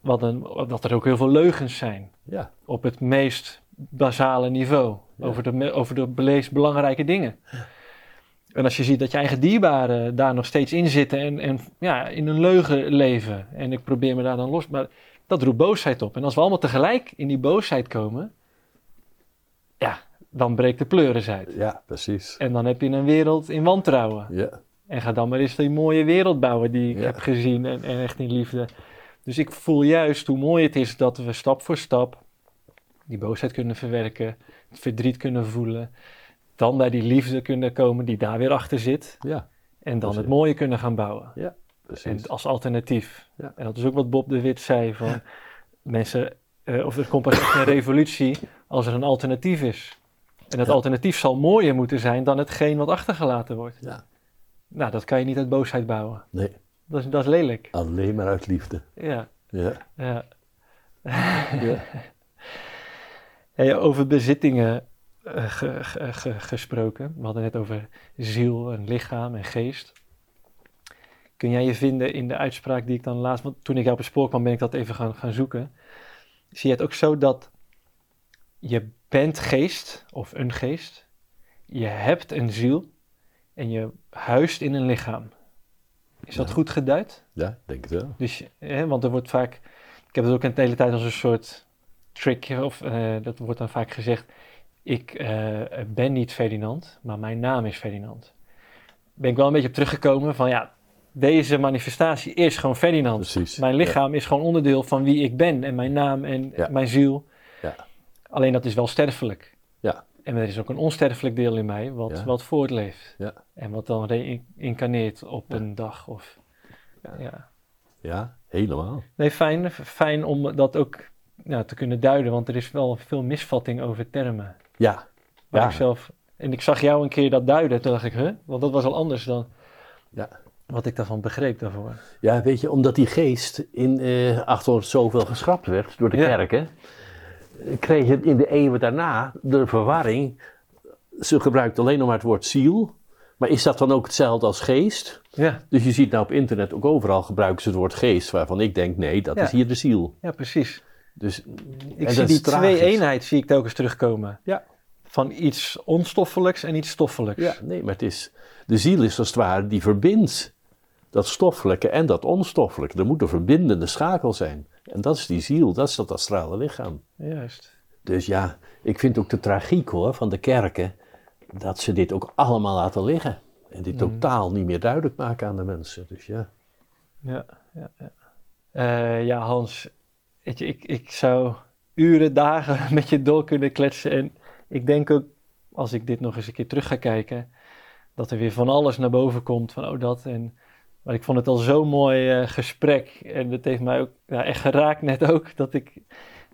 [SPEAKER 2] wat een, dat er ook heel veel leugens zijn.
[SPEAKER 1] ja,
[SPEAKER 2] Op het meest basale niveau. Over, de, over de meest belangrijke dingen. En als je ziet dat je eigen dierbaren daar nog steeds in zitten. En, en ja, in een leugen leven. En ik probeer me daar dan los. Maar dat roept boosheid op. En als we allemaal tegelijk in die boosheid komen. Ja, dan breekt de pleuris uit.
[SPEAKER 1] ja, precies.
[SPEAKER 2] En dan heb je een wereld in wantrouwen.
[SPEAKER 1] Ja,
[SPEAKER 2] En ga dan maar eens die mooie wereld bouwen die ik
[SPEAKER 1] Ja.
[SPEAKER 2] heb gezien en, en echt in liefde. Dus ik voel juist hoe mooi het is dat we stap voor stap die boosheid kunnen verwerken, het verdriet kunnen voelen, dan bij die liefde kunnen komen die daar weer achter zit
[SPEAKER 1] ja,
[SPEAKER 2] en dan het mooie kunnen gaan bouwen.
[SPEAKER 1] precies.
[SPEAKER 2] En als alternatief.
[SPEAKER 1] Ja.
[SPEAKER 2] En dat is ook wat Bob de Wit zei van mensen, eh, of er komt pas echt een revolutie als er een alternatief is. En dat
[SPEAKER 1] Ja.
[SPEAKER 2] alternatief zal mooier moeten zijn dan hetgeen wat achtergelaten wordt.
[SPEAKER 1] Ja.
[SPEAKER 2] Nou, dat kan je niet uit boosheid bouwen.
[SPEAKER 1] Nee,
[SPEAKER 2] Dat is, dat is lelijk.
[SPEAKER 1] alleen maar uit liefde.
[SPEAKER 2] Ja,
[SPEAKER 1] Ja,
[SPEAKER 2] ja.
[SPEAKER 1] ja.
[SPEAKER 2] Hey, over bezittingen eh, ge- ge- ge- gesproken. We hadden net over ziel en lichaam en geest. Kun jij je vinden in de uitspraak die ik dan laatst... Want toen ik jou op het spoor kwam, ben ik dat even gaan, gaan zoeken. Zie je het ook zo dat je bent geest of een geest. Je hebt een ziel en je huist in een lichaam. Is dat goed geduid?
[SPEAKER 1] ja, denk het wel.
[SPEAKER 2] Dus, hè, want er wordt vaak, ik heb het ook een hele tijd als een soort trick, of eh, dat wordt dan vaak gezegd, ik eh, ben niet Ferdinand, maar mijn naam is Ferdinand. Ben ik wel een beetje op teruggekomen van ja, deze manifestatie is gewoon Ferdinand.
[SPEAKER 1] Precies.
[SPEAKER 2] Mijn lichaam is gewoon onderdeel van wie ik ben en mijn naam en
[SPEAKER 1] Ja.
[SPEAKER 2] mijn ziel.
[SPEAKER 1] Ja.
[SPEAKER 2] Alleen dat is wel sterfelijk.
[SPEAKER 1] Ja.
[SPEAKER 2] En er is ook een onsterfelijk deel in mij wat, wat voortleeft.
[SPEAKER 1] Ja.
[SPEAKER 2] En wat dan reïncarneert op een dag of...
[SPEAKER 1] Ja.
[SPEAKER 2] ja.
[SPEAKER 1] Ja, helemaal.
[SPEAKER 2] Nee, fijn, fijn om dat ook ja, te kunnen duiden, want er is wel veel misvatting over termen.
[SPEAKER 1] Ja,
[SPEAKER 2] Waar
[SPEAKER 1] Ja.
[SPEAKER 2] ik zelf, en ik zag jou een keer dat duiden, toen dacht ik, huh? Want dat was al anders dan
[SPEAKER 1] Ja.
[SPEAKER 2] wat ik daarvan begreep daarvoor.
[SPEAKER 1] Ja, weet je, omdat die geest in eh 800 zoveel geschrapt werd door de
[SPEAKER 2] Ja.
[SPEAKER 1] kerken, kreeg je in de eeuwen daarna de verwarring. Ze gebruikt alleen nog maar het woord ziel. Maar is dat dan ook hetzelfde als geest?
[SPEAKER 2] Ja,
[SPEAKER 1] Dus je ziet nou op internet ook overal gebruiken ze het woord geest, waarvan ik denk, nee, dat
[SPEAKER 2] Ja.
[SPEAKER 1] is hier de ziel.
[SPEAKER 2] ja precies.
[SPEAKER 1] Dus,
[SPEAKER 2] Ik zie die
[SPEAKER 1] is tragisch.
[SPEAKER 2] twee-eenheid zie ik telkens terugkomen.
[SPEAKER 1] Ja.
[SPEAKER 2] Van iets onstoffelijks en iets stoffelijks.
[SPEAKER 1] Ja, nee, maar het is, de ziel is als het ware die verbindt. dat stoffelijke en dat onstoffelijke. Er moet een verbindende schakel zijn. En dat is die ziel, dat is dat astrale lichaam.
[SPEAKER 2] Juist.
[SPEAKER 1] Dus ja, ik vind ook de tragiek hoor van de kerken dat ze dit ook allemaal laten liggen. En dit
[SPEAKER 2] Mm.
[SPEAKER 1] totaal niet meer duidelijk maken aan de mensen. Dus ja.
[SPEAKER 2] Ja, ja, ja. Eh, ja, Hans, weet je, ik, ik zou uren, dagen met je door kunnen kletsen. En ik denk ook, als ik dit nog eens een keer terug ga kijken, dat er weer van alles naar boven komt. Van oh, dat. En, maar ik vond het al zo'n mooi eh, gesprek. En dat heeft mij ook ja, echt geraakt net ook. Dat ik,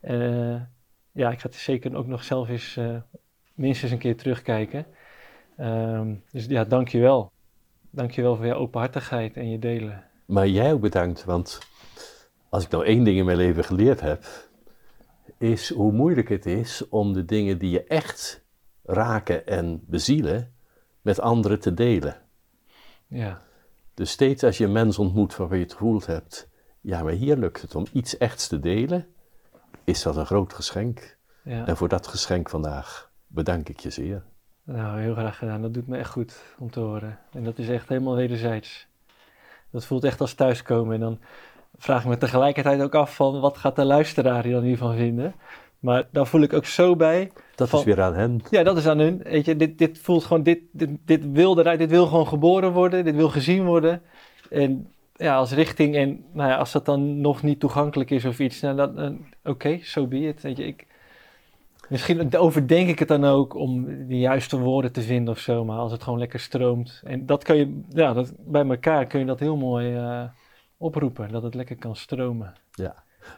[SPEAKER 2] eh, ja, ik ga het zeker ook nog zelf eens eh, minstens een keer terugkijken. Ehm, dus ja, dank je wel. Dank je wel voor je openhartigheid en je delen.
[SPEAKER 1] Maar jij ook bedankt, want als ik nou één ding in mijn leven geleerd heb, is hoe moeilijk het is om de dingen die je echt raken en bezielen met anderen te delen.
[SPEAKER 2] Ja,
[SPEAKER 1] Dus steeds als je een mens ontmoet waarvan je het gevoeld hebt, ja, maar hier lukt het om iets echts te delen, is dat een groot geschenk.
[SPEAKER 2] ja.
[SPEAKER 1] En voor dat geschenk vandaag bedank ik je zeer.
[SPEAKER 2] Nou, heel graag gedaan. Dat doet me echt goed om te horen. En dat is echt helemaal wederzijds. Dat voelt echt als thuiskomen. En dan vraag ik me tegelijkertijd ook af van wat gaat de luisteraar hier dan hiervan vinden. Maar daar voel ik ook zo bij.
[SPEAKER 1] Dat
[SPEAKER 2] Van-
[SPEAKER 1] is weer aan hen.
[SPEAKER 2] Ja, dat is aan hun. Weet je, dit, dit voelt gewoon, dit, dit, dit wil eruit, dit wil gewoon geboren worden, dit wil gezien worden. En ja, als richting, en nou ja, als dat dan nog niet toegankelijk is of iets, nou, dan, oké, so be it. Weet je, ik, misschien overdenk ik het dan ook om de juiste woorden te vinden of zo, maar als het gewoon lekker stroomt. En dat kan je, ja, dat, bij elkaar kun je dat heel mooi eh, oproepen, dat het lekker kan stromen.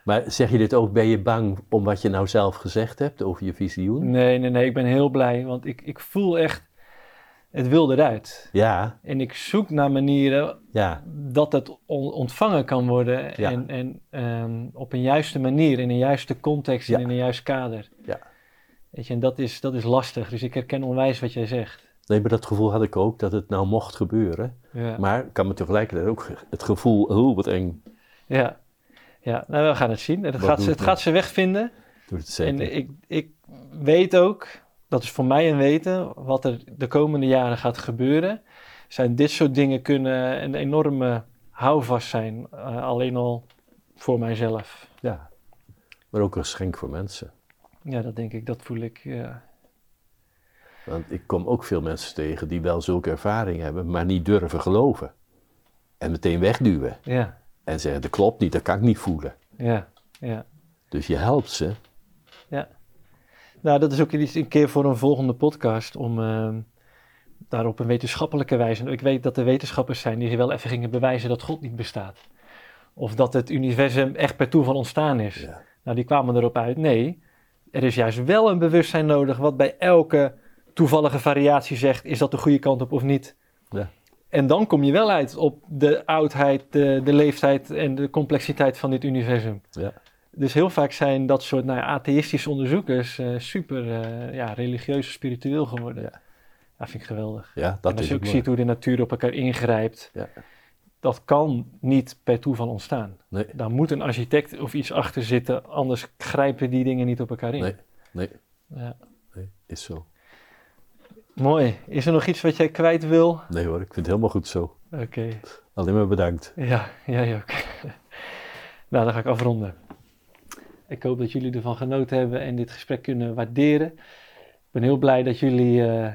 [SPEAKER 1] Maar zeg je dit ook, ben je bang om wat je nou zelf gezegd hebt over je visioen?
[SPEAKER 2] Nee, nee, nee, ik ben heel blij, want ik, ik voel echt, het wil eruit.
[SPEAKER 1] Ja,
[SPEAKER 2] En ik zoek naar manieren
[SPEAKER 1] ja,
[SPEAKER 2] dat het on- ontvangen kan worden
[SPEAKER 1] Ja.
[SPEAKER 2] en, en ehm, op een juiste manier, in een juiste context
[SPEAKER 1] Ja.
[SPEAKER 2] en in een juist kader.
[SPEAKER 1] Ja.
[SPEAKER 2] Weet je, en dat is, dat is lastig, dus ik herken onwijs wat jij zegt.
[SPEAKER 1] Nee, maar dat gevoel had ik ook, dat het nou mocht gebeuren.
[SPEAKER 2] Ja,
[SPEAKER 1] Maar ik kan me tegelijkertijd ook het gevoel, oh wat eng,
[SPEAKER 2] ja. ja nou, we gaan het zien. Het,
[SPEAKER 1] Wat
[SPEAKER 2] gaat, ze- het
[SPEAKER 1] het?
[SPEAKER 2] gaat ze wegvinden.
[SPEAKER 1] doet het zeker.
[SPEAKER 2] En ik, ik weet ook, dat is voor mij een weten, wat er de komende jaren gaat gebeuren. Zijn dit soort dingen kunnen een enorme houvast zijn, eh, alleen al voor mijzelf.
[SPEAKER 1] Ja, maar ook een geschenk voor mensen.
[SPEAKER 2] Ja, dat denk ik, dat voel ik. Ja.
[SPEAKER 1] Want ik kom ook veel mensen tegen die wel zulke ervaring hebben, maar niet durven geloven. En meteen wegduwen.
[SPEAKER 2] Ja,
[SPEAKER 1] En zeggen, dat klopt niet, dat kan ik niet voelen.
[SPEAKER 2] ja, ja.
[SPEAKER 1] Dus je helpt ze.
[SPEAKER 2] Nou, dat is ook iets een keer voor een volgende podcast om ehm, daar op een wetenschappelijke wijze. Ik weet dat er wetenschappers zijn die wel even gingen bewijzen dat God niet bestaat. Of dat het universum echt per toeval ontstaan is.
[SPEAKER 1] Ja.
[SPEAKER 2] Nou, die kwamen erop uit. Nee, er is juist wel een bewustzijn nodig wat bij elke toevallige variatie zegt: is dat de goede kant op of niet?
[SPEAKER 1] Ja.
[SPEAKER 2] En dan kom je wel uit op de oudheid, de, de leeftijd en de complexiteit van dit universum.
[SPEAKER 1] Ja.
[SPEAKER 2] Dus heel vaak zijn dat soort nou ja, atheïstische onderzoekers eh, super eh, ja, religieus spiritueel geworden.
[SPEAKER 1] Ja.
[SPEAKER 2] Dat vind ik geweldig.
[SPEAKER 1] Ja, dat
[SPEAKER 2] en als je ook ziet hoe de natuur op elkaar ingrijpt,
[SPEAKER 1] Ja.
[SPEAKER 2] dat kan niet per toeval ontstaan.
[SPEAKER 1] Nee,
[SPEAKER 2] Daar moet een architect of iets achter zitten, anders grijpen die dingen niet op elkaar in.
[SPEAKER 1] nee, nee,
[SPEAKER 2] Ja.
[SPEAKER 1] nee, is zo.
[SPEAKER 2] Mooi. Is er nog iets wat jij kwijt wil?
[SPEAKER 1] Nee hoor, ik vind het helemaal goed zo.
[SPEAKER 2] Oké.
[SPEAKER 1] Alleen maar bedankt.
[SPEAKER 2] Ja, jij ook. nou, dan ga ik afronden. Ik hoop dat jullie ervan genoten hebben en dit gesprek kunnen waarderen. Ik ben heel blij dat jullie eh,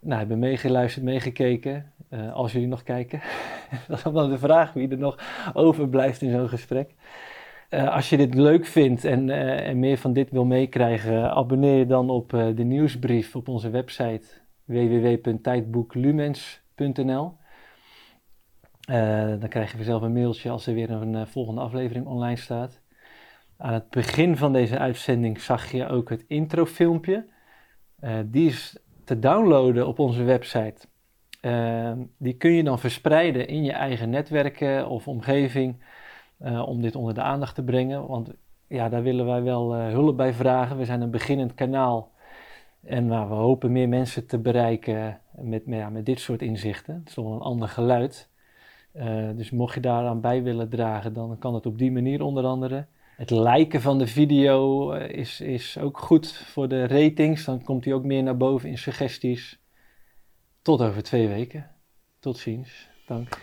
[SPEAKER 2] nou, hebben meegeluisterd, meegekeken. Eh, als jullie nog kijken. dat is dan de vraag wie er nog overblijft in zo'n gesprek. Eh, als je dit leuk vindt en, en meer van dit wil meekrijgen, abonneer je dan op de nieuwsbrief op onze website www.tijdboeklumens.nl. Eh, dan krijg je vanzelf een mailtje als er weer een eh, volgende aflevering online staat. Aan het begin van deze uitzending zag je ook het introfilmpje. Eh, die is te downloaden op onze website. Die kun je dan verspreiden in je eigen netwerken of omgeving om dit onder de aandacht te brengen. Want ja, daar willen wij wel hulp bij vragen. We zijn een beginnend kanaal en nou, we hopen meer mensen te bereiken met, met dit soort inzichten. Het is wel een ander geluid. Uh, dus mocht je daaraan bij willen dragen, dan kan het op die manier onder andere. Het liken van de video uh, is, is ook goed voor de ratings. Dan komt hij ook meer naar boven in suggesties. Tot over twee weken. Tot ziens. Dank.